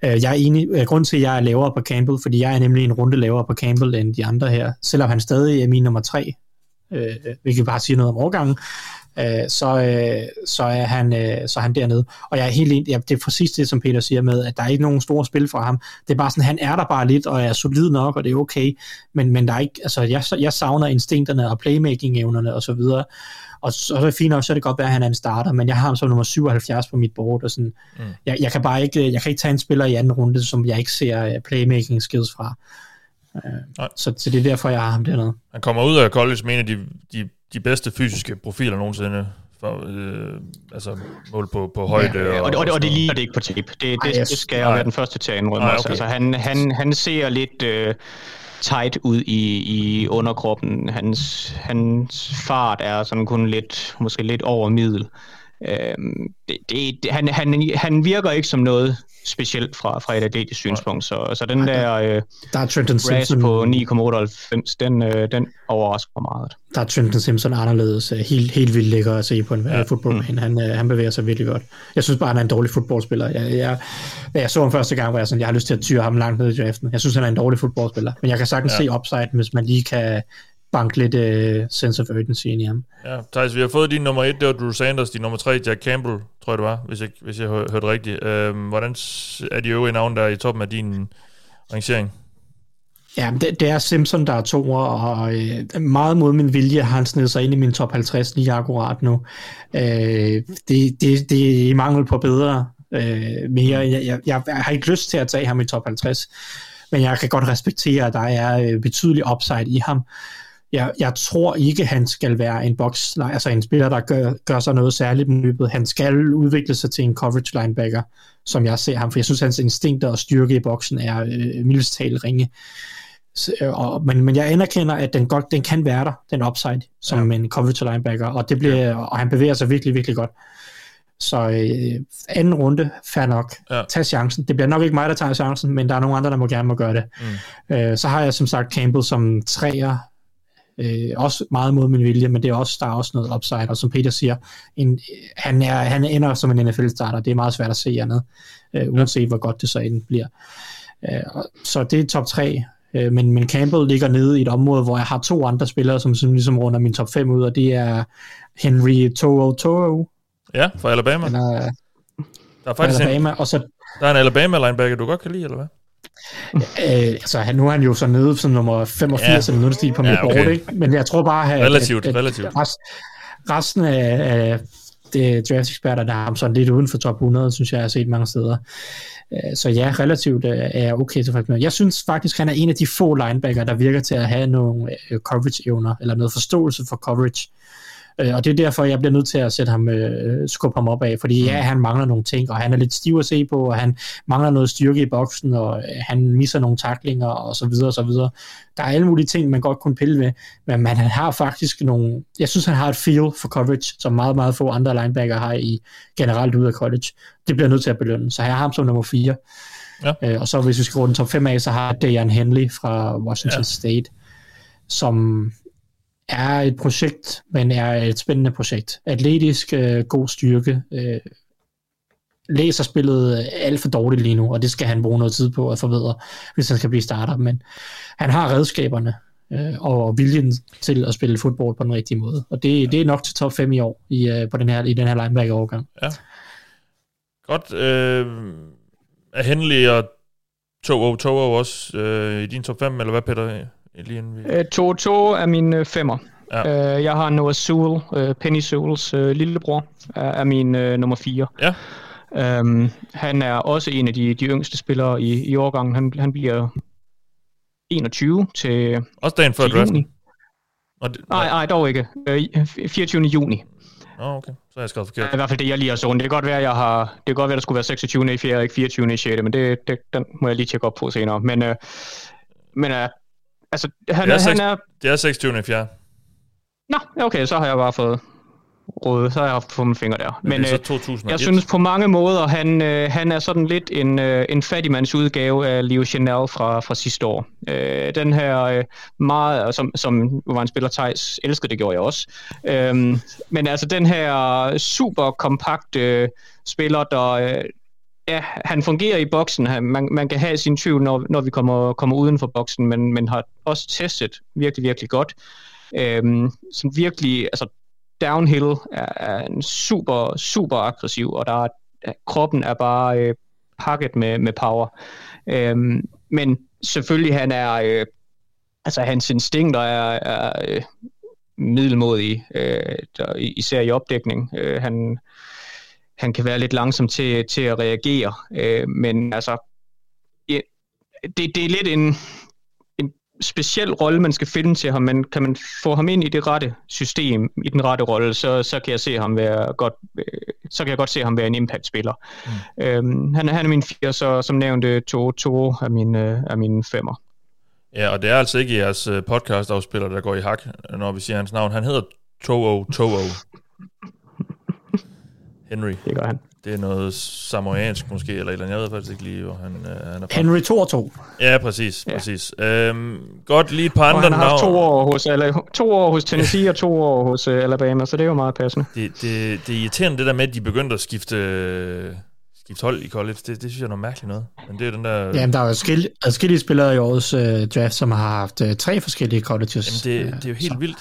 Øh, jeg er enig, øh, grund til, at jeg er lavere på Campbell, fordi jeg er nemlig en runde lavere på Campbell end de andre her, selvom han stadig er min nummer tre, øh, hvilket bare siger noget om overgangen, øh, så, øh, så, er han, øh, så er han dernede. Og jeg er helt enig, ja, det er præcis det, som Peter siger med, at der er ikke nogen store spil fra ham. Det er bare sådan, han er der bare lidt, og er solid nok, og det er okay, men, men der er ikke, altså, jeg, jeg savner instinkterne og playmaking-evnerne og så videre, og så er det fint nok, så er det godt være, at han er en starter, men jeg har ham som nummer 77 på mit board, og sådan, mm. jeg, jeg, kan bare ikke, jeg kan ikke tage en spiller i anden runde, som jeg ikke ser uh, playmaking skills fra. Uh, så, så det er derfor, jeg har ham dernede. Han kommer ud af college med en af de, de, de bedste fysiske profiler nogensinde for, øh, altså mål på, på højde. Ja, og, og, og, og det ligner det ikke på tape. Det, det, Ej, det skal jeg være den første til at indrømme. Okay. Altså, han, han, han ser lidt... Øh, tight ud i, i underkroppen. Hans, hans fart er sådan kun lidt, måske lidt over middel. Øhm, det, det, han, han, han virker ikke som noget specielt fra, fra et atletisk synspunkt. Så, så den der, øh, der er Trenton Simpson på 9,98, den, øh, den overrasker meget. Der er Trenton Simpson anderledes. Øh, helt, helt vildt lækker at se på en ja. fodboldbane. Mm. Han, øh, han bevæger sig virkelig godt. Jeg synes bare, han er en dårlig fodboldspiller. Jeg, jeg, da jeg så ham første gang, var jeg sådan, jeg har lyst til at tyre ham langt ned i draften. Jeg synes, han er en dårlig fodboldspiller. Men jeg kan sagtens ja. se upside, hvis man lige kan banke lidt uh, sense of urgency ind i ham. Ja, Thijs, vi har fået din nummer et, det var Drew Sanders, din nummer tre, Jack Campbell, tror jeg det var, hvis jeg, hvis jeg hørte rigtigt. Uh, hvordan er de øvrige navne der i toppen af din rangering? Ja, det, det er Simpson, der er to, og øh, meget mod min vilje har han snedet sig ind i min top 50 lige akkurat nu. Øh, det, det, det er i mangel på bedre. Øh, mere. Jeg, jeg, jeg har ikke lyst til at tage ham i top 50, men jeg kan godt respektere, at der er øh, betydelig upside i ham jeg, jeg tror ikke, han skal være en box, altså en spiller, der gør, gør sig noget særligt med løbet. Han skal udvikle sig til en coverage linebacker, som jeg ser ham, for jeg synes, hans instinkter og styrke i boksen er øh, mildest ringe. Så, øh, og, men, men jeg anerkender, at den, godt, den kan være der, den upside, som ja. en coverage linebacker, og, det bliver, ja. og han bevæger sig virkelig, virkelig godt. Så øh, anden runde, fair nok. Ja. Tag chancen. Det bliver nok ikke mig, der tager chancen, men der er nogle andre, der må gerne må gøre det. Mm. Øh, så har jeg som sagt Campbell som træer, Øh, også meget mod min vilje, men det er også, der er også noget upside, og som Peter siger, en, han, er, han ender som en NFL-starter, det er meget svært at se andet, øh, uanset hvor godt det så end bliver. Øh, så det er top 3, øh, men, men Campbell ligger nede i et område, hvor jeg har to andre spillere, som, som ligesom runder min top 5 ud, og det er Henry Toro Toro. Ja, fra Alabama. Eller, der er faktisk Alabama, en, og så, der er en Alabama linebacker, du godt kan lide, eller hvad? Øh, altså, han, nu er han jo så nede som nummer 85 ja. eller noget stil på mit ja, okay. board, ikke? men jeg tror bare, at, relativt, at, at relativt. Rest, resten af, af det draft eksperter, der har ham sådan lidt uden for top 100, synes jeg, jeg har set mange steder. Øh, så ja, relativt øh, er jeg okay tilfreds med. Jeg synes faktisk, han er en af de få linebacker, der virker til at have nogle øh, coverage-evner, eller noget forståelse for coverage. Øh, og det er derfor, jeg bliver nødt til at sætte ham, øh, skubbe ham op af, fordi ja, han mangler nogle ting, og han er lidt stiv at se på, og han mangler noget styrke i boksen, og øh, han misser nogle taklinger, og så videre, og så videre. Der er alle mulige ting, man godt kunne pille med, men man, han har faktisk nogle, jeg synes, han har et feel for coverage, som meget, meget få andre linebacker har i generelt ud af college. Det bliver nødt til at belønne, så jeg har ham som nummer 4. Ja. Øh, og så hvis vi skal den top 5 af, så har Dayan Henley fra Washington ja. State, som er et projekt, men er et spændende projekt. Atletisk, øh, god styrke, øh, læser spillet alt for dårligt lige nu, og det skal han bruge noget tid på at forbedre, hvis han skal blive starter, men han har redskaberne øh, og viljen til at spille fodbold på den rigtige måde, og det, ja. det er nok til top 5 i år i, øh, på den her, i den her linebacker-overgang. Ja. Godt. Øh, er Henley og Togo Togo også øh, i din top 5, eller hvad Peter? Lige inden vi... 2-2 øh, er min øh, femmer. Ja. Øh, jeg har Noah Sewell, øh, Penny Sewells øh, lillebror, er, er min øh, nummer 4. Ja. Øhm, han er også en af de, de yngste spillere i, i årgangen. Han, han bliver 21 til, Også dagen før draften. Nej, nej, dog ikke. Øh, 24. juni. Nå, okay. Så jeg skrevet er forkert. i hvert fald det, jeg lige har sådan. Det kan godt være, jeg har, det kan godt være, der skulle være 26. i 4. og ikke 24. i 6. Men det, det, den må jeg lige tjekke op på senere. Men, øh, men øh, altså, han, Det er er, han seks- er... Det er 26. i 4. Nå, okay, så har jeg bare fået råd. Så har jeg haft fået mine fingre der. Men, Men det er øh, så 2001. jeg synes på mange måder, han, øh, han er sådan lidt en, øh, en fattigmands udgave af Leo Chanel fra, fra sidste år. Øh, den her øh, meget, som, som var en spiller Thijs elskede, det gjorde jeg også. Øhm, men altså den her super kompakte øh, spiller, der... Øh, Ja, han fungerer i boksen. Han, man, man kan have sin tvivl, når, når vi kommer, kommer uden for boksen, men, men har også testet virkelig, virkelig godt. Øhm, som virkelig, altså downhill er, er en super, super aggressiv, og der er, kroppen er bare øh, pakket med, med power. Øhm, men selvfølgelig, han er, øh, altså hans instinkter er, er øh, middelmodige, øh, der, især i opdækning. Øh, han, han kan være lidt langsom til, til at reagere, øh, men altså, ja, det, det er lidt en, en speciel rolle, man skal finde til ham, men kan man få ham ind i det rette system, i den rette rolle, så, så kan jeg se ham være godt, øh, så kan jeg godt se ham være en impact-spiller. Mm. Øhm, han, han er min fire, så som nævnte, to, to er min, øh, er min femmer. Ja, og det er altså ikke jeres øh, podcast-afspiller, der går i hak, når vi siger hans navn. Han hedder Toho Toho. Henry. Det gør han. Det er noget samoansk måske, eller et eller andet. Jeg ved faktisk ikke lige, hvor han, øh, han er fra. Henry 2 og 2. Ja, præcis. Ja. præcis. Øhm, godt lige et par Og andre han har haft to år, hos, eller, to år hos Tennessee og to år hos uh, Alabama, så det er jo meget passende. Det, det, det er irriterende det der med, at de begyndte at skifte, øh, skifte hold i college. Det, det synes jeg er noget mærkeligt noget. Men det er den der... Jamen, der er jo adskillige, adskillige spillere i årets øh, draft, som har haft øh, tre forskellige colleges. Jamen, det, øh, det er jo helt så- vildt.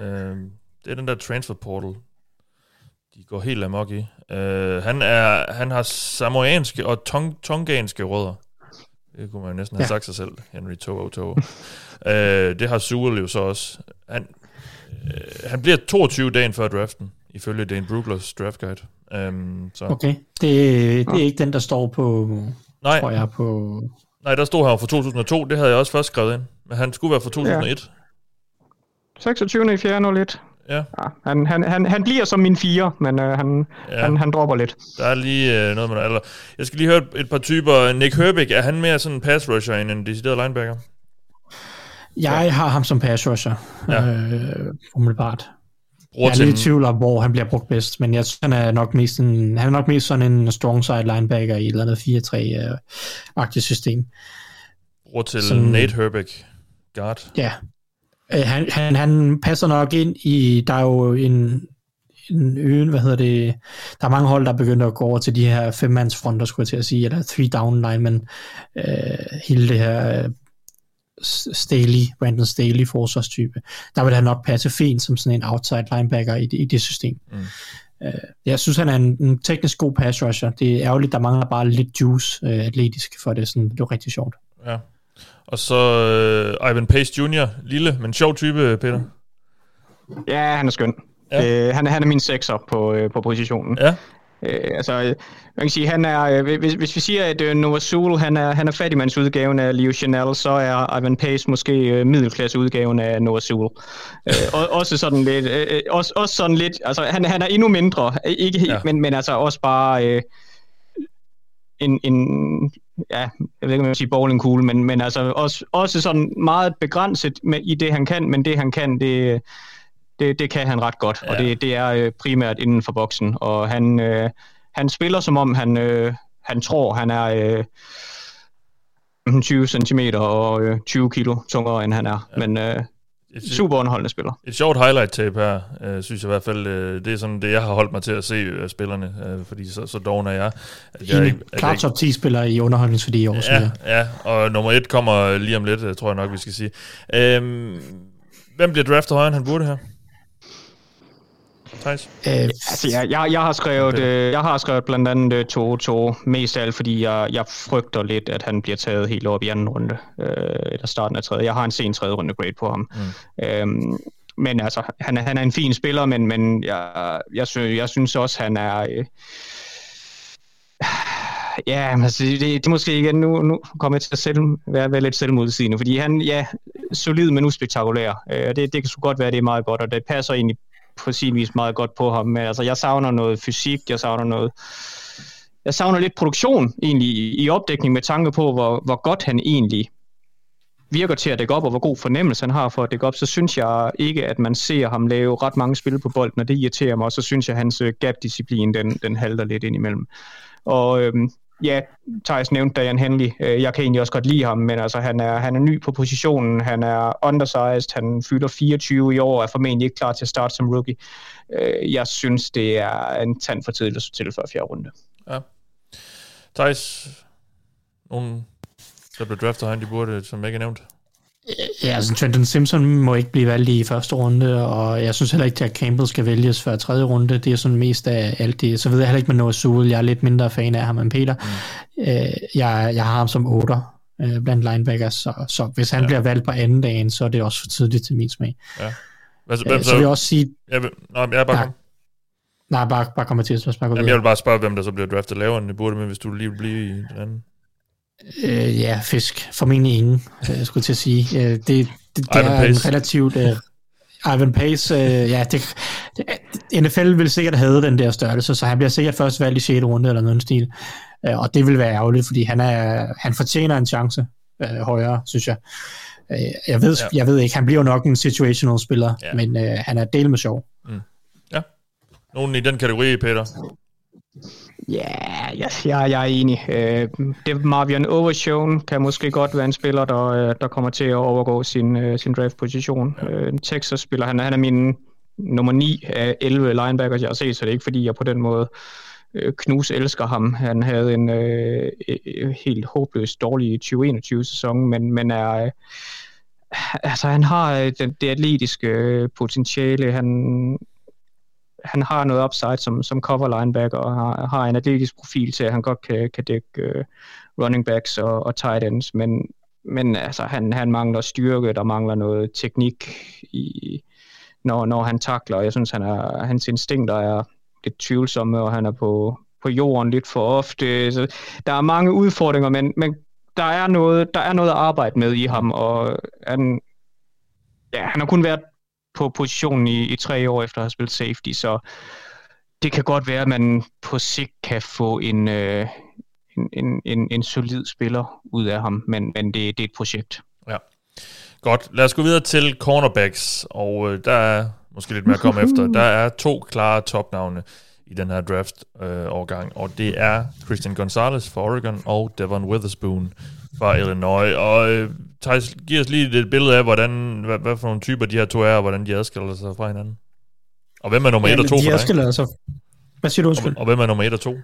Øhm, det er den der transfer portal, de går helt amok i. Øh, han, er, han har samoanske og tong, tonganske rødder. Det kunne man jo næsten have Ja. sagt sig selv, Henry Toho Toho. øh, det har Sewell jo så også. Han, øh, han bliver 22 dagen før draften, ifølge Dane Bruglers draft guide. Øhm, så. Okay, det, det er ikke den, der står på, Nej, tror jeg, på... nej, der stod han fra 2002, det havde jeg også først skrevet ind. Men han skulle være fra 2001. 26. i 4. 01. Ja. Ja, han, han, han, han bliver som min fire, men øh, han, Ja. ja. han, han dropper lidt. Der er lige øh, noget med noget alder. Jeg skal lige høre et, et par typer. Nick Herbig, er han mere sådan en pass rusher end en decideret linebacker? Jeg har ham som pass rusher, Ja. ja. øh, umiddelbart. Bruger Jeg er til lidt i tvivl om, hvor han bliver brugt bedst, men jeg synes, han er nok mest, en, han er nok mest sådan en strong side linebacker i et eller andet 4-3-agtigt system. bruger til sådan- Nate Herbig. Guard. Ja. Øh, Han, han, han passer nok ind i, der er jo en, en øen, hvad hedder det, der er mange hold, der begynder at gå over til de her femmandsfronter, skulle jeg til at sige, eller three down line, men øh, hele det her øh, Staley, Brandon Staley forsvarstype, der vil han nok passe fint som sådan en outside linebacker i det, i det system. Mm. Øh, jeg synes, han er en, en teknisk god pass rusher. Det er ærgerligt, der mangler bare lidt juice øh, atletisk for det. Sådan, det er rigtig sjovt. Ja. Og så øh, Ivan Pace Jr., lille, men sjov type, Peter. Ja, han er skøn. Ja. Øh, han, er- han er min sekser på, øh, på positionen. Ja. Øh, altså, øh, man kan sige, han er, øh, hvis, hvis vi siger, at øh, Nova Sewell, han er, han er fattigmandsudgaven af Leo Chanel, så er Ivan Pace måske øh, middelklasseudgaven af Nova Sewell. Øh, og, også sådan lidt, øh, øh, også, også sådan lidt, altså han, han er endnu mindre, ikke helt, ja. men, men altså også bare øh, en, en, ja, jeg ved ikke, om jeg vil sige bowlingkugle, men, men altså også, også sådan meget begrænset med, i det, han kan, men det, han kan, det, det, det kan han ret godt, ja. og det, det er øh, primært inden for boksen, og han, øh, han spiller som om han, øh, han tror, han er øh, 20 cm og øh, 20 kilo tungere, end han er, ja. men øh, Et, super underholdende spiller. et sjovt highlight tape her, øh, synes jeg i hvert fald. Øh, det er sådan det, jeg har holdt mig til at se øh, spillerne, øh, fordi så, så doven er jeg. At jeg, jeg Klart top 10 spiller i underholdningsværdi i år, Ja, ja, og nummer et kommer lige om lidt, øh, tror jeg nok, vi skal sige. Øhm, hvem bliver draftet højere, end han burde her? Thijs? Øh, Altså, jeg, jeg, jeg, har skrevet, øh, jeg har skrevet blandt andet øh, to, to, mest af alt, fordi jeg, jeg frygter lidt, at han bliver taget helt op i anden runde, øh, eller starten af tredje. Jeg har en sen tredje runde grade på ham. Mm. Øhm, men altså, han er, han er en fin spiller, men, men jeg, jeg, synes, jeg synes også, han er... Øh, Ja, altså, det, det er måske igen, nu, nu kommer jeg til at selv, være, være lidt selvmodsigende, fordi han, ja, solid, men uspektakulær. Øh, det, det kan så godt være, det er meget godt, og det passer egentlig på sin vis meget godt på ham. Men altså, jeg savner noget fysik, jeg savner noget... Jeg savner lidt produktion egentlig i, i opdækning med tanke på, hvor, hvor godt han egentlig virker til at dække op, og hvor god fornemmelse han har for at dække op, så synes jeg ikke, at man ser ham lave ret mange spil på bolden, og det irriterer mig, og så synes jeg, at hans øh, gap-disciplin, den, den halter lidt indimellem. Og øhm, ja, Thijs nævnte Dian Henley. Øh, jeg kan egentlig også godt lide ham, men altså, han, er, han er ny på positionen, han er undersized, han fylder 24 i år, og er formentlig ikke klar til at starte som rookie. Øh, jeg synes, det er en tand for tidligt at til for fjerde runde. Ja. Thijs, nogen, der blev draftet han, de burde, som ikke er nævnt? Ja, altså Trenton Simpson må ikke blive valgt i første runde, og jeg synes heller ikke, at Campbell skal vælges før tredje runde. Det er sådan mest af alt det. Så ved jeg heller ikke med Noah Sewell. Jeg er lidt mindre fan af ham end Peter. Mm. Øh, jeg, jeg har ham som 8 øh, blandt linebackers, så, så hvis han ja. bliver valgt på anden dagen, så er det også for tidligt til min smag. Ja. Hvem, øh, så, så vil jeg også sige... Jeg vil, nej, jeg er bare nej, nej, bare, bare kommer til at spørge. Jamen, jeg vil bare spørge, hvem der så bliver draftet lavere end det burde, men hvis du lige vil blive i den anden. Øh, ja, fisk. Formentlig ingen, jeg skulle til at sige. Øh, det, det, det er Pace. en relativt... Øh, Ivan Pace, øh, ja, det, det, NFL vil sikkert have den der størrelse, så han bliver sikkert først valgt i 6. runde eller noget stil. Øh, og det vil være ærgerligt, fordi han, er, han fortjener en chance øh, højere, synes jeg. Øh, jeg, ved, ja. jeg ved ikke, han bliver nok en situational spiller, ja. men øh, han er del med sjov. Mm. Ja. Nogen i den kategori, Peter? Ja, jeg, jeg, jeg er enig. Øh, det Marvion Overshown kan måske godt være en spiller, der, øh, der kommer til at overgå sin, øh, sin draft-position. Ja. Texas-spiller, han, han er min nummer 9 af 11 linebackers, jeg har set, så det er ikke fordi, jeg på den måde knus elsker ham. Han havde en øh, helt håbløst dårlig 2021-sæson, men, men er... altså, han har det, det atletiske potentiale. Han, han har noget upside som, som cover linebacker, og har, har en atletisk profil til, at han godt kan, kan dække uh, running backs og, og tight ends, men, men altså, han, han mangler styrke, der mangler noget teknik, i, når, når han takler. Jeg synes, han er, hans instinkter er lidt tvivlsomme, og han er på, på jorden lidt for ofte. Så der er mange udfordringer, men, men der, er noget, der er noget at arbejde med i ham, og han, ja, han har kun været på positionen i, i tre år efter at have spillet safety, så det kan godt være, at man på sigt kan få en, øh, en, en, en, en solid spiller ud af ham, men, men det, det er et projekt. Ja. Godt, lad os gå videre til cornerbacks, og øh, der er måske lidt mere at komme efter. Der er to klare topnavne i den her draft-årgang, øh, og det er Christian Gonzalez fra Oregon og Devon Witherspoon fra Illinois. Og øh, Thijs, giv os lige et billede af, hvordan, hvad, hvad for nogle typer de her to er, og hvordan de adskiller sig fra hinanden. Og hvem er nummer 1 ja, og 2 for dig? adskiller sig. Hvad siger du, undskyld? Og, og hvem er nummer 1 og 2?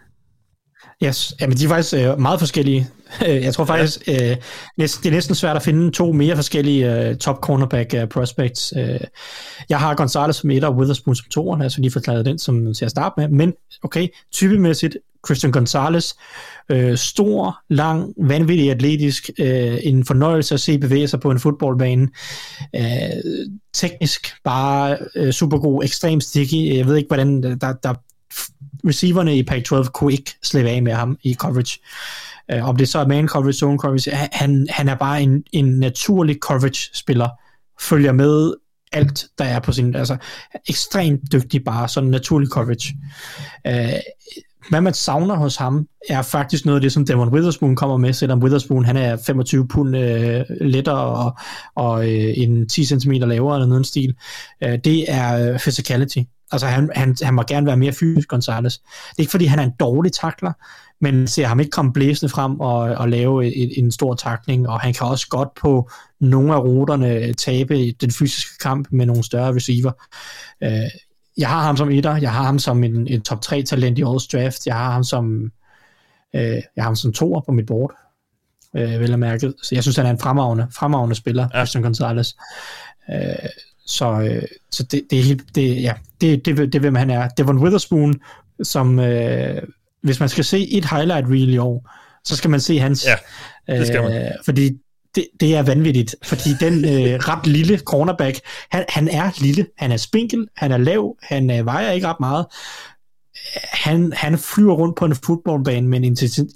Yes, men de er faktisk øh, meget forskellige. Jeg tror faktisk, ja. øh, næsten, det er næsten svært at finde to mere forskellige øh, top cornerback øh, prospects. Øh, jeg har Gonzalez som 1 og Witherspoon som 2, altså lige forklaret den som til at starte med. Men okay, typemæssigt, Christian Gonzalez, øh, stor, lang, vanvittig atletisk, øh, en fornøjelse at se bevæge sig på en fodboldbane. Øh, teknisk bare øh, super god, ekstremt sticky. Jeg ved ikke, hvordan der, der receiverne i Pac-12 kunne ikke slippe af med ham i coverage. Øh, om det så er man coverage, zone coverage, han, han er bare en, en naturlig coverage-spiller, følger med alt, der er på sin, altså ekstremt dygtig bare, sådan naturlig coverage. Øh, hvad man savner hos ham, er faktisk noget af det, som Devon Witherspoon kommer med, selvom Witherspoon han er 25 pund øh, lettere og, og øh, en 10 cm lavere eller noget stil. Øh, det er øh, physicality. Altså han, han, han må gerne være mere fysisk, Gonzalez. Det er ikke fordi, han er en dårlig takler, men ser ham ikke komme blæsende frem og, og lave et, en stor takning, og han kan også godt på nogle af ruterne tabe den fysiske kamp med nogle større receiver. Øh, jeg har ham som etter, jeg har ham som en, en top 3 talent i årets draft, jeg har ham som øh, jeg har ham som toer på mit board, øh, vel at mærke. Så jeg synes, han er en fremragende, fremragende spiller, ja. Christian Gonzalez. Øh, så, øh, så det, det er helt, det, ja, det, det, det, det hvem han er. Devon Witherspoon, som, øh, hvis man skal se et highlight reel i år, så skal man se hans. Ja, det skal man. Øh, fordi det, det er vanvittigt, fordi den øh, ret lille cornerback, han, han er lille, han er spinkel, han er lav, han øh, vejer ikke ret meget. Han, han flyver rundt på en fodboldbane med en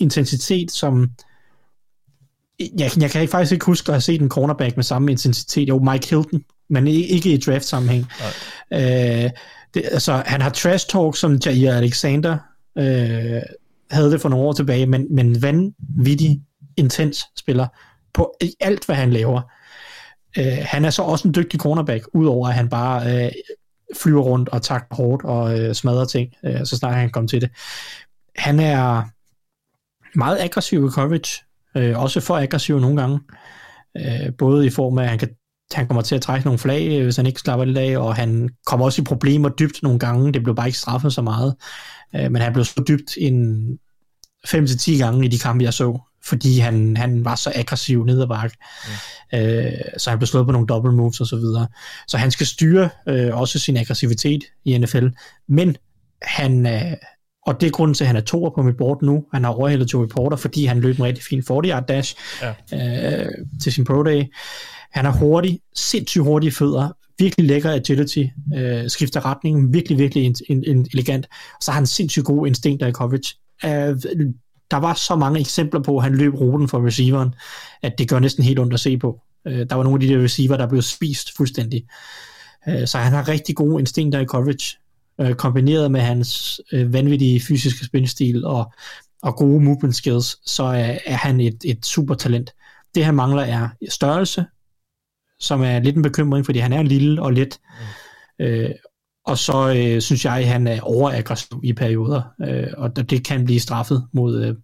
intensitet, som jeg, jeg kan faktisk ikke huske at have set en cornerback med samme intensitet. Jo, Mike Hilton, men ikke i draft-sammenhæng. Øh, det, altså, han har trash talk, som Jair Alexander øh, havde det for nogle år tilbage, men, men vanvittig intens spiller på alt, hvad han laver. Øh, han er så også en dygtig cornerback, udover at han bare øh, flyver rundt og tager hårdt og øh, smadrer ting, øh, så snart han kommer til det. Han er meget aggressiv i coverage, øh, også for aggressiv nogle gange, øh, både i form af, at han, kan, han kommer til at trække nogle flag, øh, hvis han ikke slapper lidt af, og han kommer også i problemer dybt nogle gange, det blev bare ikke straffet så meget, øh, men han blev så dybt en 5-10 gange i de kampe, jeg så, fordi han, han var så aggressiv ned ad bakke. Mm. Øh, så han blev slået på nogle double moves og så videre. Så han skal styre øh, også sin aggressivitet i NFL, men han, øh, og det er grunden til, at han er toer på mit board nu. Han har overhældet Joey Porter, fordi han løb en rigtig fin 40-yard dash ja. øh, til sin pro day. Han er hurtig, sindssygt hurtige fødder, virkelig lækker agility, øh, skifter retning, virkelig, virkelig in, in, in, elegant. Så har han sindssygt gode instinkter i coverage. Øh, der var så mange eksempler på, at han løb ruten for receiveren, at det gør næsten helt ondt at se på. Øh, der var nogle af de der receiver, der blev spist fuldstændig. Øh, så han har rigtig gode instinkter i coverage, øh, kombineret med hans øh, vanvittige fysiske spilstil og, og gode movement skills, så er, er han et, et super talent. Det han mangler er størrelse, som er lidt en bekymring, fordi han er lille og let. Mm. Øh, og så øh, synes jeg, at han er overaggressiv i perioder, øh, og det kan blive straffet mod, øh,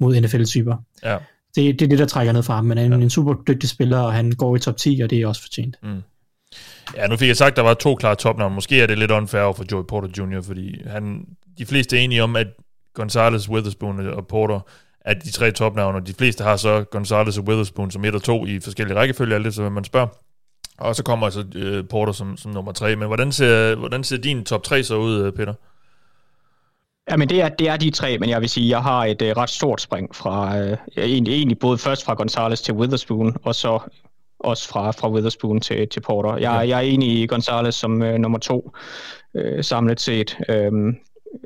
mod NFL-typer. Ja. Det, det er det, der trækker ned fra ham, men han er ja. en super dygtig spiller, og han går i top 10, og det er også fortjent. Mm. Ja, nu fik jeg sagt, at der var to klare topnavne. Måske er det lidt unfair for Joey Porter Jr., fordi han, de fleste er enige om, at Gonzalez, Witherspoon og Porter er de tre topnavne, og de fleste har så Gonzalez og Witherspoon som et og to i forskellige rækkefølge, alt det, så man spørger. Og så kommer altså uh, Porter som, som nummer tre. Men hvordan ser, hvordan ser din top 3 så ud, øh, Peter? Ja, men det er, det er de tre, men jeg vil sige, jeg har et uh, ret stort spring fra, uh, egentlig, egentlig både først fra Gonzalez til Witherspoon, og så også fra, fra Witherspoon til, til Porter. Jeg, ja. jeg er enig i Gonzalez som uh, nummer to uh, samlet set. Um,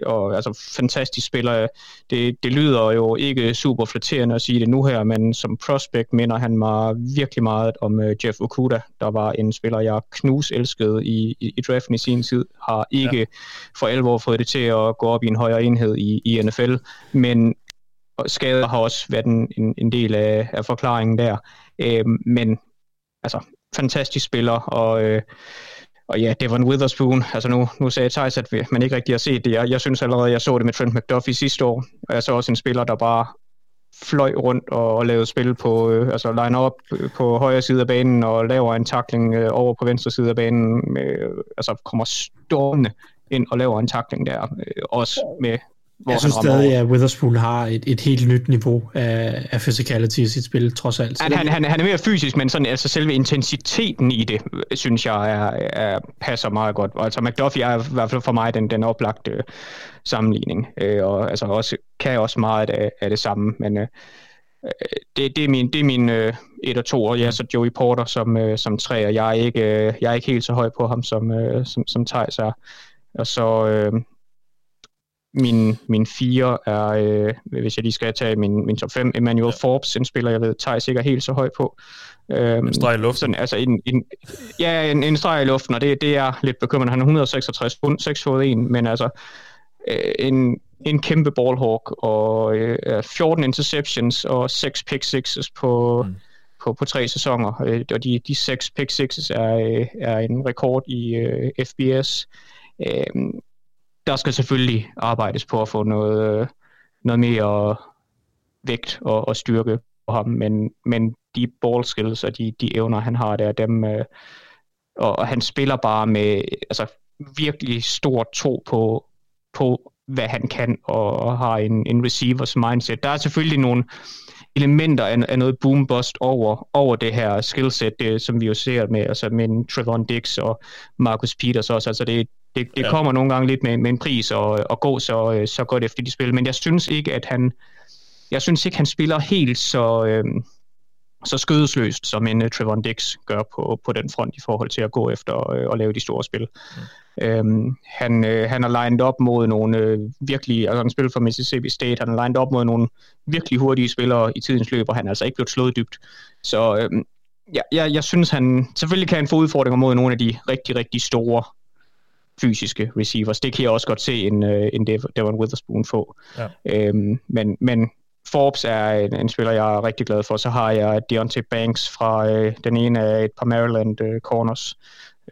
og altså fantastisk spiller. Det, det lyder jo ikke super flatterende at sige det nu her, men som prospect minder han mig virkelig meget om uh, Jeff Okuda, der var en spiller, jeg knus elskede i, i, i draften i sin tid, har ikke ja. for alvor fået det til at gå op i en højere enhed i, i NFL, men skader har også været en, en, en del af, af forklaringen der. Uh, men altså, fantastisk spiller, og øh, og ja, det var en Witherspoon. Altså nu, nu sagde Thijs, at man ikke rigtig har set det. Jeg, jeg synes allerede, jeg så det med Trent McDuffie sidste år. Og jeg så også en spiller, der bare fløj rundt og, og lavede spil på, øh, altså line op øh, på højre side af banen og laver en takling øh, over på venstre side af banen. Med, øh, altså kommer stormende ind og laver en takling der. Øh, også med hvor jeg synes stadig, at Witherspoon har et, et helt nyt niveau af, af physicality i sit spil, trods alt. Han, han, han, han er mere fysisk, men sådan, altså selve intensiteten i det, synes jeg, er, er, passer meget godt. Altså McDuffie er i hvert fald for mig den, den oplagte øh, sammenligning, øh, og altså også, kan også meget af, af det samme, men øh, det, det er min, det er min øh, et og to, og ja, så Joey Porter som, øh, som tre, og jeg er, ikke, øh, jeg er ikke helt så høj på ham, som, øh, som, som Thijs er. Og så, øh, min, min fire er, øh, hvis jeg lige skal tage min, min top 5, Emmanuel ja. Forbes, en spiller, jeg ved, tager sikkert helt så højt på. Øhm, en streg i luften? Sådan, altså en, en, ja, en, en streg i luften, og det, det er lidt bekymrende. Han er 166 pund, 6 fod 1, men altså øh, en, en kæmpe ballhawk, og øh, 14 interceptions og 6 pick sixes på, mm. på, på tre sæsoner. Øh, og de, de 6 pick sixes er, øh, er en rekord i øh, FBS. Øh, der skal selvfølgelig arbejdes på at få noget, øh, noget mere vægt og, og styrke på ham, men, men de ball skills og de, de evner, han har der, dem, øh, og, og han spiller bare med altså, virkelig stor tro på, på hvad han kan, og, og har en, en receivers mindset. Der er selvfølgelig nogle elementer af, af noget boom-bust over, over det her skillset, det, som vi jo ser med, altså med Trevon Dix og Marcus Peters også. Altså det, det, det ja. kommer nogle gange lidt med, med en pris og, og gå så, så godt efter de spil, men jeg synes ikke, at han jeg synes ikke, han spiller helt så, øh, så skødesløst, som en uh, Trevor Dix gør på, på den front i forhold til at gå efter uh, at lave de store spil. Mm. Øhm, han, øh, han har lined op mod nogle øh, virkelig, altså han spiller for Mississippi State, han har lined op mod nogle virkelig hurtige spillere i tidens løb, og han er altså ikke blevet slået dybt. Så øhm, ja, jeg, jeg synes, han selvfølgelig kan han få udfordringer mod nogle af de rigtig, rigtig store fysiske receivers. Det kan jeg også godt se en, øh, en Devon Witherspoon få. Ja. Øhm, men, men Forbes er en, en spiller, jeg er rigtig glad for. Så har jeg Deontay Banks fra øh, den ene af et par Maryland øh, Corners,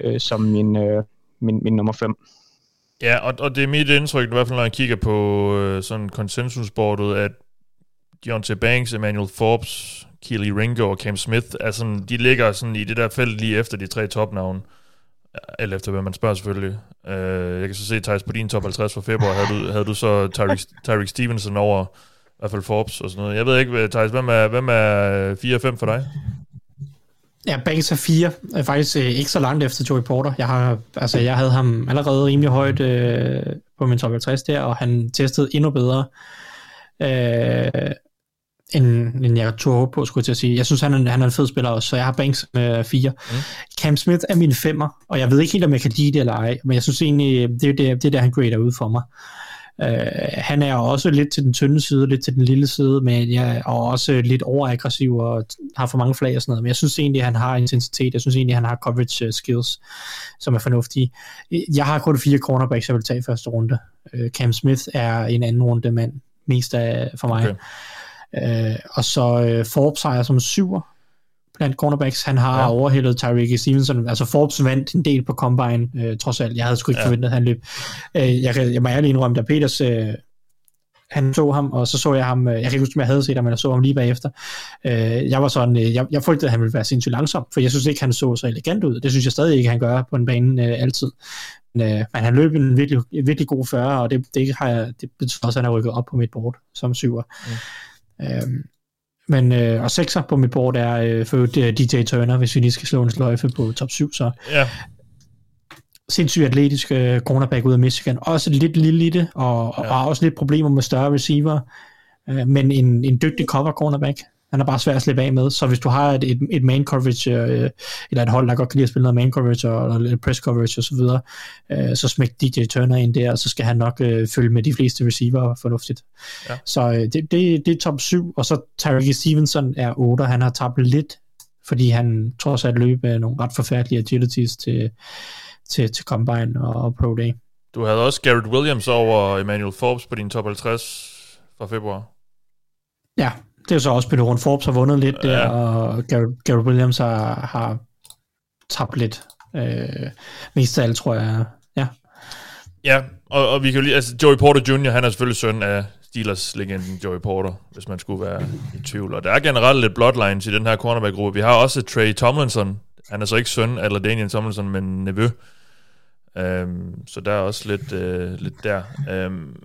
øh, som min, øh, min, min nummer 5. Ja, og, og det er mit indtryk, i hvert fald når jeg kigger på øh, sådan konsensusbordet, at Deontay Banks, Emmanuel Forbes, Keely Ringo og Cam Smith, er sådan, de ligger sådan i det der felt lige efter de tre topnavne. Alt efter, hvad man spørger selvfølgelig. Uh, jeg kan så se, Thijs, på din top 50 for februar, havde du, havde du så Tyreek, Tyreek Stevenson over i hvert fald Forbes og sådan noget. Jeg ved ikke, øh, Thijs, hvem er, hvem er 4 og 5 for dig? Ja, Banks er 4. Er faktisk øh, ikke så langt efter Joey Porter. Jeg, har, altså, jeg havde ham allerede rimelig højt øh, på min top 50 der, og han testede endnu bedre. Øh, end, end jeg tog håbe på, skulle jeg til at sige. Jeg synes, han er, han er en fed spiller også, så jeg har Banks med fire. Mm. Cam Smith er min femmer, og jeg ved ikke helt, om jeg kan lide det eller ej, men jeg synes egentlig, det er det, det, er der, han grader ud for mig. Uh, han er også lidt til den tynde side, lidt til den lille side, men jeg er også lidt overaggressiv og har for mange flag og sådan noget. Men jeg synes egentlig, at han har intensitet. Jeg synes egentlig, at han har coverage uh, skills, som er fornuftige. Jeg har kun fire cornerbacks, jeg vil tage i første runde. Uh, Cam Smith er en anden runde mand, mest af for mig. Okay. Øh, og så øh, Forbes har jeg som syver blandt cornerbacks. Han har ja. overhældet Tyreek Stevenson. Altså Forbes vandt en del på Combine, øh, trods alt. Jeg havde sgu ikke ja. forventet, at han løb. Øh, jeg, jeg må ærlig indrømme, da Peters... Øh, han så ham, og så så jeg ham, øh, jeg kan ikke huske, om jeg havde set ham, men jeg så ham lige bagefter. Øh, jeg var sådan, øh, jeg, jeg frygtede, at han ville være sindssygt langsom, for jeg synes ikke, han så så elegant ud. Det synes jeg stadig ikke, han gør på en bane øh, altid. Men, øh, men han løb en virkelig, virkelig god 40, og det, det, har jeg, det betyder også, at han har rykket op på mit board som syver. Mm. Øhm, men, øh, og sekser på mit board er øh, for øh, DJ Turner, hvis vi lige skal slå en sløjfe på top 7, så ja. sindssygt atletisk øh, cornerback ud af Michigan. Også lidt lille i det, og, og ja. har også lidt problemer med større receiver, øh, men en, en dygtig cover cornerback. Han er bare svær at slippe af med, så hvis du har et, et, et man coverage, øh, eller et hold, der godt kan lide at spille noget man coverage, og, eller press coverage osv., så, øh, så smæk DJ Turner ind der, og så skal han nok øh, følge med de fleste receiver fornuftigt. Ja. Så øh, det, det, det er top 7, og så Tyreek Stevenson er 8, han har tabt lidt, fordi han trods alt løb nogle ret forfærdelige agilities til, til, til Combine og, og Pro Day. Du havde også Garrett Williams over Emmanuel Forbes på din top 50 fra februar. Ja, det er så også Peter Rund Forbes har vundet lidt der, ja. og Gary, Gary Williams har, har tabt lidt. Øh, mest af alt, tror jeg. Ja, ja og, og vi kan jo lige, altså Joey Porter Jr., han er selvfølgelig søn af Steelers-legenden Joey Porter, hvis man skulle være i tvivl. Og der er generelt lidt bloodlines i den her cornerback-gruppe. Vi har også Trey Tomlinson. Han er så ikke søn af Daniel Tomlinson, men nevø. Um, så der er også lidt, uh, lidt der. Um,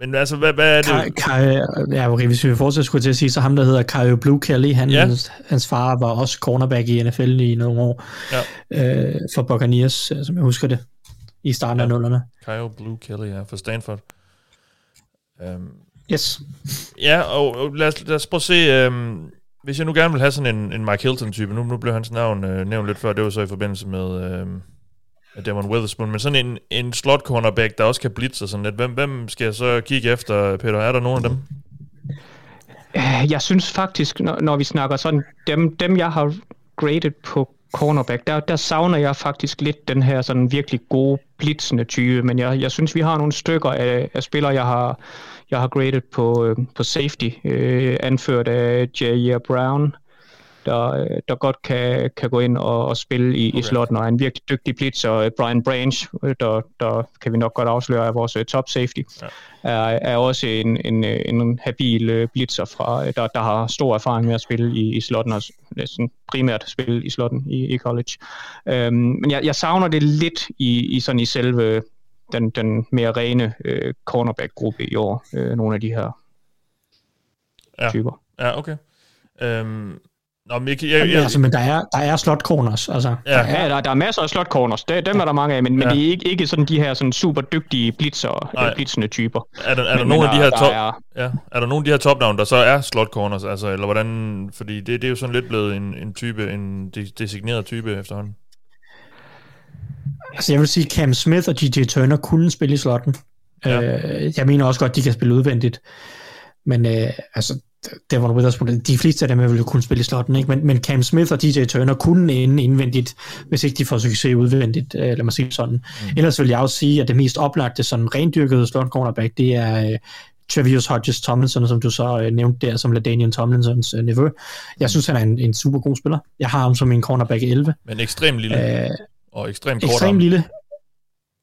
men altså, hvad, hvad er det? Kai, Kai, ja, okay, hvis vi fortsætter skulle til at sige, så ham, der hedder Kai Blue Kelly, han, ja. hans, hans far var også cornerback i NFL i nogle år ja. øh, for Buccaneers, øh, som jeg husker det, i starten ja. af nullerne. Kai Blue Kelly, ja, for Stanford. Um, yes. Ja, og, og lad, os, lad os prøve at se, um, hvis jeg nu gerne vil have sådan en, en Mike Hilton-type, nu, nu blev hans navn uh, nævnt lidt før, det var så i forbindelse med... Um, Devon Witherspoon, men sådan en, en slot cornerback, der også kan blitse og sådan lidt. Hvem, hvem skal jeg så kigge efter, Peter? Er der nogen af dem? Jeg synes faktisk, når, når vi snakker sådan, dem, dem jeg har graded på cornerback, der, der savner jeg faktisk lidt den her sådan virkelig gode blitzende type, men jeg, jeg synes, vi har nogle stykker af, af spillere, jeg har, jeg har graded på, øh, på safety, øh, anført af J.R. Brown, der, øh, der godt kan, kan gå ind og, og spille i, okay. i slotten, og er en virkelig dygtig blitzer. Øh, Brian Branch, øh, der, der kan vi nok godt afsløre, er vores top safety, ja. er, er også en, en, en habil blitzer, fra, der, der har stor erfaring med at spille i, i slotten, og næsten primært spille i slotten i, i college. Øhm, men jeg, jeg savner det lidt i, i, sådan i selve den, den mere rene øh, cornerback-gruppe i år, øh, nogle af de her ja. typer. Ja, okay. Øhm, Nå, men, jeg, jeg, jeg, Ja, altså, men der er, der er slot corners. Altså, Ja. der er, Ja, der, der er masser af slot corners. Det, dem er der mange af, men, men Ja. det er ikke, ikke sådan de her sådan super dygtige blitzer, Nej. blitzende typer. er der, er der Men- nogle men af de her der top, er- ja, er der nogle af de her topnavn, der så er slot corners, altså, eller hvordan, fordi det, det er jo sådan lidt blevet en, en type, en de- designeret type efterhånden. altså, jeg vil sige, Cam Smith og DJ Turner kunne spille i slotten. Ja. Ja. Øh, jeg mener også godt, de kan spille udvendigt. Men øh, altså, Devon Witherspoon, de fleste af dem vil jo kunne spille i slotten, ikke? Men, men Cam Smith og DJ Turner kunne ende indvendigt, hvis ikke de får succes udvendigt, øh, lad mig sige sådan. Mm. Ellers vil jeg også sige, at det mest oplagte, sådan rendyrkede slot cornerback, det er øh, Travius Hodges Tomlinson, som du så øh, nævnte der, som LaDainian Tomlinsons øh, nevø. Jeg synes, han er en, en super god spiller. Jeg har ham som en cornerback 11. Men ekstremt lille, Øh, og ekstremt kort ekstremt arm. lille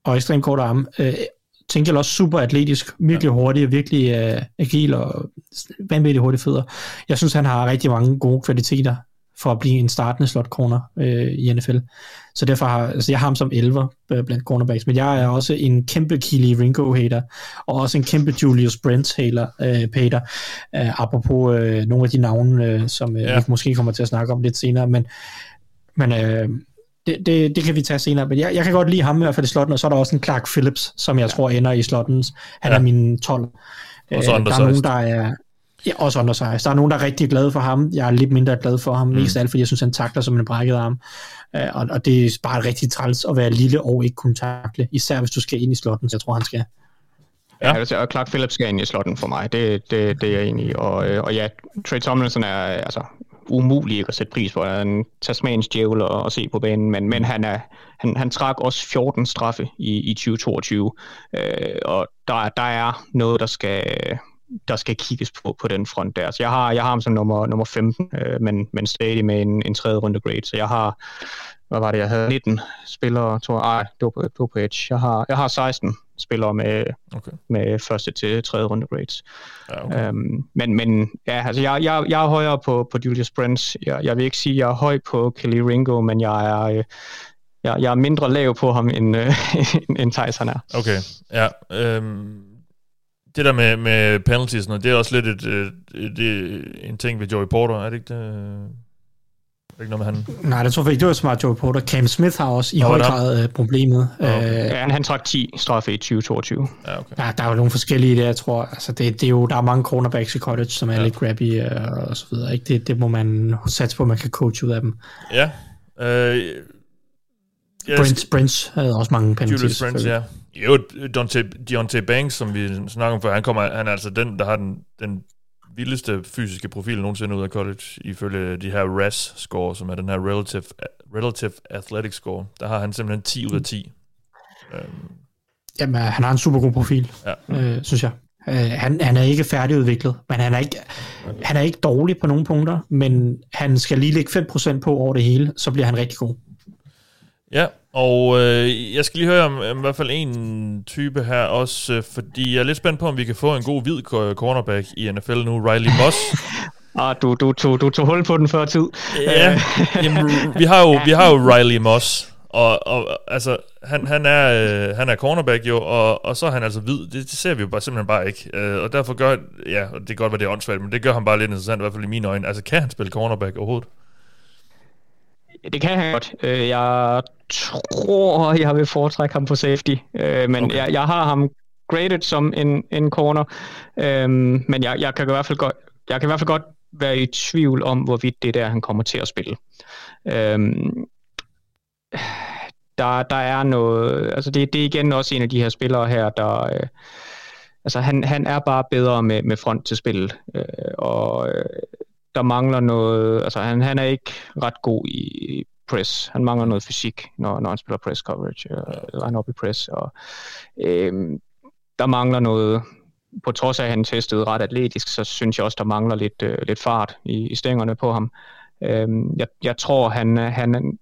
og ekstremt kort arm. Øh, tænker jeg også super atletisk, virkelig hurtig, virkelig øh, agil og vanvittigt hurtige fødder. Jeg synes, han har rigtig mange gode kvaliteter for at blive en startende slot corner øh, i NFL. Så derfor har altså jeg har ham som 11 blandt cornerbacks, men jeg er også en kæmpe Keely Ringo hater og også en kæmpe Julius Brent hater, øh, hater øh, apropos øh, nogle af de navne, øh, som øh, ja. vi måske kommer til at snakke om lidt senere, men, men øh, det, det, det kan vi tage senere, men jeg, jeg kan godt lide ham i hvert fald i slotten, og så er der også en Clark Phillips, som jeg ja. tror ender i slottens. Han Ja. er min 12. Og så Øh, der er nogen, der er Ja, også undersized. Der er nogen, der er rigtig glade for ham. Jeg er lidt mindre glad for ham, mm. mest af alt, fordi jeg synes, han takler som en brækket arm. Uh, og, og det er bare rigtig træls at være lille og ikke kunne takle, især hvis du skal ind i slotten, så jeg tror, han skal. Ja. Altså, og Clark Phillips skal ind i slotten for mig. Det, det, det er jeg enig i. Og, øh, og ja, Trey Tomlinson er altså umulig ikke at sætte pris på. Han er en tasmanisk djævel at, at se på banen, men, men han, er, han, han trak også 14 straffe i, i 2022. Øh, og der, der er noget, der skal, der skal kigges på på den front der. Så jeg har, jeg har ham som nummer, nummer 15, øh, men, men stadig med en, en tredje runde grade. Så jeg har, hvad var det, jeg havde 19 spillere, tror jeg. Ej, det var på, det var på edge. Jeg har, jeg har 16 spillere med, Okay. med første til tredje runde grades. Ja, okay. Øhm, men, men ja, altså jeg, jeg, jeg er højere på, på Julius Brents. Jeg, jeg vil ikke sige, at jeg er høj på Kelly Ringo, men jeg er, øh, jeg, jeg er mindre lav på ham, end, øh, end, han er. Okay, ja. Øhm, det der med, med penalties, det er også lidt et, et, et, et, en ting ved Joey Porter, er det ikke det? Er det ikke noget med han? Nej, det tror jeg ikke, det var smart Joe Porter. Cam Smith har også i Nå, høj grad øh, problemet. Okay. Øh, Ja, han, han trak 10 straffe i 2022. Ja, okay. Ja, der er jo nogle forskellige der, jeg tror. Altså, det, det er jo, der er mange cornerbacks i college, som er Ja. lidt grabby øh, og så videre. Ikke? Det, det må man satse på, at man kan coach ud af dem. Ja. Øh, jeg Brent, Brent havde også mange penalties. Julius selvfølgelig. ja. Jo, Deontay, Deontay Banks, som vi snakker om før, han, kommer, han er altså den, der har den, den vildeste fysiske profil nogensinde ud af college, ifølge de her RAS-score, som er den her Relative, relative Athletic Score. Der har han simpelthen 10 ud af 10. Øhm, Jamen, han har en super god profil, Ja. øh, synes jeg. Øh, han, han er ikke færdigudviklet, men han er ikke, han er ikke dårlig på nogle punkter, men han skal lige lægge 5% på over det hele, så bliver han rigtig god. Ja, og øh, jeg skal lige høre om, om i hvert fald en type her også, øh, fordi jeg er lidt spændt på, om vi kan få en god hvid co- cornerback i NFL nu, Riley Moss. Ah, du, du, tog, du tog hul på den før tid. ja, jamen, vi har jo, vi har jo Riley Moss, og, og altså, han, han, er, øh, han er cornerback jo, og, og så er han altså hvid. Det, det ser vi jo bare, simpelthen bare ikke. Øh, og derfor gør, ja, og det kan godt være, det er åndssvagt, men det gør ham bare lidt interessant, i hvert fald i mine øjne. Altså, kan han spille cornerback overhovedet? Det kan han godt. Øh, Jeg tror, jeg vil foretrække ham på safety, Øh, men Okay. jeg, jeg har ham graded som en, en corner, Øhm, men jeg, jeg kan i hvert fald godt jeg kan i hvert fald godt være i tvivl om, hvorvidt det er der, han kommer til at spille. Øhm, der, der er noget, altså det, det er igen også en af de her spillere her, der, øh, altså han, han er bare bedre med, med front til øh, og øh, der mangler noget, altså han, han er ikke ret god i press, han mangler noget fysik, når, når han spiller press coverage, øh, line up i press, og øh, der mangler noget, på trods af at han testede ret atletisk, så synes jeg også, der mangler lidt, øh, lidt fart i, i stængerne på ham. Øh, jeg, jeg tror, han, han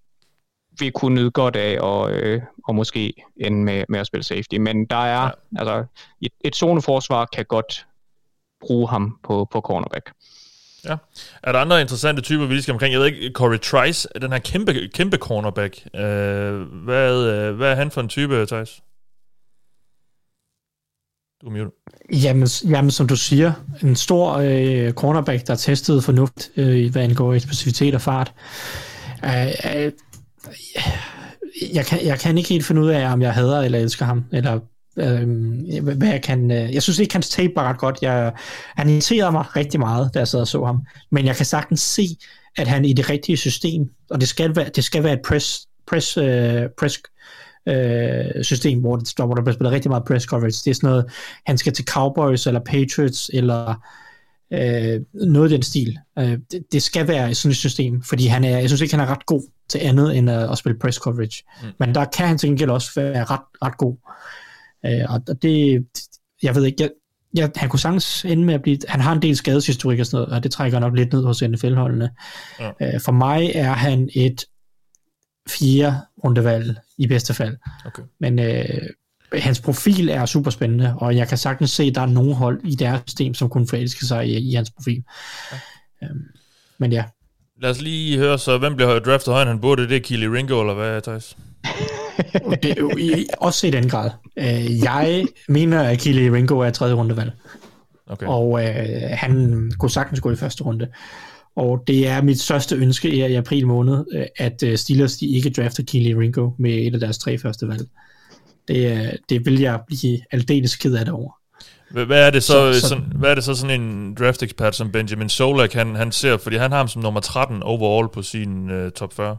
vil kunne nyde godt af og, øh, og måske ende med, med at spille safety. Men der er, ja. altså, et, et zoneforsvar kan godt bruge ham på, på cornerback. Ja. Er der andre interessante typer, vi lige skal omkring? Jeg ved ikke, Corey Trice, den her kæmpe, kæmpe cornerback. Øh, hvad, øh, hvad er han for en type, Thijs? Du er mute. Jamen, jamen, som du siger, en stor øh, cornerback, der har testet fornuft, øh, hvad angår eksplosivitet og fart. Øh, øh, jeg, kan, jeg kan ikke helt finde ud af, om jeg hader eller elsker ham, eller øh, hvad jeg kan... Øh, jeg synes ikke, hans tape var ret godt. Jeg, han irriterede mig rigtig meget, da jeg sad og så ham. Men jeg kan sagtens se, at han i det rigtige system, og det skal være, det skal være et press, press, øh, press øh, system, hvor, det, hvor der bliver spillet rigtig meget press coverage. Det er sådan noget, han skal til Cowboys eller Patriots eller øh, noget i den stil. Øh, det, det skal være sådan et system, fordi han er, jeg synes ikke, han er ret god til andet end at, at spille press coverage. Mm. Men der kan han til gengæld også være ret, ret god. Øh, og det, jeg ved ikke, jeg, jeg, han kunne sagtens ende med at blive, han har en del skadeshistorik og sådan noget, og det trækker nok lidt ned hos NFL-holdene. Ja. Øh, for mig er han et fire rundevalg i bedste fald. Okay. Men øh, hans profil er super spændende, og jeg kan sagtens se, at der er nogle hold i deres system, som kunne forelske sig i, i hans profil. Ja. Øhm, men ja. Lad os lige høre så, hvem bliver draftet højere han burde? Det er Kili Ringo, eller hvad, Thijs? det er jo i, også i den grad. Øh, jeg mener, at Kili Ringo er tredje rundevalg. Okay. Og øh, han kunne sagtens gå i første runde. Og det er mit største ønske i april måned, øh, at øh, Steelers de ikke drafter Keely Ringo med et af deres tre første valg. Det, det vil jeg blive aldeles ked af det over. Hvad er det så, så, så sådan, hvad er det så sådan en draft expert som Benjamin Solak, han, han ser, fordi han har ham som nummer 13 overall på sin uh, top 40?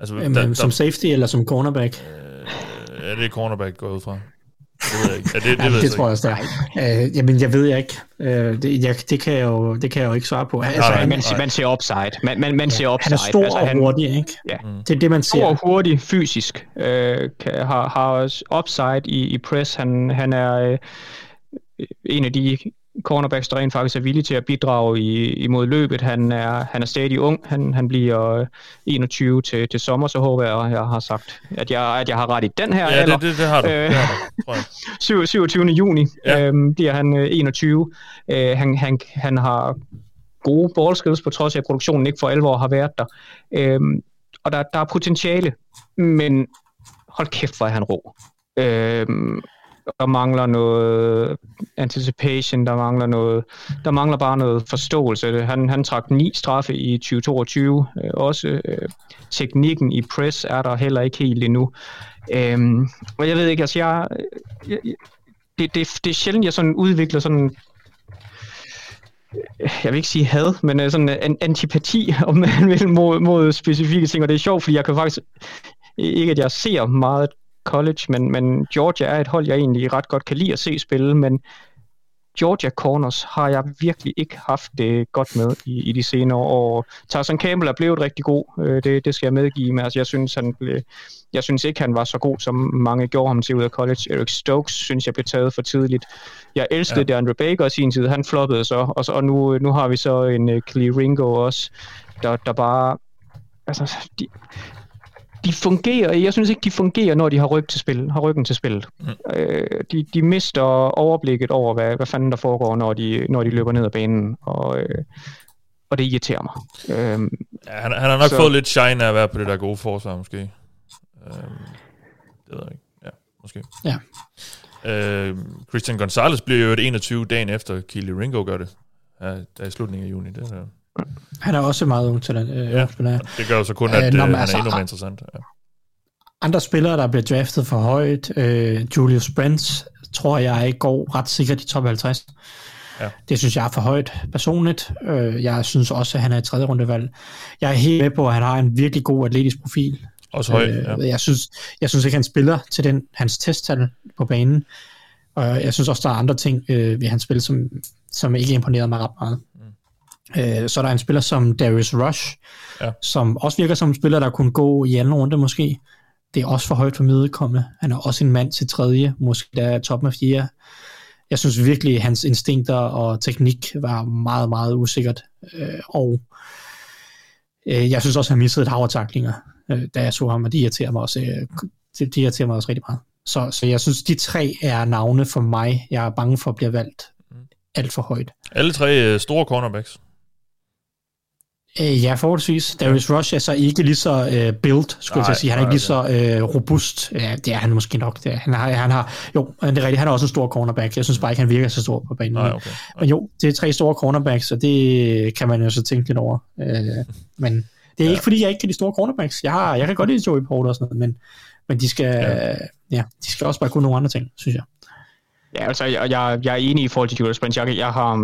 Altså, Jamen, der, som der, safety eller som cornerback? Øh, ja, det er cornerback, går ud fra. Det ved jeg ikke. Ja, det, det, ved det tror jeg også, det er. Øh, jamen, jeg ved jeg ikke. Øh, det, jeg, det, kan jeg jo, det kan jeg jo ikke svare på. Altså, nej, man, man ser upside. Man, man, man ja, ser upside. Han er stor altså, han, og hurtig, ikke? Ja. Mm. Det er det, man ser. Stor og hurtig, fysisk. Øh, kan, har, har også upside i, i press. Han, han er øh, en af de cornerbacks, der rent faktisk er villig til at bidrage i, imod løbet. Han er, han er stadig ung. Han, han bliver 21 til, til sommer, så håber jeg, at jeg har sagt, at jeg, at jeg har ret i den her Ja, alder. det, det, det har du. Øh, det har du tror jeg. 27. juni ja. øhm, bliver han 21. Øh, han, han, han har gode ballskills, på trods af, at produktionen ikke for alvor har været der. Øhm, og der, der er potentiale, men hold kæft, hvor er han rå. Øhm, der mangler noget anticipation, der mangler noget, der mangler bare noget forståelse. Han, han trak ni straffe i 2022, øh, også øh, teknikken i press er der heller ikke helt endnu. Øhm, og jeg ved ikke, altså jeg, jeg det, det, det er sjældent, jeg sådan udvikler sådan øh, jeg vil ikke sige had, men øh, sådan øh, en antipati, om man vil, mod, mod specifikke ting, og det er sjovt, fordi jeg kan faktisk, ikke at jeg ser meget college, men, men Georgia er et hold, jeg egentlig ret godt kan lide at se spille, men Georgia Corners har jeg virkelig ikke haft det godt med i, i de senere år. Tarzan Campbell er blevet rigtig god, øh, det, det skal jeg medgive, men altså, jeg, synes, han blev, jeg synes ikke, han var så god, som mange gjorde ham til ud af college. Eric Stokes synes jeg blev taget for tidligt. Jeg elskede ja. Andrew Baker i sin tid, han floppede så, og, så, og nu, nu har vi så en uh, Klee Ringo også, der, der bare altså, de, de fungerer, jeg synes ikke, de fungerer, når de har, ryg til spil, har ryggen til spillet. Mm. Øh, de, de mister overblikket over, hvad, hvad fanden der foregår, når de, når de løber ned ad banen, og, øh, og det irriterer mig. Øh, ja, han, han har nok så, fået lidt shine af at være på det der gode forsvar, måske. Øh, det ved jeg ikke. Ja, måske. Ja. Øh, Christian Gonzalez bliver jo et 21 dagen efter Keely Ringo gør det. Ja, der er i slutningen af juni. Det er han er også meget ung til den. Øh, ja, det gør jo så kun, at øh, han altså, er endnu mere interessant. Ja. Andre spillere, der bliver draftet for højt, øh, Julius Brents, tror jeg går ret sikkert i top 50. Ja. Det synes jeg er for højt personligt. Øh, jeg synes også, at han er et tredje rundevalg. Jeg er helt med på, at han har en virkelig god atletisk profil. Også højt, øh, ja. jeg, synes, jeg synes ikke, han spiller til den, hans testtal på banen. Og jeg synes også, der er andre ting øh, ved hans spil, som, som ikke imponerede mig ret meget. Øh, så er der en spiller som Darius Rush, ja. som også virker som en spiller, der kunne gå i anden runde måske. Det er også for højt for medkommende. Han er også en mand til tredje, måske der er toppen af fire. Jeg synes virkelig, at hans instinkter og teknik var meget, meget usikkert. Øh, og øh, jeg synes også, at han missede et hav taklinger, øh, da jeg så ham, og de irriterer mig også, øh, de irriterer mig også rigtig meget. Så, så jeg synes, de tre er navne for mig. Jeg er bange for at blive valgt mm. alt for højt. Alle tre store cornerbacks. Øh, ja, forholdsvis. Darius Rush er så ikke lige så uh, built, skulle nej, jeg sige. Han er ikke lige så uh, robust. Ja, det er han måske nok. Det er. Han, har, han har, jo, det er rigtigt. Han er også en stor cornerback. Jeg synes bare ikke, han virker så stor på banen. Nej, okay. Men jo, det er tre store cornerbacks, så det kan man jo så tænke lidt over. Uh, men det er ja. ikke, fordi jeg ikke kan de store cornerbacks. Jeg, har, jeg kan godt lide Joey Porter og sådan noget, men, men de, skal, ja. ja, de skal også bare kunne nogle andre ting, synes jeg. Ja, altså, jeg, jeg, jeg er enig i forhold til Julius Brent. Jeg, jeg har,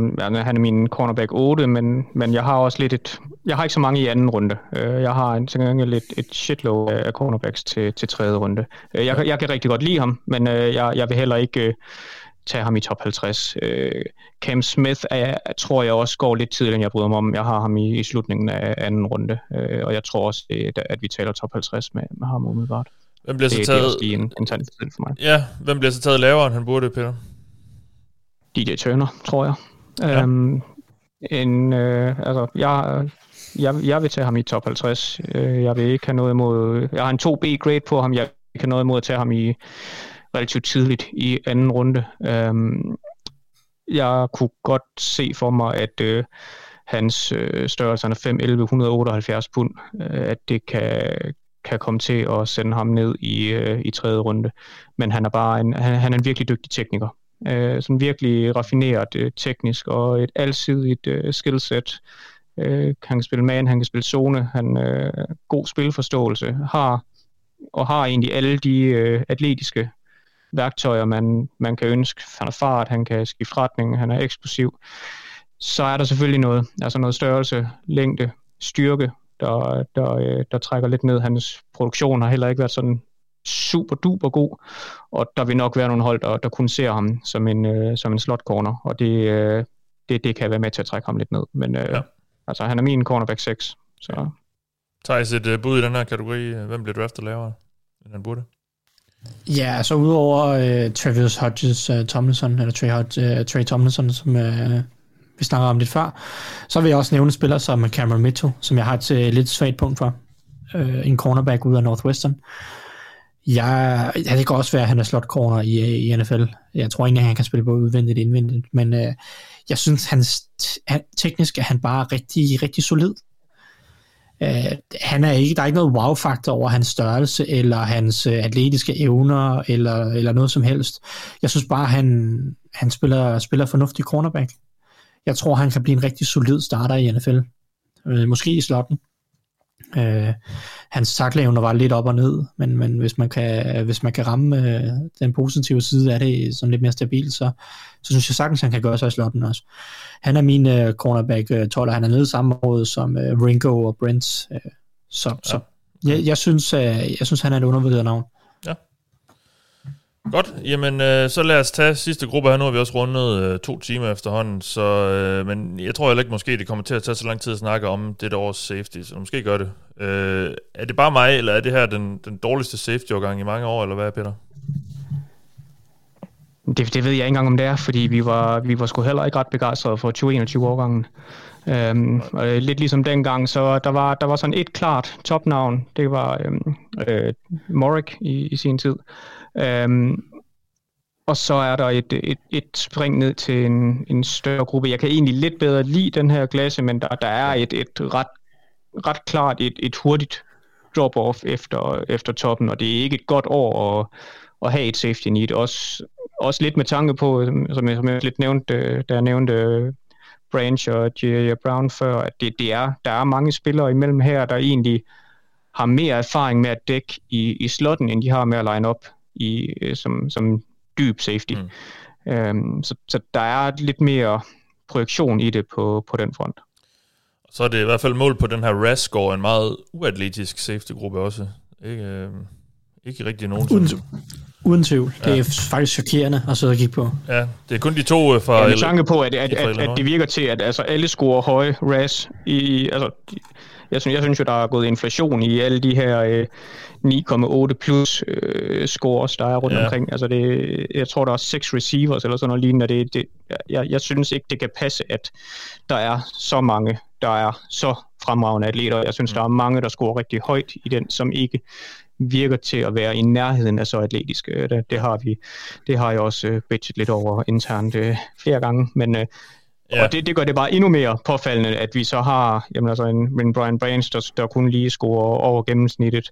han er min cornerback 8, men, men jeg har også lidt et... Jeg har ikke så mange i anden runde. Øh, jeg har en, til lidt et shitload af cornerbacks til, til tredje runde. Øh, jeg, jeg kan rigtig godt lide ham, men øh, jeg, jeg vil heller ikke tage ham i top 50. Cam Smith er, tror jeg også går lidt tidligere, end jeg bryder mig om. Jeg har ham i, i slutningen af anden runde, og jeg tror også, at vi taler top 50 med, med ham umiddelbart. Hvem bliver så taget... Det er en, en for mig. Ja, hvem bliver så taget lavere, end han burde, Peter? DJ Turner, tror jeg. Ja. Øhm, en, øh, altså, jeg, jeg, jeg vil tage ham i top 50. Øh, jeg vil ikke have noget imod... Jeg har en 2B-grade på ham. Jeg vil ikke have noget imod at tage ham i relativt tidligt i anden runde. Øhm, jeg kunne godt se for mig, at øh, hans øh, størrelse er 5'11, 178 pund, øh, at det kan, kan komme til at sende ham ned i, øh, i tredje runde. Men han er bare en, han, han er en virkelig dygtig tekniker. Øh, sådan virkelig raffineret øh, teknisk og et alsidigt øh, skillset. Øh, han kan spille man, han kan spille zone, han øh, god spilforståelse, har og har egentlig alle de øh, atletiske værktøjer, man, man kan ønske. Han har fart, han kan skifte retning, han er eksplosiv. Så er der selvfølgelig noget, altså noget størrelse, længde, styrke, der, der, øh, der trækker lidt ned. Hans produktion har heller ikke været sådan super duper god, og der vil nok være nogle hold, der, der kun ser ham som en, øh, som en slot corner, og det, øh, det, det kan være med til at trække ham lidt ned. Men øh, ja. altså, han er min cornerback 6. Så. Ja. Thijs, et uh, bud i den her kategori. Hvem bliver draftet lavere, end han burde? Ja, så altså udover uh, Travis Hodges uh, Tomlinson, eller Trey, Hodge, uh, Trey Tomlinson, som uh, vi snakkede om lidt før, så vil jeg også nævne spillere som Cameron Mitchell, som jeg har et øh, lidt svagt punkt for. Øh, en cornerback ud af Northwestern. Ja, ja, det kan også være, at han er slot corner i, øh, i NFL. Jeg tror ikke, at han kan spille både udvendigt og indvendigt, men øh, jeg synes, hans han, teknisk er han bare rigtig, rigtig solid. Øh, han er ikke, der er ikke noget wow-faktor over hans størrelse, eller hans øh, atletiske evner, eller, eller noget som helst. Jeg synes bare, han, han spiller, spiller fornuftig cornerback. Jeg tror, han kan blive en rigtig solid starter i NFL. Uh, måske i slotten. Øh, hans takleevner var lidt op og ned, men, men hvis, man kan, hvis man kan ramme øh, den positive side af det sådan lidt mere stabilt, så, så synes jeg sagtens, han kan gøre sig i slotten også. Han er min øh, cornerback øh, 12, og han er nede i samme måde som øh, Ringo og Brent. Øh, så, ja. så jeg, jeg, synes, øh, jeg synes, han er et undervurderet navn. Godt, jamen øh, så lad os tage sidste gruppe her. Nu har vi også rundet øh, to timer efterhånden, så, øh, men jeg tror heller ikke måske, det kommer til at tage så lang tid at snakke om det års safety, så måske gør det. Øh, er det bare mig, eller er det her den, den dårligste safety-årgang i mange år, eller hvad, Peter? Det, det ved jeg ikke engang, om det er, fordi vi var, vi var sgu heller ikke ret begejstrede for 2021-årgangen. Øhm, og lidt ligesom dengang, så der var, der var sådan et klart topnavn. Det var øhm, øh, Morik i, i sin tid. Øhm, og så er der et, et, et spring ned til en, en større gruppe. Jeg kan egentlig lidt bedre lide den her klasse, men der, der er et, et ret, ret klart et, et hurtigt drop-off efter, efter toppen, og det er ikke et godt år at, at have et safety need. Også, også lidt med tanke på, som jeg, som jeg lidt nævnte, da jeg nævnte Branch og J.J. Brown før, at det, det er, der er mange spillere imellem her, der egentlig har mere erfaring med at dække i, i slotten, end de har med at line op i, øh, som, som dyb safety. Mm. Øhm, så, så der er lidt mere projektion i det på, på den front. Så er det i hvert fald mål på den her RAS-score, en meget uatletisk safety-gruppe også. Ikke, øh, ikke rigtig nogen. Uden, uden tvivl. Ja. Det er faktisk chokerende at sidde og kigge på. Ja, det er kun de to øh, fra... Ja, med tanke på, at, at, at, at det virker til, at altså, alle scorer høje RAS. I, altså, jeg synes, jeg synes jo, der er gået inflation i alle de her øh, 9,8 plus øh, scores, der er rundt ja. omkring. Altså det, jeg tror, der er seks receivers eller sådan noget lignende. Det, det, jeg, jeg synes ikke, det kan passe, at der er så mange, der er så fremragende atleter. Jeg synes, mm. der er mange, der scorer rigtig højt i den, som ikke virker til at være i nærheden af så atletiske. Det, det har vi, det har jeg også øh, bitchet lidt over internt øh, flere gange, men øh, Ja. Og det, det gør det bare endnu mere påfaldende, at vi så har jamen altså en, en Brian Branch, der, der kun lige scorer over gennemsnittet.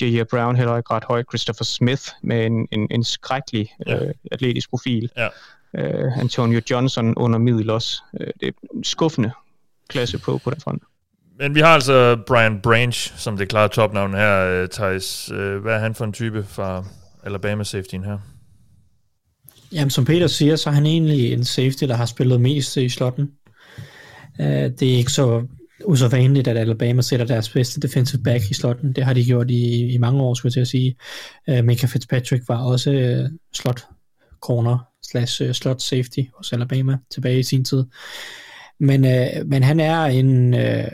J.J. Brown heller ikke ret højt. Christopher Smith med en, en, en skrækkelig ja. øh, atletisk profil. Ja. Uh, Antonio Johnson under middel også. Uh, det er skuffende klasse på på den front. Men vi har altså Brian Branch, som det klare topnavn her, øh, Thijs. Øh, hvad er han for en type fra Alabama safetyen her? Jamen, som Peter siger, så er han egentlig en safety, der har spillet mest i slotten. Øh, det er ikke så usædvanligt, at Alabama sætter deres bedste defensive back i slotten. Det har de gjort i, i mange år, skulle jeg til at sige. Uh, Mika Fitzpatrick var også slot corner slash slot safety hos Alabama tilbage i sin tid. Men, men han er en uh,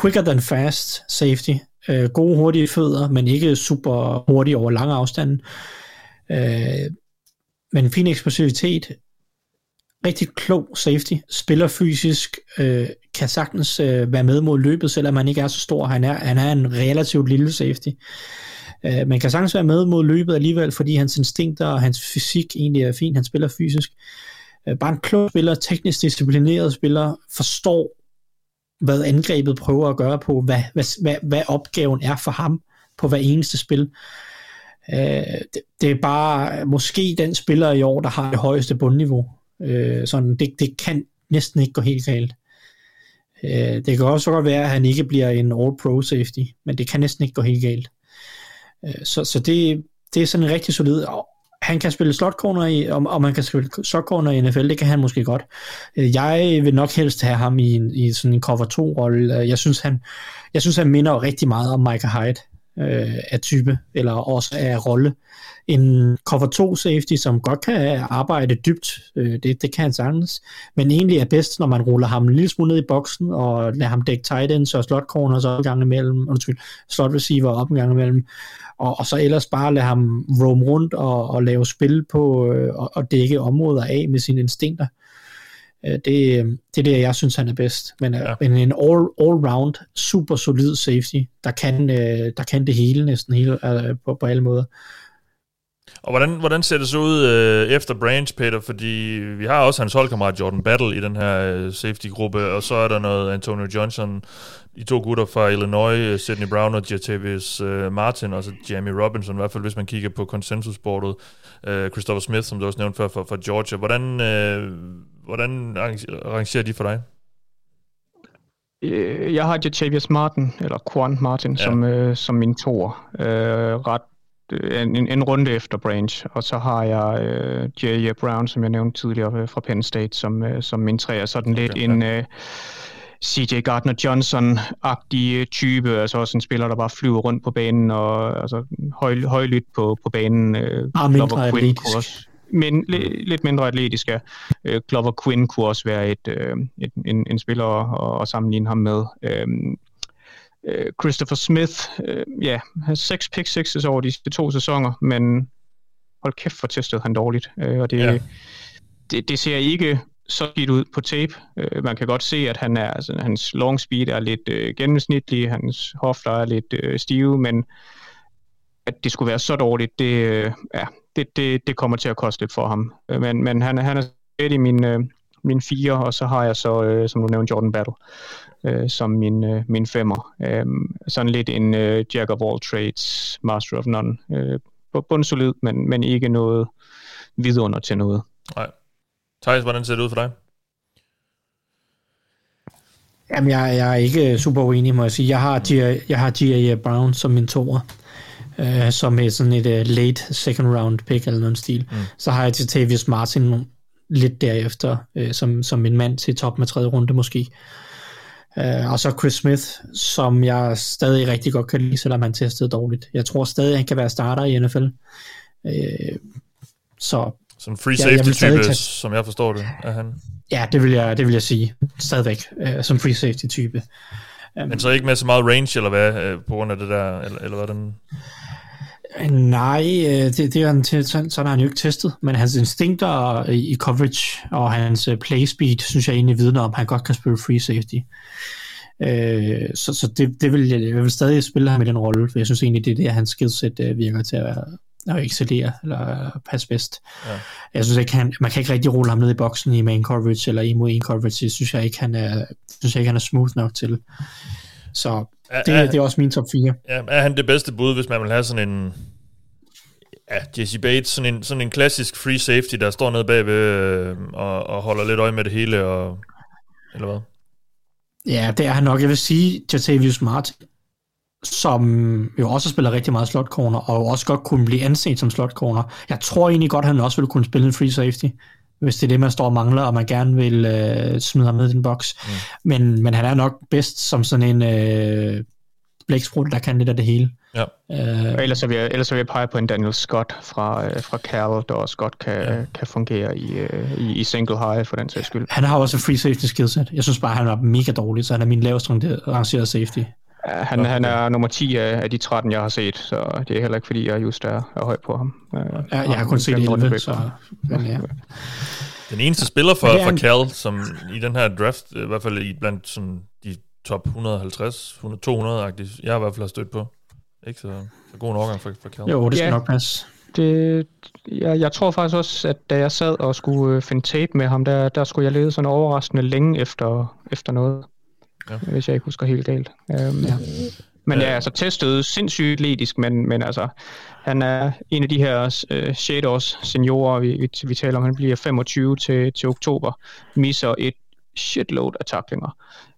quicker than fast safety. Øh, gode, hurtige fødder, men ikke super hurtige over lange afstande. Øh, men fin eksplosivitet, rigtig klog safety, spiller fysisk, øh, kan sagtens øh, være med mod løbet, selvom han ikke er så stor. Han er, han er en relativt lille safety. Øh, men kan sagtens være med mod løbet alligevel, fordi hans instinkter og hans fysik egentlig er fint. Han spiller fysisk. Øh, bare en klog spiller, teknisk disciplineret spiller, forstår, hvad angrebet prøver at gøre på, hvad, hvad, hvad, hvad opgaven er for ham på hver eneste spil. Øh, det, det er bare måske den spiller i år, der har det højeste bundniveau. Øh, sådan, det, det kan næsten ikke gå helt galt. Øh, det kan også godt være, at han ikke bliver en all-pro safety, men det kan næsten ikke gå helt galt. Øh, så så det, det er sådan en rigtig solid. Han kan spille slot corner i, og, og man kan spille slot corner i NFL, det kan han måske godt. Øh, jeg vil nok helst have ham i, en, i sådan en cover 2 rolle. Øh, jeg synes han, jeg synes han minder rigtig meget om Michael Hyde øh, af type, eller også af rolle. En cover 2 safety, som godt kan arbejde dybt, øh, det, det kan han sagtens, men egentlig er bedst, når man ruller ham en lille smule ned i boksen, og lader ham dække tight ends og slot corners op en gang imellem, undskyld, slot receiver op en gang imellem, og, og så ellers bare lade ham roam rundt og, og lave spil på, øh, og, og dække områder af med sine instinkter. Øh, det, det er det, jeg synes, han er bedst. Men, øh, ja. men en all, all-round, super solid safety, der kan, øh, der kan det hele næsten hele, på, på alle måder. Og hvordan, hvordan ser det så ud øh, efter Branch, Peter? Fordi vi har også hans holdkammerat Jordan Battle i den her øh, safety-gruppe, og så er der noget Antonio Johnson, de to gutter fra Illinois, Sidney Brown og Jatavius øh, Martin, og så Jamie Robinson, i hvert fald hvis man kigger på konsensusbordet. Øh, Christopher Smith, som du også nævnte før, fra, fra Georgia. Hvordan, øh, hvordan arrangerer de for dig? Øh, jeg har Jatavius Martin, eller Quan Martin, ja. som, øh, som min tor. Øh, ret øh, en, en runde efter Branch, og så har jeg øh, J.J. Brown, som jeg nævnte tidligere øh, fra Penn State, som, øh, som min træer. Sådan okay, lidt ja. en øh, CJ Gardner-Johnson-agtig type, altså også en spiller, der bare flyver rundt på banen, og altså, høj, højlydt på, på banen. Øh, ah, mindre atletisk. Men li, lidt mindre atletisk, ja. Øh, Glover Quinn kunne også være et, øh, et, en, en spiller at, at sammenligne ham med. Øh, øh, Christopher Smith, øh, ja, har seks pick sixes over de to sæsoner, men hold kæft for testet han dårligt. Øh, og det, ja. det, det ser ikke så skidt ud på tape. Øh, man kan godt se, at han er, altså, hans long speed er lidt øh, gennemsnitlig, hans hofter er lidt øh, stive, men at det skulle være så dårligt, det, øh, ja, det, det, det kommer til at koste lidt for ham. Øh, men, men han, han er i min, øh, min fire, og så har jeg så, øh, som du nævnte, Jordan Battle øh, som min, øh, min femmer. Øh, sådan lidt en øh, jack of all trades, master of none. Øh, bundsolid, men, men ikke noget vidunder til noget. Nej. Thijs, hvordan ser det ud for dig? Jamen, jeg, jeg er ikke super uenig, må jeg sige. Jeg har Gia, jeg har Gia Brown som min toer, øh, som er sådan et uh, late second round pick eller noget stil. Mm. Så har jeg Tavius Martin lidt derefter, øh, som, som en mand til top med tredje runde måske. Uh, og så Chris Smith, som jeg stadig rigtig godt kan lide, selvom han testede dårligt. Jeg tror stadig, han kan være starter i NFL. Øh, så som free safety-type, tage... som jeg forstår det, er han. Ja, det vil jeg, det vil jeg sige. Stadigvæk, uh, som free safety-type. Um, Men så ikke med så meget range, eller hvad, uh, på grund af det der, eller, eller hvordan? Nej, det, det er han, sådan, sådan har han jo ikke testet, men hans instinkter i coverage og hans play speed, synes jeg egentlig vidner om, at han godt kan spille free safety. Øh, så så det, det vil jeg, vil stadig spille ham i den rolle, for jeg synes egentlig, det er det, hans skillset virker til at være, og excellere, eller passe bedst. Ja. Jeg synes ikke, han, man kan ikke rigtig rulle ham ned i boksen i main coverage, eller imod en coverage, det synes jeg ikke, han er, synes jeg ikke, han er smooth nok til. Så det, er, det er også min top 4. Ja, er han det bedste bud, hvis man vil have sådan en, ja, Jesse Bates, sådan en, sådan en klassisk free safety, der står nede bagved øh, og, og holder lidt øje med det hele, og, eller hvad? Ja, det er han nok. Jeg vil sige, Jatavius Martin, som jo også spiller rigtig meget slot corner, og også godt kunne blive anset som slot corner. Jeg tror egentlig godt, at han også ville kunne spille en free safety, hvis det er det, man står og mangler, og man gerne vil øh, smide ham med i den boks. Mm. Men, men han er nok bedst som sådan en øh, blæksprut, der kan lidt af det hele. Ja. Øh, ellers, så vil jeg, ellers så vil jeg pege på en Daniel Scott fra, øh, fra Cal, der også godt kan, ja. kan fungere i, øh, i, i single high for den sags skyld. Han har også et free safety skillset. Jeg synes bare, han er mega dårlig, så han er min lavest rangerede safety. Ja, han, okay. han er nummer 10 af, af de 13, jeg har set, så det er heller ikke, fordi jeg just er, er høj på ham. Ja, jeg har kun set 11, så... Men, ja. Den eneste spiller for, for Cal, som i den her draft, i hvert fald i blandt sådan de top 150, 200-agtige, jeg har i hvert fald stødt på. Ikke så, så god en overgang for, for Cal. Jo, det skal ja, nok passe. Det, jeg, jeg tror faktisk også, at da jeg sad og skulle øh, finde tape med ham, der, der skulle jeg lede sådan overraskende længe efter, efter noget. Ja. Hvis jeg ikke husker helt galt. Um, ja. Men ja, altså testet sindssygt atletisk, men, men altså, han er en af de her uh, shaders seniorer, vi, vi, vi taler om. Han bliver 25 til, til oktober, misser et shitload af taklinger.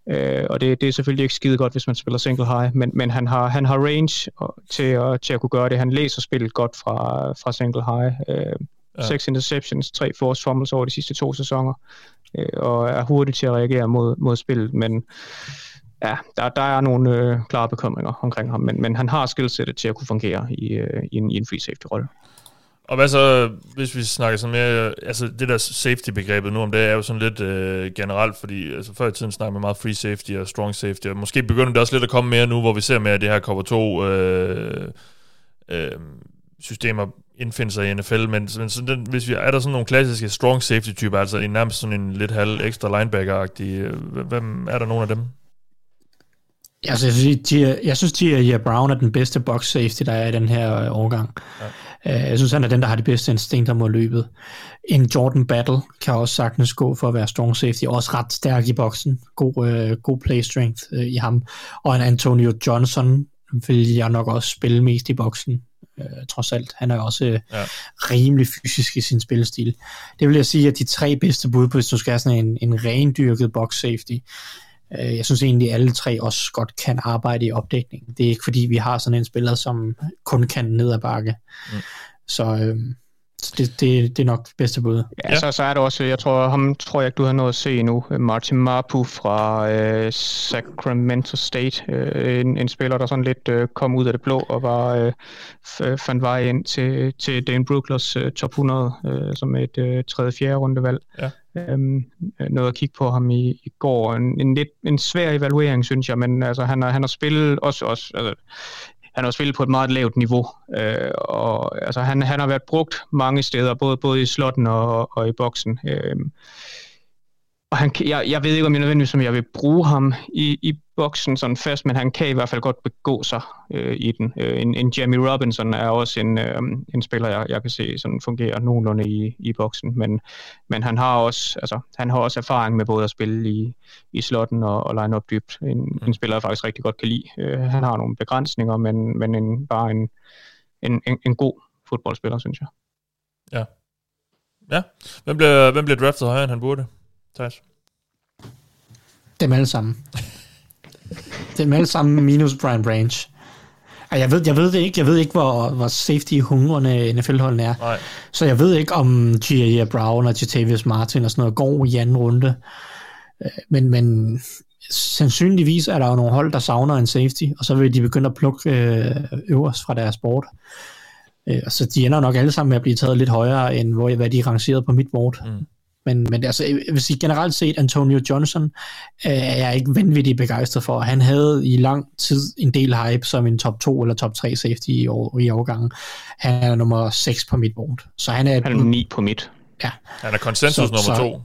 Øh, og det, det er selvfølgelig ikke skide godt, hvis man spiller single high, men, men han, har, han har range til at, til at kunne gøre det. Han læser spillet godt fra, fra single high. Øh, ja. Seks interceptions, tre force fumbles over de sidste to sæsoner, øh, og er hurtig til at reagere mod, mod spillet, men ja, der, der er nogle øh, klare bekymringer omkring ham, men, men han har skillsættet til at kunne fungere i, øh, i, en, i en free safety-rolle. Og hvad så, hvis vi snakker sådan mere, altså det der safety-begrebet nu om det er jo sådan lidt øh, generelt, fordi altså, før i tiden snakkede man meget free safety og strong safety, og måske begynder det også lidt at komme mere nu, hvor vi ser mere det her cover 2 øh, øh, systemer indfinde sig i NFL, men, men sådan den, hvis vi, er der sådan nogle klassiske strong safety-typer, altså en nærmest sådan en lidt halv ekstra linebacker-agtig, øh, hvem er der nogen af dem? Altså, jeg synes, Gia, jeg synes, Gia Brown er den bedste box safety, der er i den her øh, årgang. Ja. Øh, jeg synes, han er den, der har de bedste instinkter mod løbet. En Jordan Battle kan også sagtens gå for at være strong safety, også ret stærk i boksen. God, øh, god play strength øh, i ham. Og en Antonio Johnson vil jeg nok også spille mest i boksen, øh, trods alt. Han er også øh, ja. rimelig fysisk i sin spillestil. Det vil jeg sige, at de tre bedste bud på, hvis du skal have sådan en, en rendyrket box safety, Øh, jeg synes egentlig, at alle tre også godt kan arbejde i opdækning. Det er ikke fordi, vi har sådan en spiller, som kun kan ned ad bakke. Mm. Så øh, det, det, det er nok det bedste bud. Ja, ja. Så, så er det også, jeg tror, ham tror jeg ikke, du har noget at se nu. Martin Marpu fra øh, Sacramento State. Øh, en, en spiller, der sådan lidt øh, kom ud af det blå og var øh, fandt vej ind til, til Dane Brooklers øh, top 100 øh, som et øh, tredje fjerde rundevalg. Ja. Øhm, noget at kigge på ham i, i går. En, en lidt en svær evaluering, synes jeg, men altså, han, har, han har spillet også, også altså, han har spillet på et meget lavt niveau, øh, og altså, han, han har været brugt mange steder, både, både i slotten og, og i boksen. Øh, og han, jeg, jeg ved ikke, om jeg nødvendigvis, om jeg vil bruge ham i, i boksen sådan fast, men han kan i hvert fald godt begå sig øh, i den. Øh, en, en Jamie Robinson er også en, øh, en spiller, jeg, jeg kan se sådan fungerer nogenlunde i, i boksen, men, men han har også altså, han har også erfaring med både at spille i, i slotten og, og line op dybt. En, mm. en spiller, jeg faktisk rigtig godt kan lide. Øh, han har nogle begrænsninger, men, men en, bare en, en, en, en god fodboldspiller, synes jeg. Ja. Ja. Hvem bliver, hvem bliver draftet højere, end han burde? Thijs? Dem alle sammen. Dem alle sammen minus Brian Branch. Jeg ved, jeg ved det ikke. Jeg ved ikke, hvor, hvor safety hungrende NFL-holdene er. Nej. Så jeg ved ikke, om G.A. Brown og Jatavius Martin og sådan noget går i anden runde. Øh, men, men sandsynligvis er der jo nogle hold, der savner en safety, og så vil de begynde at plukke øh, øverst fra deres board. Øh, så de ender nok alle sammen med at blive taget lidt højere, end hvor, hvad de er rangeret på mit board. Mm. Men, men altså, jeg vil sige, generelt set, Antonio Johnson øh, er jeg ikke vanvittigt begejstret for. Han havde i lang tid en del hype som en top 2 eller top 3 safety i, år, i årgangen. Han er nummer 6 på mit board. Så han er, han er 9 på mit. Ja. Han er konsensus nummer 2.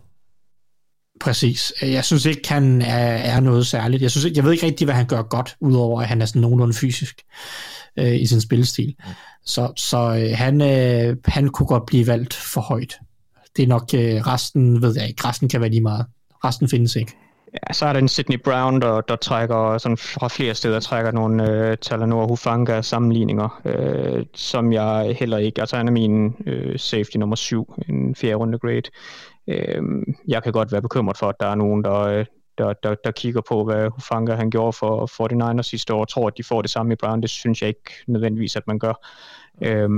Præcis. Jeg synes ikke, han er, er noget særligt. Jeg, synes, ikke, jeg ved ikke rigtig, hvad han gør godt, udover at han er sådan nogenlunde fysisk øh, i sin spillestil. Så, så øh, han, øh, han kunne godt blive valgt for højt. Det er nok øh, resten, ved jeg ikke. Resten kan være lige meget. Resten findes ikke. Ja, så er der en Sydney Brown, der, der trækker sådan fra flere steder trækker nogle øh, Talanoa Hufanga sammenligninger, øh, som jeg heller ikke, altså han er min øh, safety nummer syv, en fjerde runde grade. Øh, jeg kan godt være bekymret for, at der er nogen, der, øh, der, der, der kigger på, hvad Hufanga han gjorde for 49ers sidste år, og tror, at de får det samme i Brown. Det synes jeg ikke nødvendigvis, at man gør. Øh,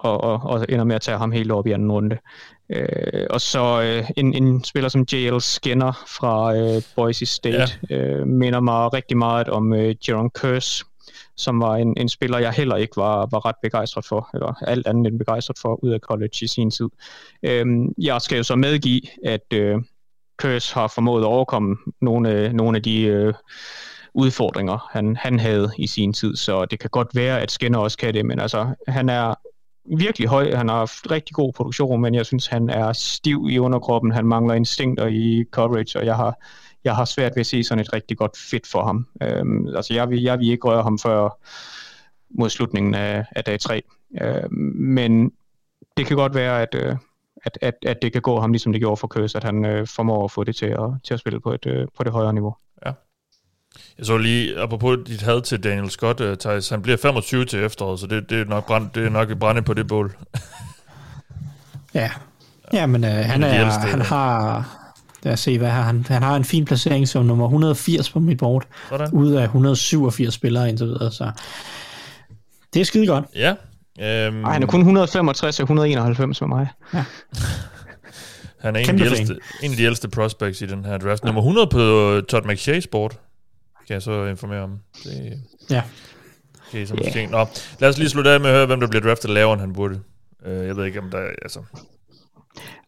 og, og, og ender med at tage ham helt op i anden runde. Øh, og så øh, en, en spiller som J.L. Skinner fra øh, Boise State ja. øh, minder mig rigtig meget om øh, Jaron Curse, som var en, en spiller, jeg heller ikke var, var ret begejstret for, eller alt andet end begejstret for, ud af college i sin tid. Øh, jeg skal jo så medgive, at øh, Curse har formået at overkomme nogle, øh, nogle af de... Øh, udfordringer, han, han havde i sin tid, så det kan godt være, at Skinner også kan det, men altså, han er virkelig høj. Han har haft rigtig god produktion, men jeg synes, han er stiv i underkroppen. Han mangler instinkter i coverage, og jeg har, jeg har svært ved at se sådan et rigtig godt fit for ham. Øhm, altså, jeg vil, jeg vil ikke røre ham før mod slutningen af, af dag 3. Øhm, men det kan godt være, at, øh, at, at, at det kan gå ham, ligesom det gjorde for Køs, at han øh, formår at få det til at, til at spille på, et, øh, på det højere niveau. Jeg så lige, apropos dit had til Daniel Scott, uh, Thijs, han bliver 25 til efteråret, så det, det, er, nok brand, det er nok et brænde på det bål. ja, ja men uh, han, er, ældste, han har... Lad os se, hvad har han? Han har en fin placering som nummer 180 på mit board, Sådan. ud af 187 spillere indtil videre, så det er skide godt. Ja. Um... Ej, han er kun 165 og 191 med mig. Ja. han er en af, de ældste, en af de ældste prospects i den her draft. Nummer 100 på Todd McShay's board kan jeg så informere om. Det, ja. Okay, som yeah. Nå, lad os lige slutte af med at høre, hvem der bliver draftet lavere, end han burde. Uh, jeg ved ikke, om der altså...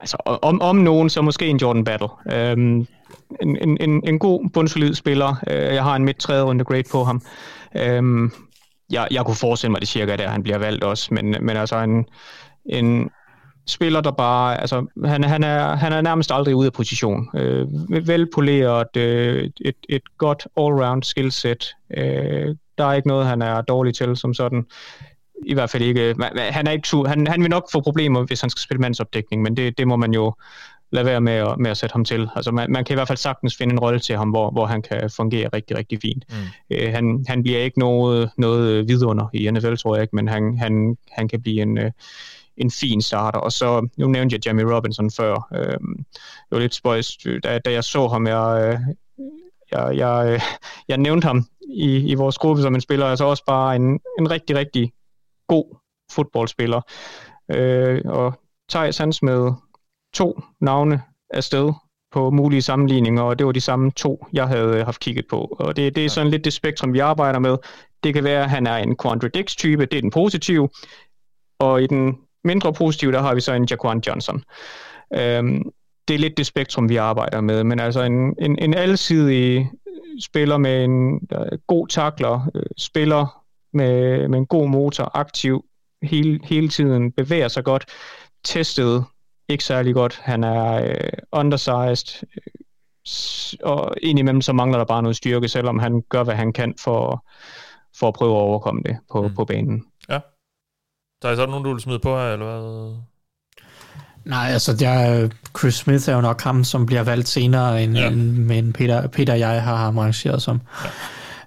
Altså, om, om nogen, så måske en Jordan Battle. Um, en, en, en, en god, bundsolid spiller. Uh, jeg har en midt tredje runde grade på ham. Um, jeg, jeg kunne forestille mig, det cirka der, han bliver valgt også, men, men altså en, en, spiller, der bare, altså han, han, er, han er nærmest aldrig ude af position. Øh, velpoleret, øh, et, et godt all-round skillset. Øh, der er ikke noget, han er dårlig til som sådan. I hvert fald ikke. Han, er ikke han, han vil nok få problemer, hvis han skal spille mandsopdækning, men det, det må man jo lade være med at, med at sætte ham til. Altså man, man kan i hvert fald sagtens finde en rolle til ham, hvor, hvor han kan fungere rigtig, rigtig fint. Mm. Øh, han, han bliver ikke noget, noget vidunder i NFL, tror jeg ikke, men han, han, han kan blive en, øh, en fin starter. Og så, nu nævnte jeg Jamie Robinson før. Øh, det var lidt spøjst, da, da jeg så ham, jeg, øh, jeg, jeg, øh, jeg nævnte ham i, i vores gruppe som en spiller, altså også bare en, en rigtig, rigtig god fodboldspiller. Øh, og Thijs han smed to navne afsted på mulige sammenligninger, og det var de samme to, jeg havde haft kigget på. Og det, det er sådan lidt det spektrum, vi arbejder med. Det kan være, at han er en Quandradix-type, det er den positive, og i den mindre positiv, der har vi så en Jaquan Johnson. Øhm, det er lidt det spektrum, vi arbejder med, men altså en, en, en alsidig spiller med en uh, god takler, uh, spiller med, med en god motor, aktiv hele, hele tiden, bevæger sig godt, testet ikke særlig godt, han er uh, undersized, uh, og indimellem så mangler der bare noget styrke, selvom han gør, hvad han kan for, for at prøve at overkomme det på, mm. på banen. Ja. Der er så nogen, du vil smide på her, eller hvad? Nej, altså jeg, Chris Smith er jo nok ham, som bliver valgt senere, end, ja. end men Peter, Peter og jeg har ham rangeret som.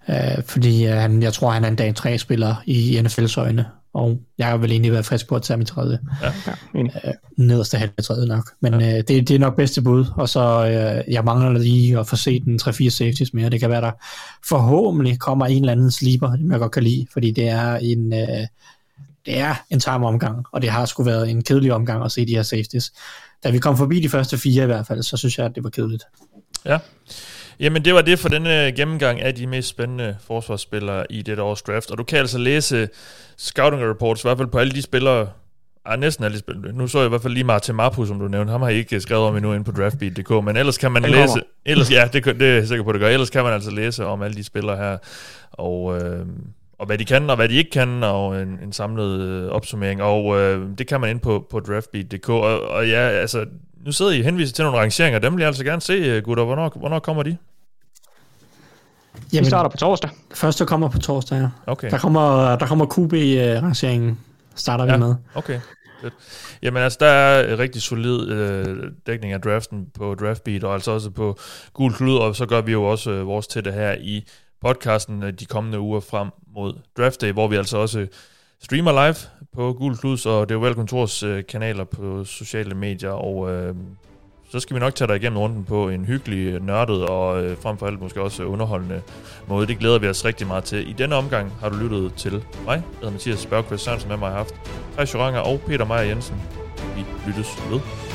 Ja. Uh, fordi uh, han, jeg tror, han er en dag 3 spiller i NFL's øjne, og jeg vil egentlig være frisk på at tage mit tredje. Ja. Uh, nederste halve tredje nok. Men ja. uh, det, det er nok bedste bud, og så uh, jeg mangler lige at få set en 3-4 safeties mere. Det kan være, der forhåbentlig kommer en eller anden sleeper, som jeg godt kan lide, fordi det er en... Uh, det er en tam omgang, og det har sgu været en kedelig omgang at se de her safeties. Da vi kom forbi de første fire i hvert fald, så synes jeg, at det var kedeligt. Ja. Jamen det var det for denne gennemgang af de mest spændende forsvarsspillere i dette års draft. Og du kan altså læse scouting reports, i hvert fald på alle de spillere, Ah, næsten alle de spillere. Nu så jeg i hvert fald lige Martin Mapu, som du nævnte. Ham har I ikke skrevet om endnu inde på draftbeat.dk, men ellers kan man læse... Ellers, ja, det, det er jeg sikker på, det gør. Ellers kan man altså læse om alle de spillere her. Og øh, og hvad de kan, og hvad de ikke kan, og en, en samlet øh, opsummering. Og øh, det kan man ind på, på draftbeat.dk. Og, og ja, altså, nu sidder I henviser til nogle rangeringer. Dem vil jeg altså gerne se, øh, gutter. Hvornår, hvornår kommer de? Jamen, vi starter på torsdag. Første kommer på torsdag, ja. Okay. Der kommer, der kommer QB-rangeringen, starter vi Ja. med. Okay. Fedt. Jamen altså, der er en rigtig solid øh, dækning af draften på Draftbeat, og altså også på Gul Klud, og så gør vi jo også øh, vores til det her i podcasten øh, de kommende uger frem mod Draft Day, hvor vi altså også øh, streamer live på Gul Plus og det er jo Kontors øh, kanaler på sociale medier, og øh, så skal vi nok tage dig igennem runden på en hyggelig, øh, nørdet og øh, frem for alt måske også underholdende måde. Det glæder vi os rigtig meget til. I denne omgang har du lyttet til mig, jeg hedder Mathias Bergqvist Sørensen, med mig har haft Thijs Joranger og Peter Meyer Jensen. Vi lyttes ved.